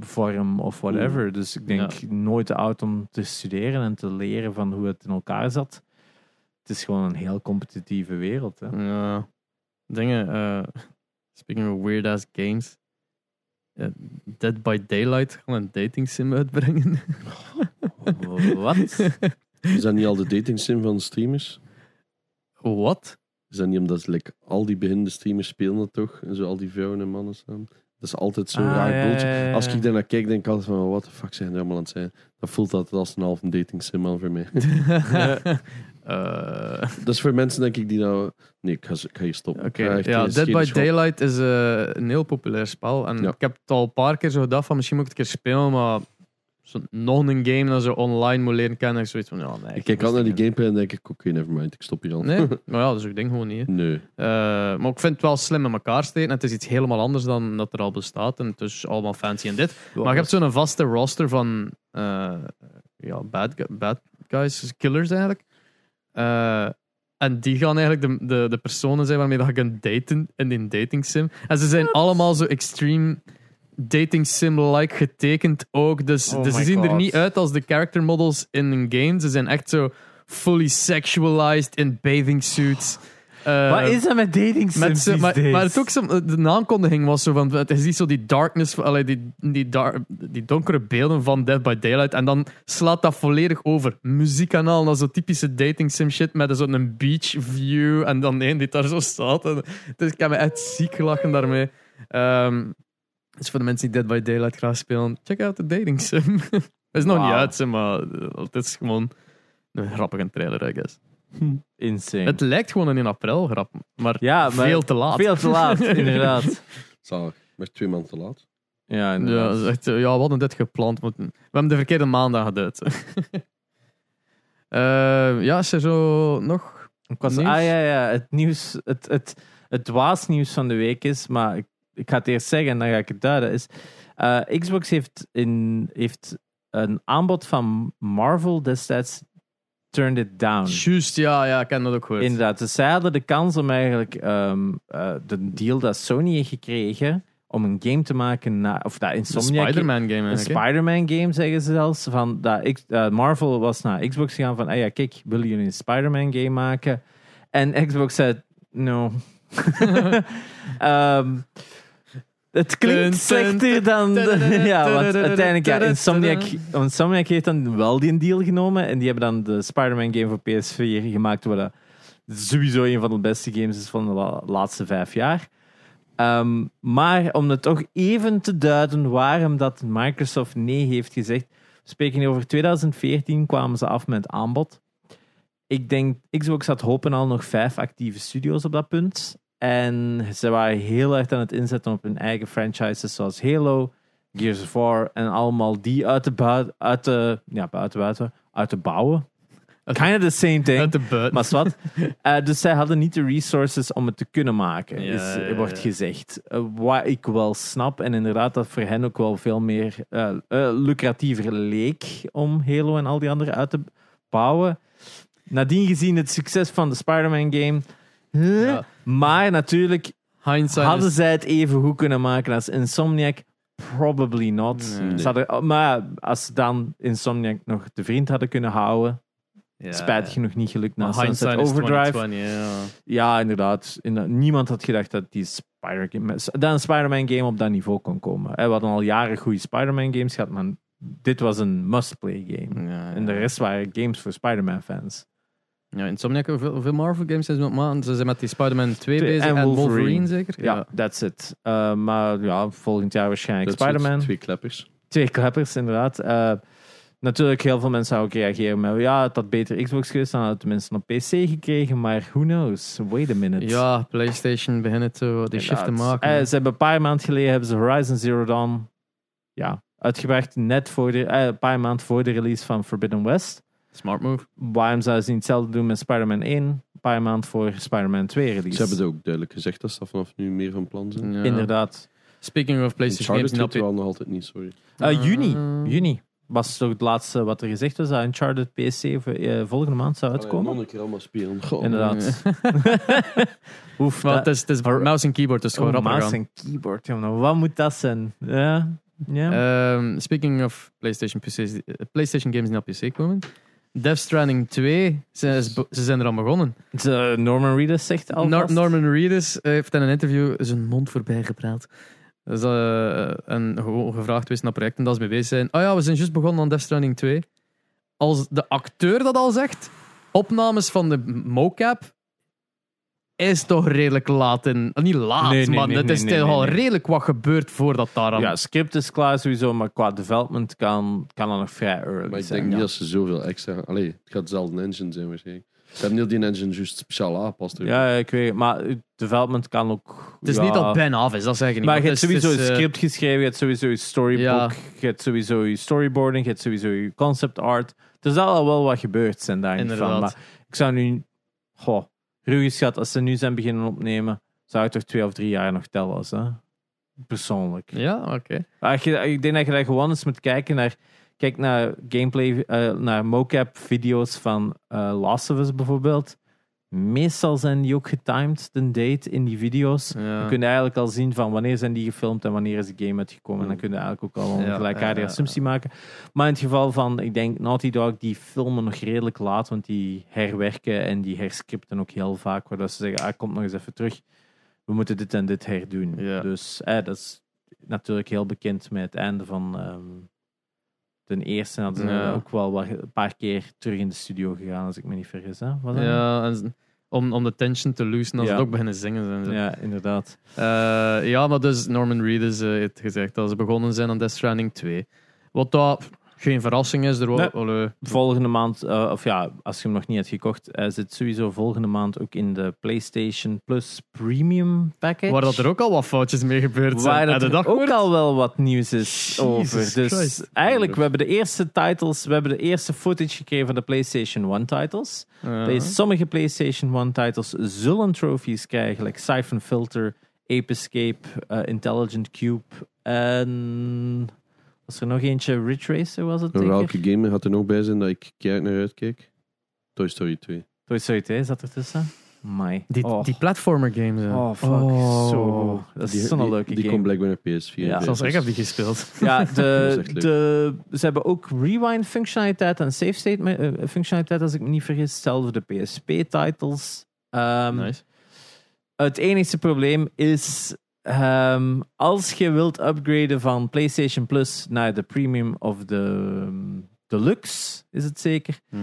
vorm of whatever. Dus ik denk nooit te oud om te studeren en te leren van hoe het in elkaar zat. Het is gewoon een heel competitieve wereld. Hè. Ja. Dingen, eh, speaking of weird ass games. eh, Dead by Daylight gaan een dating sim uitbrengen. Wat? Is dat niet al de dating sim van streamers? Wat? Is dat niet omdat ze, like, al die beginnende streamers spelen dat toch? En zo al die vrouwen en mannen samen. Dat is altijd zo'n Ah, raar ja, boeltje. ja, ja, Als ik daar naar kijk, denk ik altijd van, wat de fuck zijn er allemaal aan het zijn? Dat voelt altijd als een half een dating sim al voor mij. Eh, dat is voor mensen, denk ik, die nou... Nee, ik ga, ik ga hier stoppen. Oké, Ik ja, Dead by Daylight is eh, een heel populair spel. En Ja. ik heb het al een paar keer zo gedacht van misschien moet ik het een keer spelen, maar zo, nog een game dat zo online moet leren kennen. Ik zoiets van, ja, nee. Ik kijk al naar die gameplay en denk ik, oké, nevermind, ik stop hier al. Nee, maar ja, dat is ook ding gewoon niet. hè. nee. Eh, maar ik vind het wel slim in elkaar steken. Het is iets helemaal anders dan dat er al bestaat. En het is allemaal fancy en dit. Maar je hebt zo'n vaste roster van ja, bad, bad guys, killers eigenlijk. Eh, en die gaan eigenlijk de, de, de personen zijn waarmee dat je kunt daten in die dating sim. En ze zijn allemaal zo extreme dating sim-like getekend ook. Dus, Oh dus ze zien er niet uit als de character models in een game. Ze zijn echt zo fully sexualized in bathing suits. Eh, Wat is dat met dating sims met maar, het ook zo, de aankondiging was zo van, het is niet zo die darkness, allee, die, die, dar, die donkere beelden van Dead by Daylight. En dan slaat dat volledig over. Muziekkanaal, naar zo typische dating sim shit met zo'n beach view. En dan één die daar zo staat. En, dus ik heb me echt ziek gelachen daarmee. Ehm, dus voor de mensen die Dead by Daylight graag spelen, check out de dating sim. Het is nog niet uit, maar het is gewoon een grappige trailer, I guess. Insane. Het lijkt gewoon een in april grap, maar, ja, maar veel te laat. Veel te laat, inderdaad. Zalig. Maar twee maanden te laat. Ja, Ja, inderdaad. dat is echt, ja, we hadden dit gepland. Maar we hebben de verkeerde maandag geduid. Eh, ja, is er zo nog... Ik was, Nieuws? ah ja, ja, het nieuws, het, het, het waasnieuws van de week is, maar ik, ik ga het eerst zeggen en dan ga ik het duiden, is eh, Xbox heeft, in, heeft een aanbod van Marvel destijds turned it down. Juist, ja, ja, ik ken dat ook gehoord. Inderdaad, dus zij hadden de kans om eigenlijk ehm, eh, de deal dat Sony heeft gekregen om een game te maken, na, of dat Insomniac... Spider-Man game Een? Spider-Man game zeggen ze zelfs. Van dat eh, Marvel was naar Xbox gegaan van, ah ja, kijk, willen jullie een Spider-Man game maken? En Xbox zei, no. Ehm, het klinkt slechter dan... de- ja, want uiteindelijk, ja, Insomniac. Insomniac heeft dan wel die deal genomen en die hebben dan de Spider-Man game voor PS4 gemaakt, wat sowieso een van de beste games is van de la- laatste vijf jaar. Ehm, maar om het toch even te duiden waarom dat Microsoft nee heeft gezegd. We spreken over 2014 kwamen ze af met aanbod. Ik denk, Xbox had hopen al nog vijf actieve studios op dat punt. En ze waren heel erg aan het inzetten op hun eigen franchises zoals Halo, Gears of War en allemaal die uit de buiten, uit de, ja, buiten, buiten, uit te bouwen. Kind of the same thing. Uit de buiten. Maar wat. Eh, dus zij hadden niet de resources om het te kunnen maken, Ja, is, ja, ja. wordt gezegd. Eh, wat ik wel snap, en inderdaad dat voor hen ook wel veel meer eh, lucratiever leek om Halo en al die andere uit te bouwen. Nadien gezien het succes van de Spider-Man game. Ja. Maar natuurlijk, Hindsight hadden is- zij het even goed kunnen maken als Insomniac? Probably not. Nee. Hadden- maar als ze dan Insomniac nog de vriend hadden kunnen houden, Ja, spijtig genoeg niet gelukt na Sunset Overdrive. 2020, ja. Ja, inderdaad. Niemand had gedacht dat, die Spider dat een Spider-Man game op dat niveau kon komen. We hadden al jaren goede Spider-Man games gehad, maar dit was een must-play game. Ja, En de rest waren games voor Spider-Man fans. Ja, Insomniac, hoeveel, hoeveel Marvel games zijn ze met maken? Ze zijn met die Spider-Man 2 Twee- bezig en Wolverine, Wolverine. zeker? Ja, that's it. Eh, maar ja, volgend jaar waarschijnlijk Spider-Man. Twee kleppers. Twee klappers, inderdaad. Eh, natuurlijk, heel veel mensen zouden ook reageren met ja, het had beter Xbox geweest, dan hadden we tenminste op PC gekregen, maar who knows? Wait a minute. Ja, PlayStation beginnen te, die shift te maken. Eh, ze hebben een paar maanden geleden hebben ze Horizon Zero Dawn ja, uitgebracht, net voor de, eh, een paar maanden voor de release van Forbidden West. Smart move. Waarom zouden ze niet hetzelfde doen met Spider-Man 1? Een paar maanden voor Spider-Man 2 release. Ze hebben het ook duidelijk gezegd dat ze vanaf nu meer van plan zijn. Ja. Inderdaad. Speaking of PlayStation games, Uncharted wel nog altijd niet, sorry. Eh, juni. Juni. was toch het laatste wat er gezegd was, dat Uncharted PC eh, volgende maand zou uitkomen. Nog een keer allemaal spelen. Goh. Inderdaad. Oef, Maar dat- het is, het is mouse en keyboard, dus gewoon oh, rapper mouse gaan. en keyboard. Ja, maar wat moet dat zijn? Ja. ja. Ehm, speaking of PlayStation, PC's, eh, PlayStation games die op PC komen. Death Stranding 2, ze, is ze zijn er aan begonnen. De Norman Reedus zegt al. Nor- Norman Reedus eh, heeft in een interview zijn mond voorbij gepraat. Dus, eh, en gewoon gevraagd geweest naar projecten dat ze mee bezig zijn. Oh ja, we zijn juist begonnen aan Death Stranding 2. Als de acteur dat al zegt, opnames van de mocap is toch redelijk laat in. Niet laat, Nee, nee, maar nee, het is nee, nee, toch al redelijk wat gebeurd voordat daar aan... Ja, script is klaar sowieso, maar qua development kan, kan dat nog vrij early Maar ik zijn. denk niet dat ze zoveel extra... Allee, het gaat dezelfde engine zijn waarschijnlijk. Ze hebben heel die engine juist speciaal aangepast. Ja, ik weet het. Maar development kan ook... Het is ja. niet dat bijna af is, dat zeg ik niet. Maar je het hebt sowieso een eh, script geschreven, je hebt sowieso je storybook, Ja. je hebt sowieso je storyboarding, je hebt sowieso je concept art. Er zal al wel wat gebeurd zijn daar niet van. Inderdaad. Maar ik zou nu... Goh, ruw geschat, als ze nu zijn beginnen opnemen, zou ik toch twee of drie jaar nog tellen. als, Hè? Persoonlijk. Ja, oké. Ik denk dat je daar gewoon eens moet kijken naar. Kijk naar gameplay, eh, naar mocap video's van eh Last of Us bijvoorbeeld. Meestal zijn die ook getimed, de date in die video's. Ja. Dan kun je eigenlijk al zien van wanneer zijn die gefilmd en wanneer is de game uitgekomen. En dan kun je eigenlijk ook al een Ja, gelijkaardige ja, assumptie maken. Maar in het geval van, ik denk Naughty Dog, die filmen nog redelijk laat, want die herwerken en die herscripten ook heel vaak. Waardoor ze zeggen, ah, kom nog eens even terug. We moeten dit en dit herdoen. Dus eh, dat is natuurlijk heel bekend met het einde van ehm ten eerste. Hadden ze Ja. ook wel wat, een paar keer terug in de studio gegaan, als ik me niet vergis. Hè? Was dat? Ja, en om, om de tension te loosen als Ja. ze ook beginnen zingen zijn. ja, inderdaad. Eh, ja, maar dus Norman Reedus eh, heeft gezegd dat ze begonnen zijn aan Death Stranding 2. Wat dat geen verrassing is. Er Nee. allee, Volgende maand, eh, of ja, als je hem nog niet hebt gekocht, hij zit sowieso volgende maand ook in de PlayStation Plus Premium Package. waar dat er ook al wat foutjes mee gebeurd zijn. Waar dat er ook al wel wat nieuws is Jesus over. Dus Christ. eigenlijk, we hebben de eerste titles, we hebben de eerste footage gekregen van de PlayStation 1 titles. Ja. Play- Sommige PlayStation 1 titles zullen trophies krijgen, like Siphon Filter, Ape Escape, eh, Intelligent Cube en... Was er nog eentje? Ridge Racer was het En zeker? welke game gaat er nog bij zijn dat ik keihard naar uitkijk? Toy Story 2. Toy Story 2 zat ertussen. Mai. Die, oh. die platformer games. oh, fuck. Oh. Zo. Dat is Die, zo'n die, leuke die game. komt blijkbaar naar PS4. Ja. Zelfs ik 5, heb die gespeeld. Ja, de, de, ze hebben ook rewind functionaliteit en save state eh, functionaliteit, als ik me niet vergis. Hetzelfde de PSP-titles. nice. Het enige probleem is, ehm, als je wilt upgraden van PlayStation Plus naar de Premium of de ehm, Deluxe, is het zeker, Mhm.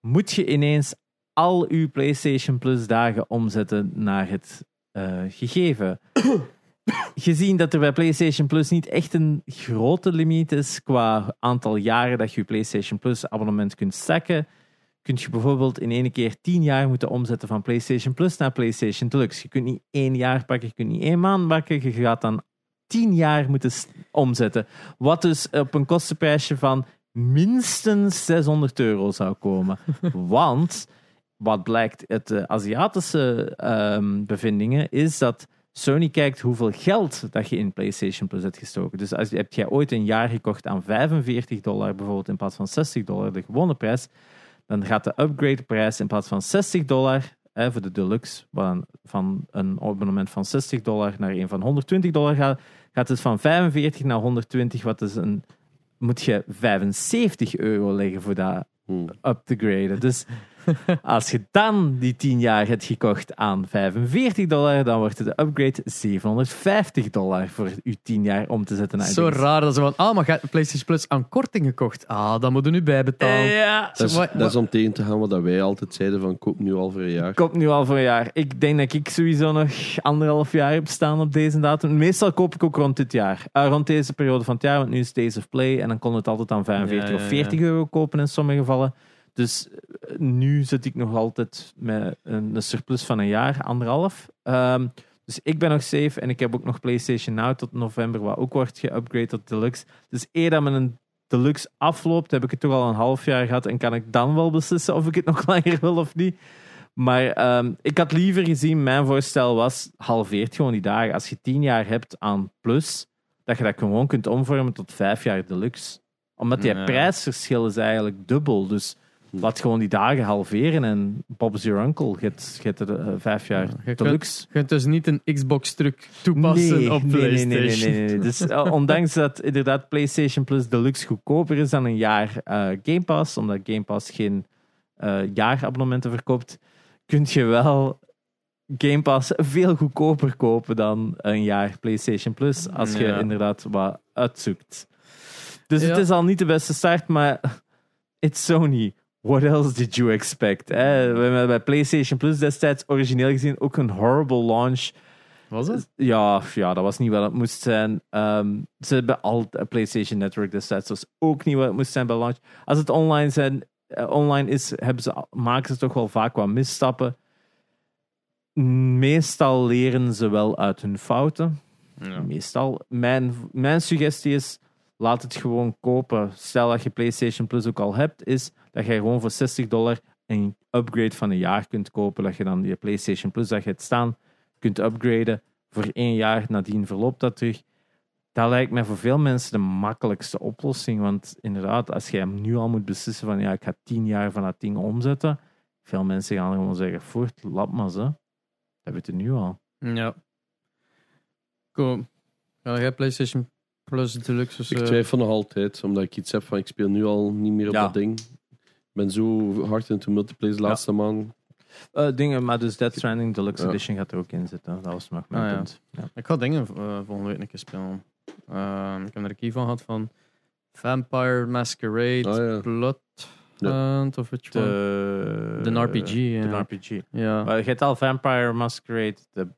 moet je ineens al uw PlayStation Plus dagen omzetten naar het eh, gegeven. Gezien dat er bij PlayStation Plus niet echt een grote limiet is qua aantal jaren dat je je PlayStation Plus abonnement kunt stacken, kun je bijvoorbeeld in één keer tien jaar moeten omzetten van PlayStation Plus naar PlayStation Deluxe. Je kunt niet één jaar pakken, je kunt niet één maand pakken, je gaat dan tien jaar moeten omzetten. Wat dus op een kostenprijsje van minstens 600 euro zou komen. Want wat blijkt uit de Aziatische ehm, bevindingen is dat Sony kijkt hoeveel geld dat je in PlayStation Plus hebt gestoken. Dus als, heb jij ooit een jaar gekocht aan 45 dollar bijvoorbeeld in plaats van 60 dollar, de gewone prijs, dan gaat de upgrade prijs in plaats van 60 dollar hè, voor de deluxe, van, van een abonnement van 60 dollar naar een van 120 dollar gaat, gaat het van 45 naar 120, wat is een moet je 75 euro leggen voor dat Hmm. up te graden. Dus als je dan die 10 jaar hebt gekocht aan 45 dollar, dan wordt de upgrade 750 dollar voor je 10 jaar om te zetten naar Zo deze. raar dat ze van, ah, maar je hebt PlayStation Plus aan korting gekocht. Ah, dan moeten we nu bijbetalen. Ja, Dat, is, Wat- dat is om tegen te gaan wat wij altijd zeiden van koop nu al voor een jaar. komt nu al voor een jaar. Ik denk dat ik sowieso nog anderhalf jaar heb staan op deze datum. Meestal koop ik ook rond dit jaar. Eh, rond deze periode van het jaar, want nu is Days of Play en dan kon het altijd aan 45 Ja, ja, of 40 euro kopen in sommige gevallen. Dus eh, nu zit ik nog altijd met een, een surplus van een jaar, anderhalf. Ehm, dus ik ben nog safe en ik heb ook nog PlayStation Now tot november, wat ook wordt geupgrade tot Deluxe. Dus eer dat mijn Deluxe afloopt, heb ik het toch al een half jaar gehad en kan ik dan wel beslissen of ik het nog langer wil of niet. Maar ehm, ik had liever gezien, mijn voorstel was, halveert gewoon die dagen. Als je tien jaar hebt aan plus, dat je dat gewoon kunt omvormen tot vijf jaar deluxe. Omdat die Ja. prijsverschil is eigenlijk dubbel. Dus laat gewoon die dagen halveren en Bob's Your Uncle. Je hebt, er eh, vijf jaar deluxe. Je kunt dus niet een Xbox-truc toepassen op PlayStation. Nee, nee, nee, nee, nee. Dus eh, ondanks dat inderdaad PlayStation Plus Deluxe goedkoper is dan een jaar eh, Game Pass, omdat Game Pass geen jaarabonnementen verkoopt, kun je wel Game Pass veel goedkoper kopen dan een jaar PlayStation Plus, als je Ja. inderdaad wat uitzoekt. Dus het is al niet de beste start, maar it's Sony. What else did you expect? We hebben bij PlayStation Plus destijds origineel gezien ook een horrible launch. Was het? Ja, ja, dat was niet wat het moest zijn. Ehm, ze hebben al het PlayStation Network destijds was ook niet wat het moest zijn bij launch. Als het online, zijn, eh, online is, hebben ze, maken ze toch wel vaak wat misstappen. Meestal leren ze wel uit hun fouten. Ja. Meestal. Mijn, mijn suggestie is, laat het gewoon kopen. Stel dat je PlayStation Plus ook al hebt, is dat je gewoon voor 60 dollar een upgrade van een jaar kunt kopen. Dat je dan je PlayStation Plus dat je hebt staan, kunt upgraden voor één jaar. Nadien verloopt dat terug. Dat lijkt mij voor veel mensen de makkelijkste oplossing. Want inderdaad, als je hem nu al moet beslissen van ja, ik ga tien jaar van dat ding omzetten. Veel mensen gaan gewoon zeggen, voort, lap maar ze. Dat weet je nu al. Ja. Cool. Ja, jij PlayStation Plus Deluxe. Dus, Ik eh, twijfel nog altijd, omdat ik iets heb van ik speel nu al niet meer op Ja. dat ding. Ik ben zo hard into multiplayer de Ja. laatste maand. Eh, dingen, maar dus Death Stranding Deluxe Ja. Edition gaat er ook in zitten. Dat was nog mijn Ah, ja. punt. Ja. Ik ga dingen eh, volgende week een keer spelen. Ehm, ik heb er een key van gehad van Vampire Masquerade, Ah, ja. Bloodhunt of which one? De, De RPG, ja. De RPG. Ja, Maar je hebt al Vampire Masquerade, de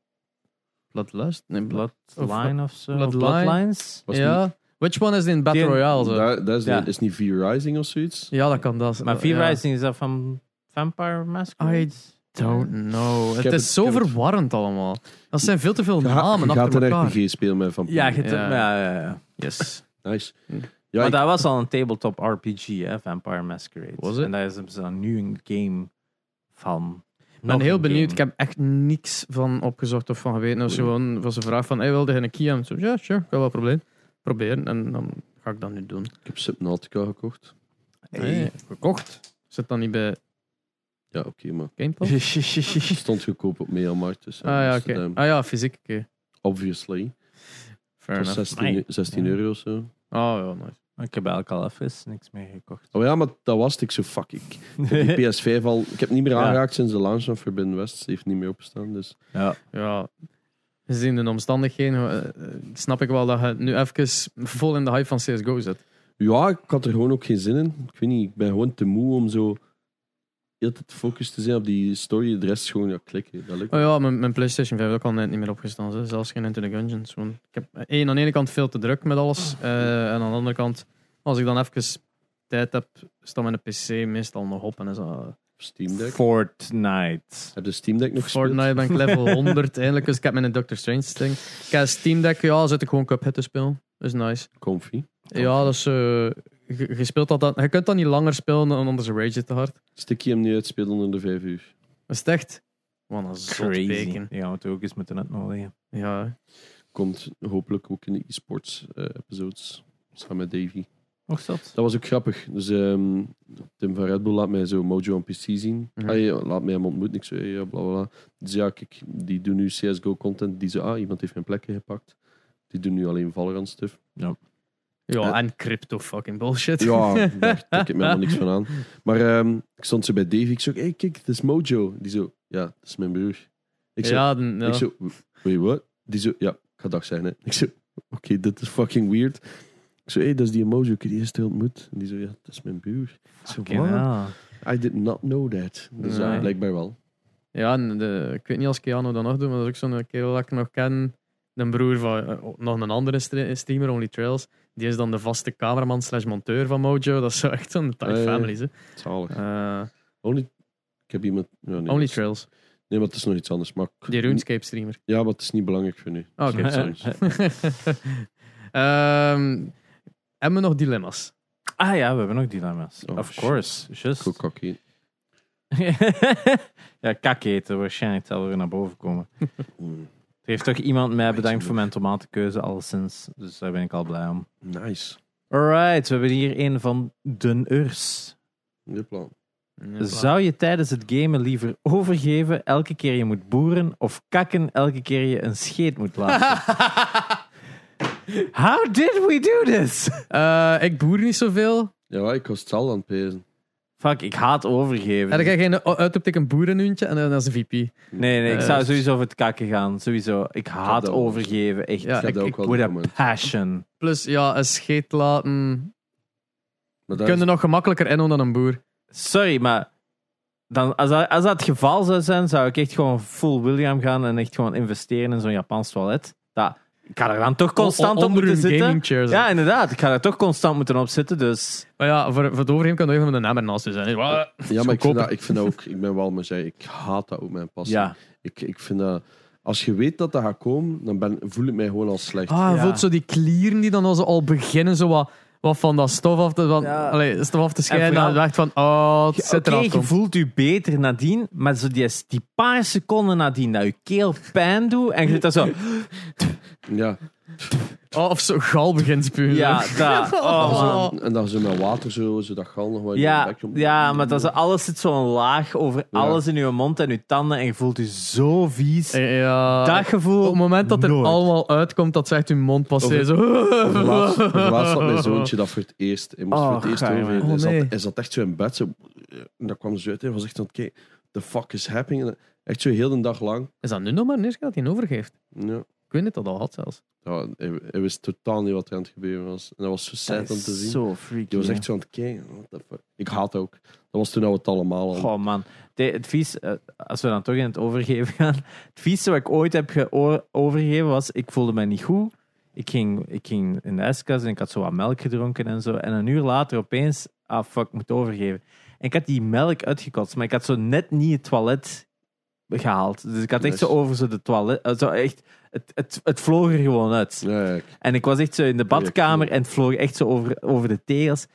Bloodlust? Nee, Blood. Bloodline of zo. Bloodline? Bloodlines? Was Ja. Which one is in Battle Die- Royale? Zo? Dat, dat is, Ja. is niet V-Rising of zoiets? Ja, dat kan dat. Maar V-Rising is dat van Vampire Masquerade? I Don't know. Het is het- zo verwarrend allemaal. Dat zijn veel te veel Je, ga- namen je gaat achter een elkaar. RPG spelen met van Ja, Ja. ja, ja, ja. Yes. Nice. Ja, maar ik- dat was al een tabletop RPG, hè, Vampire Masquerade. Was het? En daar ze dan nu een game van. Ik ben heel benieuwd. Ik heb echt niks van opgezocht of van geweten. Als je gewoon was een vraag van, hey, wilde je een key hebben? Zo, Ja, sure, ik heb wel probleem. Proberen. En dan ga ik dat nu doen. ik heb Subnautica gekocht. Hey, gekocht. Zit dan niet bij Ja, oké, maar Game Pass? het stond goedkoop op Mediamarkt. Dus, Ah ja, dus, oké. ehm, Ah ja, fysiek. Oké. Obviously. Fair Het was enough. 16, Amai. 16 Ja. euro of zo. Oh ja, nice. Ik heb eigenlijk al even niks meer gekocht. Oh ja, maar dat was het. Ik zo, fuck, ik ik heb die PS5 al... Ik heb niet meer Ja. aangeraakt sinds de launch van Forbidden West. Ze heeft niet meer opgestaan, dus... ja. Ja, gezien de omstandigheden eh, eh, snap ik wel dat je nu even vol in de hype van CSGO zit. Ja, ik had er gewoon ook geen zin in. Ik weet niet, ik ben gewoon te moe om zo... Heel te focus te zijn op die story. De rest gewoon, ja, klikken. Dat lukt Oh ja, mijn, mijn PlayStation 5 heeft ook al net niet meer opgestaan. Hè. Zelfs geen Into the Gungeons. Gewoon, ik heb één, aan de ene kant veel te druk met alles. eh, en aan de andere kant, als ik dan even tijd heb, staat mijn PC meestal nog op. En is dat... Steam Deck. Fortnite. Heb je Steam Deck nog gespeeld? Fortnite ben ik level 100 eindelijk. Dus ik heb mijn Doctor Strange ding. Ik heb Steam Deck, ja, zit ik gewoon Cuphead te spelen. Dat is nice. Comfy. Ja, dat is... eh, je, je speelt dat, dan- je kunt dat niet langer spelen, dan anders rage het te hard. Stik je hem nu uitspelen onder de 5 uur. Dat is het echt... Wat een zot Crazy. bacon. Ja, we ook eens moeten uitnodigen. Ja, Komt hopelijk ook in de e-sports eh, episodes. Samen met Davy. Nog zat? Dat was ook grappig. Dus ehm, Tim van Red Bull laat mij zo Mojo on PC zien. Ah, ja, laat mij hem ontmoeten. Ik zei, ja, bla bla bla. Dus ja, kijk, die doen nu CSGO content. Die zo, ah, iemand heeft mijn plekje gepakt. Die doen nu alleen Valorant stuff. Ja Eh. en crypto fucking bullshit. Ja, daar trek ik me helemaal niks van aan. Maar ehm, ik stond zo bij Davy. Ik zo, hey, kijk, dat is Mojo. Die zo, ja, dat is mijn broer. Ik zo, ja, dan- ja. ik zo wait, what? Die zo, ja, ik ga dag zeggen. Hè. Ik zo, oké, dit is fucking weird. Ik zo, hey, dat is die Mojo. Ik heb die eerst ontmoet. En die zo, ja, dat is mijn broer. Ik zo, ja. I did not know that. Dus ja, Nee. blijkbaar wel. Ja, en de, ik weet niet als Keanu dat nog doet, maar dat is ook zo'n kerel dat ik nog ken. De broer van eh, nog een andere stre- streamer, Only Trails. Die is dan de vaste cameraman slash monteur van Mojo. Dat is zo echt zo'n tight Ah, family. Ze. Zalig. Eh, Only, ik heb iemand... Ja, nee, Only dat is- Trails. Nee, maar het is nog iets anders. Maar ik- Die RuneScape streamer. Ja, maar het is niet belangrijk voor nu. Ah, Oké, Sorry. Ehm, hebben we nog dilemma's? Ah ja, we hebben nog dilemma's. Oh, of course. Just. Ja, kak eten waarschijnlijk zal er naar boven komen. Heeft toch iemand mij bedankt voor mijn tomatenkeuze, alleszins. Dus daar ben ik al blij om. Nice. Alright, we hebben hier een van Den Urs. Plan. Zou je tijdens het gamen liever overgeven elke keer je moet boeren of kakken elke keer je een scheet moet laten? How did we do this? Eh, ik boer niet zoveel. Ja, ik was het al aan het pezen. Fuck, ik haat overgeven. En dan ga je geen uitroepteken boerenhuntje en dan is een VP. Nee, nee, ik Eh, zou sowieso voor het kakken gaan. Sowieso. Ik haat dat overgeven. Echt. Ja, ik ook ik- wel With a moment. passion. Plus, ja, een scheet laten. Maar Kun je is- nog gemakkelijker inhouden dan een boer. Sorry, maar dan, als, dat, als dat het geval zou zijn, zou ik echt gewoon full William gaan en echt gewoon investeren in zo'n Japans toilet. Dat, ik ga er dan toch constant O- op onder moeten zitten. Ja, inderdaad. Ik ga er toch constant moeten op zitten. Dus Maar ja, voor, voor het overheen kan je even met een naam ernaast je zijn. Ja, maar ik vind, dat, ik vind dat ook... Ik ben wel met zij. Ik haat dat ook, mijn passie. ja. Ik, ik vind dat... Als je weet dat dat gaat komen, dan ben, voel ik mij gewoon al slecht. Ah, Ja. voelt zo die klieren die dan al, zo al beginnen zo wat, wat van dat stof af te, van, Ja. allee, stof af te scheiden. En je dacht van, oh, het zit Oké, eraf. je voelt je beter nadien, maar zo die, die paar seconden nadien dat je keel pijn doet en je zit daar zo... Ja. Oh, of zo gal begint spuwen. Ja, dat. Oh, man. Oh. En dan zo met water, zo, zo dat gal nog wat in je Ja, bek komt. ja, maar dat is, alles zit zo'n laag over Ja. alles in je mond en je tanden en je voelt je zo vies. Eh, Ja, dat gevoel. op het moment dat er nooit. allemaal uitkomt, dat zegt uw mond passé zo. Laatst, laatst had mijn zoontje dat voor het eerst. Hij moest Oh, voor het eerst hij, Oh, nee. zat, hij zat echt zo in bed. Zo, en dat kwam zo uit. Hij was echt aan het kijken. The fuck is happening? En Echt zo heel de dag lang. Is dat nu nog maar een eerste keer dat hij overgeeft? Ja. Ik weet niet dat dat had zelfs. Ja, hij, hij wist totaal niet wat er aan het gebeuren was. En dat was zo Dat sad om te zien. Zo freaky. Je was echt zo aan het kijken. What the fuck? Ik haat ook. Dat was toen we het allemaal al. Goh, man. De, het vies, eh, als we dan toch in het overgeven gaan. Het vieste wat ik ooit heb overgegeven was, ik voelde mij niet goed. Ik ging, ik ging in de ijskast en ik had zo wat melk gedronken en zo. En een uur later opeens, ah fuck, ik moet overgeven. En ik had die melk uitgekotst, maar ik had zo net niet het toilet gehaald. Dus ik had echt Nice. zo over zo de toilet, eh, zo echt, het, het, het vloog er gewoon uit. Ja, ja, En ik was echt zo in de badkamer en het vloog echt zo over, over de tegels.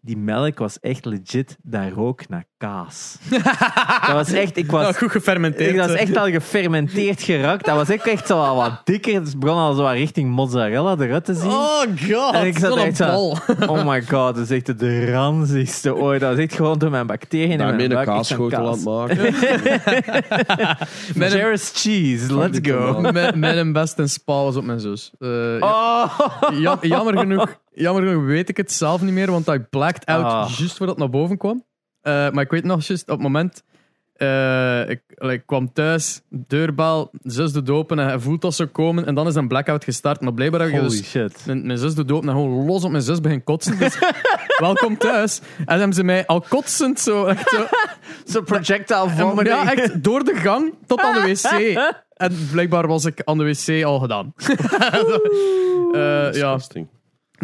Die melk was echt legit, dat rook naar kaas. dat was echt, ik was, Nou, goed gefermenteerd. ik was echt al gefermenteerd geraakt. Dat was echt, echt zo al wat dikker. Het begon al zo richting mozzarella eruit te zien. Oh god, En ik zat echt zo- bal. Oh my god, dat is echt de ranzigste ooit. Dat was echt gewoon door mijn bacteriën in mijn zo'n kaasschotel aan het kaas. maken. Met een- cheese, let's go. Met, met een best een spa was op mijn zus. Eh, Oh. ja- jammer, genoeg, jammer genoeg weet ik het zelf niet meer, want I blacked out Ah. juist voordat het naar boven kwam. Eh, maar ik weet nog op het moment... eh, ik, kwam thuis, deurbel, zus doet open en hij voelt dat ze komen. En dan is een blackout gestart. Maar blijkbaar heb je Holy dus... shit. Mijn, mijn zus doet open en gewoon los op mijn zus begint kotsen. Dus welkom thuis. En hebben ze mij al kotsend zo... Echt zo Zo projectile en vomiting. ja, echt door de gang tot aan de wc. En blijkbaar was ik aan de wc al gedaan. Eh, ja, Disgusting.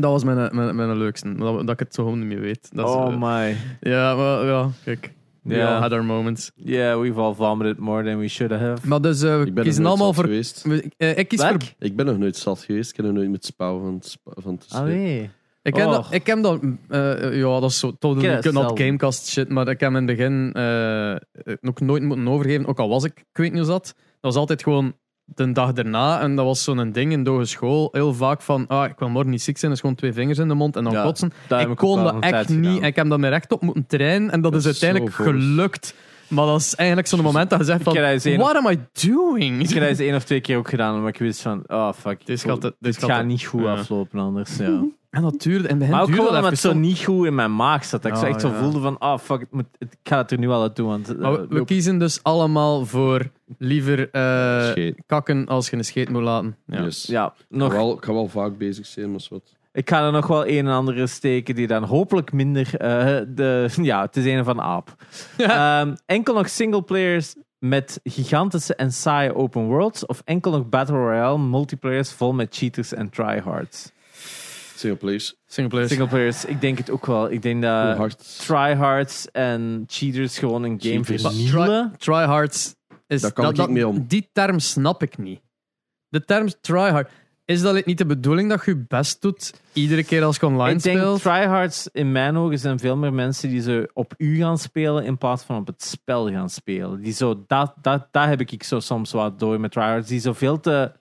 Dat was mijn, mijn, mijn leukste. Dat, dat ik het zo gewoon niet meer weet. Dat is, Oh eh, my. ja, maar ja, kijk. We Ja. all had our moments. Yeah, we've all vomited more than we should have. Maar dus, eh, we Ik ben kiezen nog nooit allemaal zat voor... geweest. we- eh, ik kies Welk? voor... Ik ben nog nooit zat geweest. Ik heb nog nooit met spouw van, spa- van te schrikken. Allee. Ik heb, Oh. dat, ik heb dat... eh, ja, dat is zo... Totally dat not. Gamecast shit. Maar ik heb in het begin eh, nog nooit moeten overgeven. Ook al was ik... Ik weet niet hoe dat. Dat was altijd gewoon de dag daarna. En dat was zo'n ding in de hogeschool. Heel vaak van... Ah, ik wil morgen niet ziek zijn. Dus gewoon twee vingers in de mond en dan Ja, kotsen. Ik kon dat echt niet. gedaan. Ik heb dat me recht op moeten trainen. En dat, Dat is uiteindelijk gelukt. Maar dat is eigenlijk zo'n moment dat je zegt van... What am I doing? Ik heb dat eens één of twee keer ook gedaan, maar ik wist van, oh fuck, Dit gaat, dit gaat niet goed aflopen anders. Ja. En dat duurde... Begin Maar ook duurde dat het even zo niet goed in mijn maag zat. Dat ik zo Oh, echt zo ja. voelde van, oh fuck, het moet, het, ik ga het er nu al uit doen. Want, eh, Maar we, kiezen dus allemaal voor liever eh, kakken als je een scheet moet laten. Ja. Yes. ja, Ik, nog, kan wel, ik kan wel vaak bezig zijn, maar wat. ik ga er nog wel een en andere steken die dan hopelijk minder... eh, de, ja, het is een van de aap. Ehm, enkel nog singleplayers met gigantische en saaie open worlds of enkel nog Battle Royale multiplayers vol met cheaters en tryhards? Single place. Singleplayers. Singleplayers, ik denk het ook wel. Ik denk dat hard. tryhards en cheaters gewoon een game vernielen. Tryhards is... Daar kan ik niet mee om. Die term snap ik niet. De term tryhard... Is dat niet de bedoeling dat je je best doet iedere keer als je online Ik denk speelt? tryhards in mijn ogen zijn veel meer mensen die ze op u gaan spelen in plaats van op het spel gaan spelen. Die zo, dat, dat, dat heb ik zo soms wat door met tryhards. Die zo veel te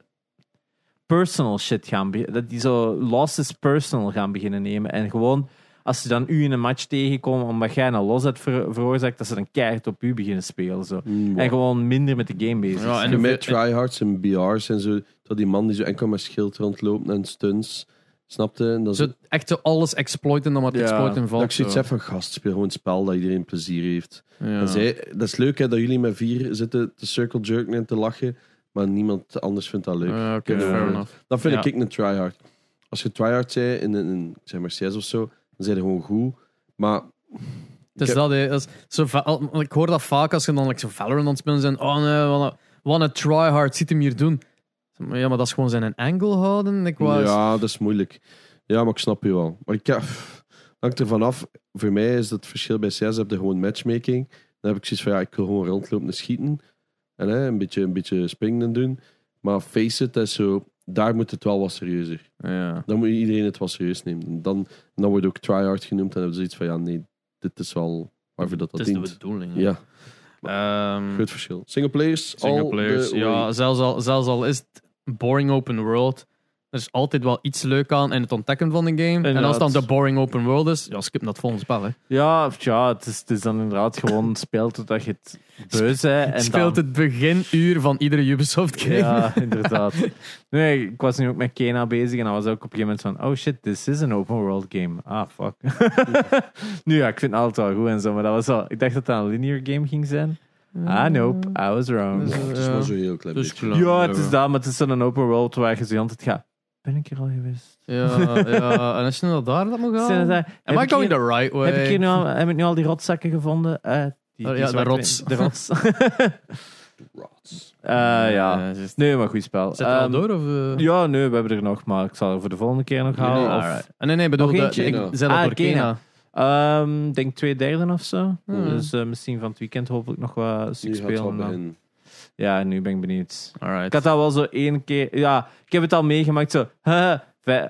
personal shit gaan dat die zo losses personal gaan beginnen nemen en gewoon als ze dan u in een match tegenkomen omdat jij een los hebt ver- veroorzaakt, dat ze dan keihard op u beginnen spelen. Zo. Mm, En gewoon minder met de game bezig Ja, en met tryhards en BR's en zo. Dat die man die zo enkel met schild rondloopt en stunts. Snapte? En dat Zo echt zo alles exploiten dan wat Ja, exploiten dat valt. ik zoiets zo. heb van gast, speel gewoon een spel dat iedereen plezier heeft. Ja. En zij, dat is leuk hè, dat jullie met vier zitten te circle jerken en te lachen, maar niemand anders vindt dat leuk. Oké, fair enough. Dat vind Ja. ik een tryhard. Als je tryhard zei in een, in, zeg maar CS of zo, dan zijn je gewoon goed. Maar Dus dat, hè. Dat is zo, ik hoor dat vaak als je dan like, zo Valorant aan het spelen zijn. Oh nee, wat een, wat een tryhard, ziet hem hier doen. Ja, maar dat is gewoon zijn angle houden. Ik was, ja, dat is moeilijk. Ja, maar ik snap je wel. Maar ik heb, hangt er vanaf. Voor mij is het verschil bij CS, heb je gewoon matchmaking. Dan heb ik zoiets van, ja, ik wil gewoon rondlopen en schieten. En hè, een, beetje, een beetje springen en doen. Maar face it, is zo, daar moet het wel wat serieuzer. Ja. Dan moet iedereen het wel serieus nemen. Dan, dan wordt ook tryhard genoemd en hebben ze zoiets van, ja, nee, dit is wel waarvoor dat dat Dat is de dient. bedoeling. hè. Ja, Ehm, groot verschil. Single players, single players. Ja, zelfs al, zelfs al is het boring open world. Er is altijd wel iets leuk aan in het ontdekken van de game. En als het dan de boring open world is, ja, skip het volgende spel. Hè. Ja, of ja het, is, het is dan inderdaad gewoon speelt totdat je het beu bent. En Speelt dan, het beginuur van iedere Ubisoft game. Ja, inderdaad. Nee, ik was nu ook met Kena bezig en hij was ook op een gegeven moment van: Oh shit, this is an open world game. Ah, fuck. nu ja, ik vind het altijd wel goed en zo, maar dat was wel. Ik dacht dat dat een linear game ging zijn. Ah, nope, I was wrong. Dus, Het is ja. wel zo heel klein Dus beetje. Ja, het is dat, maar het is dan een open world waar je zo altijd gaat. Ben ik er al geweest? Ja, ja, en als je nou daar dat moet gaan. Zijn Am heb I ik going hier- the right way? Heb ik, hier nu al, heb ik nu al die rotzakken gevonden? Eh, die, Oh, die ja, de zwarte- rots. De rots. Rots. Eh, ja. Ja, is Nee, maar goed spel. Zet er al Ehm, door? Of, eh? Ja, nee, we hebben er nog, maar ik zal er voor de volgende keer nog halen. nee, of, Alright. Ah, nee, nee, bedoel, Nog de- eentje? ik Kena. zet Ah, dat door Kena. Kena. Ehm, denk twee derde of zo. Hmm. Dus eh, misschien van het weekend hopelijk nog wat stuk gaat spelen. dan. beginnen. Ja, nu ben ik benieuwd. Alright. Ik had dat wel zo één keer... Ja, ik heb het al meegemaakt zo... haha, vij-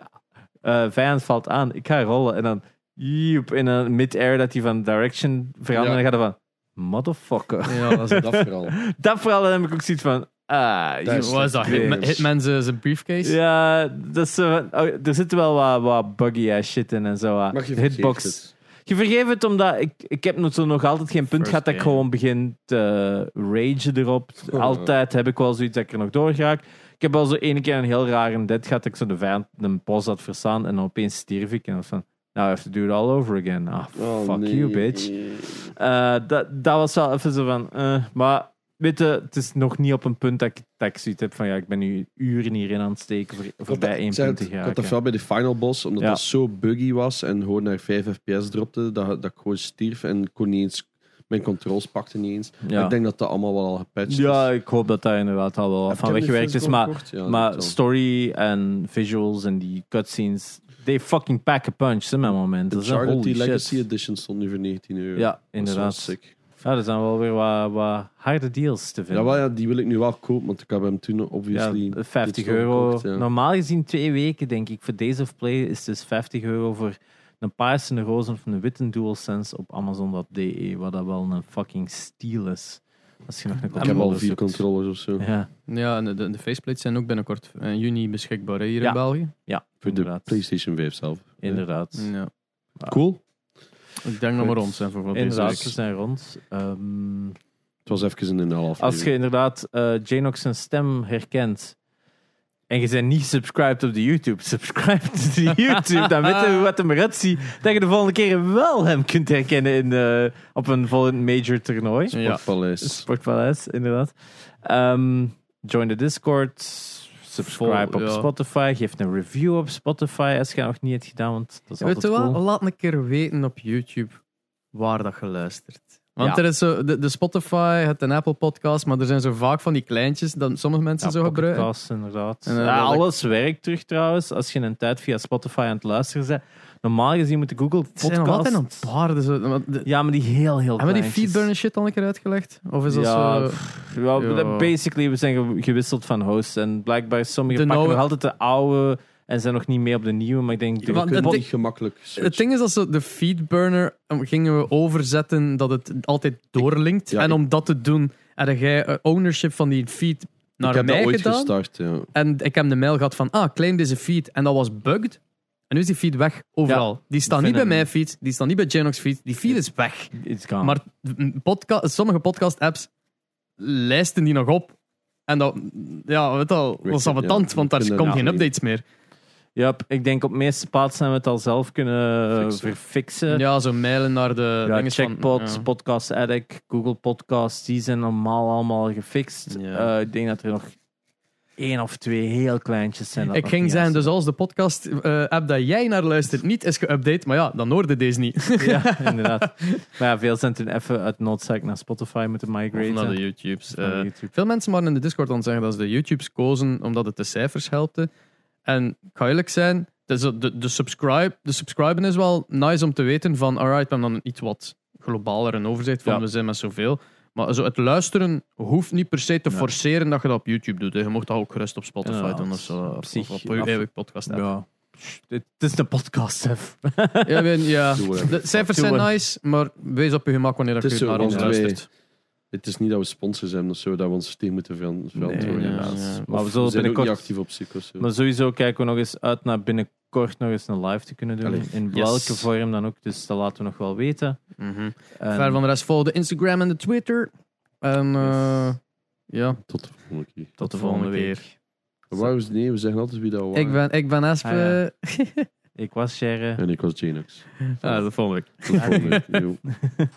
eh, vijand valt aan, ik ga rollen. En dan... Joep, in een mid-air dat hij van direction verandert. Ja. En dan gaat hij van... Motherfucker. Ja, dat is Dat vooral. Dat vooral dan heb ik ook zoiets van... Ah, joep. is Wat is dat? Hitman, Hitman zijn zijn briefcase? Ja, dat is, zo van- oh, er zitten wel wat, wat buggy ass shit in en zo. je hitbox. het. Je vergeeft het omdat ik, ik heb nog, zo nog altijd geen punt First gehad dat ik game. gewoon begin te ragen erop. Oh. Altijd heb ik wel zoiets dat ik er nog door raak. Ik heb wel zo ene keer een heel rare dead gehad dat ik zo de vijand een bos had verstaan en dan opeens stierf ik en dan van, now I have to do it all over again. Ah, Oh, fuck nee. you, bitch. Eh, dat, dat was wel even zo van, eh, maar weet je, het is nog niet op een punt dat ik, dat ik zoiets heb van, ja, ik ben nu uren hierin aan het steken voor, voorbij één punt te Ik had dat wel bij de final boss, omdat Ja. dat zo buggy was en gewoon naar 5 fps dropte, dat, dat ik gewoon stierf en kon niet eens, mijn controls pakte niet eens. Ja. Ik denk dat dat allemaal wel al gepatcht ja, is. ik hoop dat dat inderdaad al wel van de weggewerkt is, maar? Ja, Maar story en visuals en die cutscenes, they fucking pack a punch, is een Uncharted holy die Legacy shit. Edition stond nu voor 19 euro. Ja, Dat is inderdaad. sick. Ja, er zijn wel weer wat, wat harde deals te Ja, vinden. wel, ja, die wil ik nu wel kopen, want ik heb hem toen obviously... Ja, 50 dit zo euro. gekocht, ja. Normaal gezien twee weken, denk ik. Voor Days of Play is het dus 50 euro voor een paarse, een roze of een witte DualSense op Amazon.de. Wat dat wel een fucking steal is. Als je nog een Ik heb controller al vier zoekt. controllers of zo. Ja, Ja, en de, de, de faceplates zijn ook binnenkort in juni beschikbaar hè, hier Ja. in België. ja Voor de. PlayStation 5 zelf. Inderdaad. Ja. Cool. Ik denk dat we rond zijn voor wat Inderdaad, ze zijn rond. Ehm, Het was even in een half Als je inderdaad eh Janox zijn stem herkent en je bent niet subscribed op de YouTube, subscribe to de YouTube, dan weten we wat hem eruit ziet, dat je de volgende keer wel hem kunt herkennen in, eh, op een volgend major toernooi. Ja. Sportpaleis. Sportpaleis, inderdaad. Ehm, join de Discord, subscribe Vol- op ja. Spotify, geef een review op Spotify als je dat nog niet hebt gedaan, want dat is Weet altijd cool. Laat een keer weten op YouTube waar dat je luistert. Want Ja. er is zo, de, de Spotify, het een Apple podcast, maar er zijn zo vaak van die kleintjes dat sommige mensen Ja, zo gebruiken. Pocketcast, inderdaad. En, eh, ja, alles werkt terug trouwens. Als je een tijd via Spotify aan het luisteren bent. Normaal gezien moet de Google Het zijn nog altijd Podcast... een paar. Dus, Ja, maar die heel, heel hebben we die feedburner shit al een keer uitgelegd? Of is dat Ja, zo... pff, ja, Ja. basically, we zijn ge- gewisseld van hosts. En blijkbaar sommige De pakken nog altijd de oude en zijn nog niet mee op de nieuwe. Maar ik denk, Je kunt het niet ding- gemakkelijk Het ding is dat ze de feedburner um, gingen we overzetten dat het altijd doorlinkt. ja, en ik- om dat te doen, had jij eh, ownership van die feed naar ik heb mij dat ooit gedaan. gestart, ja. En ik heb de mail gehad van, ah, claim deze feed. En dat was bugged. En nu is die feed weg, overal. die staat niet bij mijn feed, die staat niet bij Genox feed. Die feed is weg. Maar podca sommige podcast-apps lijsten die nog op. En dat, ja, weet al, dat is Ja, ambetant, want daar dat- geen updates meer. Ja, ik denk op de meeste plaatsen hebben we het al zelf kunnen Fixen. verfixen. Ja, zo mailen naar de Ja, dingen van... Checkpot, ja. Podcast Addict, Google Podcasts, die zijn normaal allemaal gefixt. Ja. Eh, ik denk dat er nog één of twee heel kleintjes zijn. dat Ik ging aan dus als de podcast-app dat jij naar luistert niet is geüpdate, maar ja, dan hoorde deze niet. Ja, inderdaad. Maar ja, veel zijn toen even uit noodzaak naar Spotify moeten Of migraten. naar de YouTubes. Naar eh. YouTube. Veel mensen waren in de Discord aan het zeggen dat ze de YouTubes kozen omdat het de cijfers helpte. En ik ga eerlijk zijn, de, de, subscribe, de subscriben is wel nice om te weten van, alright, we hebben dan een iets wat globaler een overzicht van, Ja. we zijn met zoveel. Maar zo het luisteren hoeft niet per se te Ja. forceren dat je dat op YouTube doet. hè. Je mocht dat ook gerust op Spotify doen of zo. Op Of zich, op je eigen podcast app. Ja. Het is een podcast, Sef. Ja, ik weet- ja. Whatever. de cijfers zijn het. nice, maar wees op je gemak wanneer je naar ons luistert. Het is niet dat we sponsors hebben of zo, dat we ons tegen moeten veran- verantwoorden. Nee, ja. Maar we we zullen zijn ook niet binnenkort... actief op. Zo. Maar sowieso kijken we nog eens uit naar binnenkort nog eens een live te kunnen doen. Allee. In Yes. welke vorm dan ook. Dus dat laten we nog wel weten. Mhm. En- Verder van de rest volg de Instagram en de Twitter. En eh, ja, Tot de volgende keer. tot de volgende keer. Waar was nee, we zeggen altijd wie dat was. Ik ben, ik ben Espe. Ah, Ik was Sherre. En ik was Janox. Ah, tot volgende week. Tot de volgende.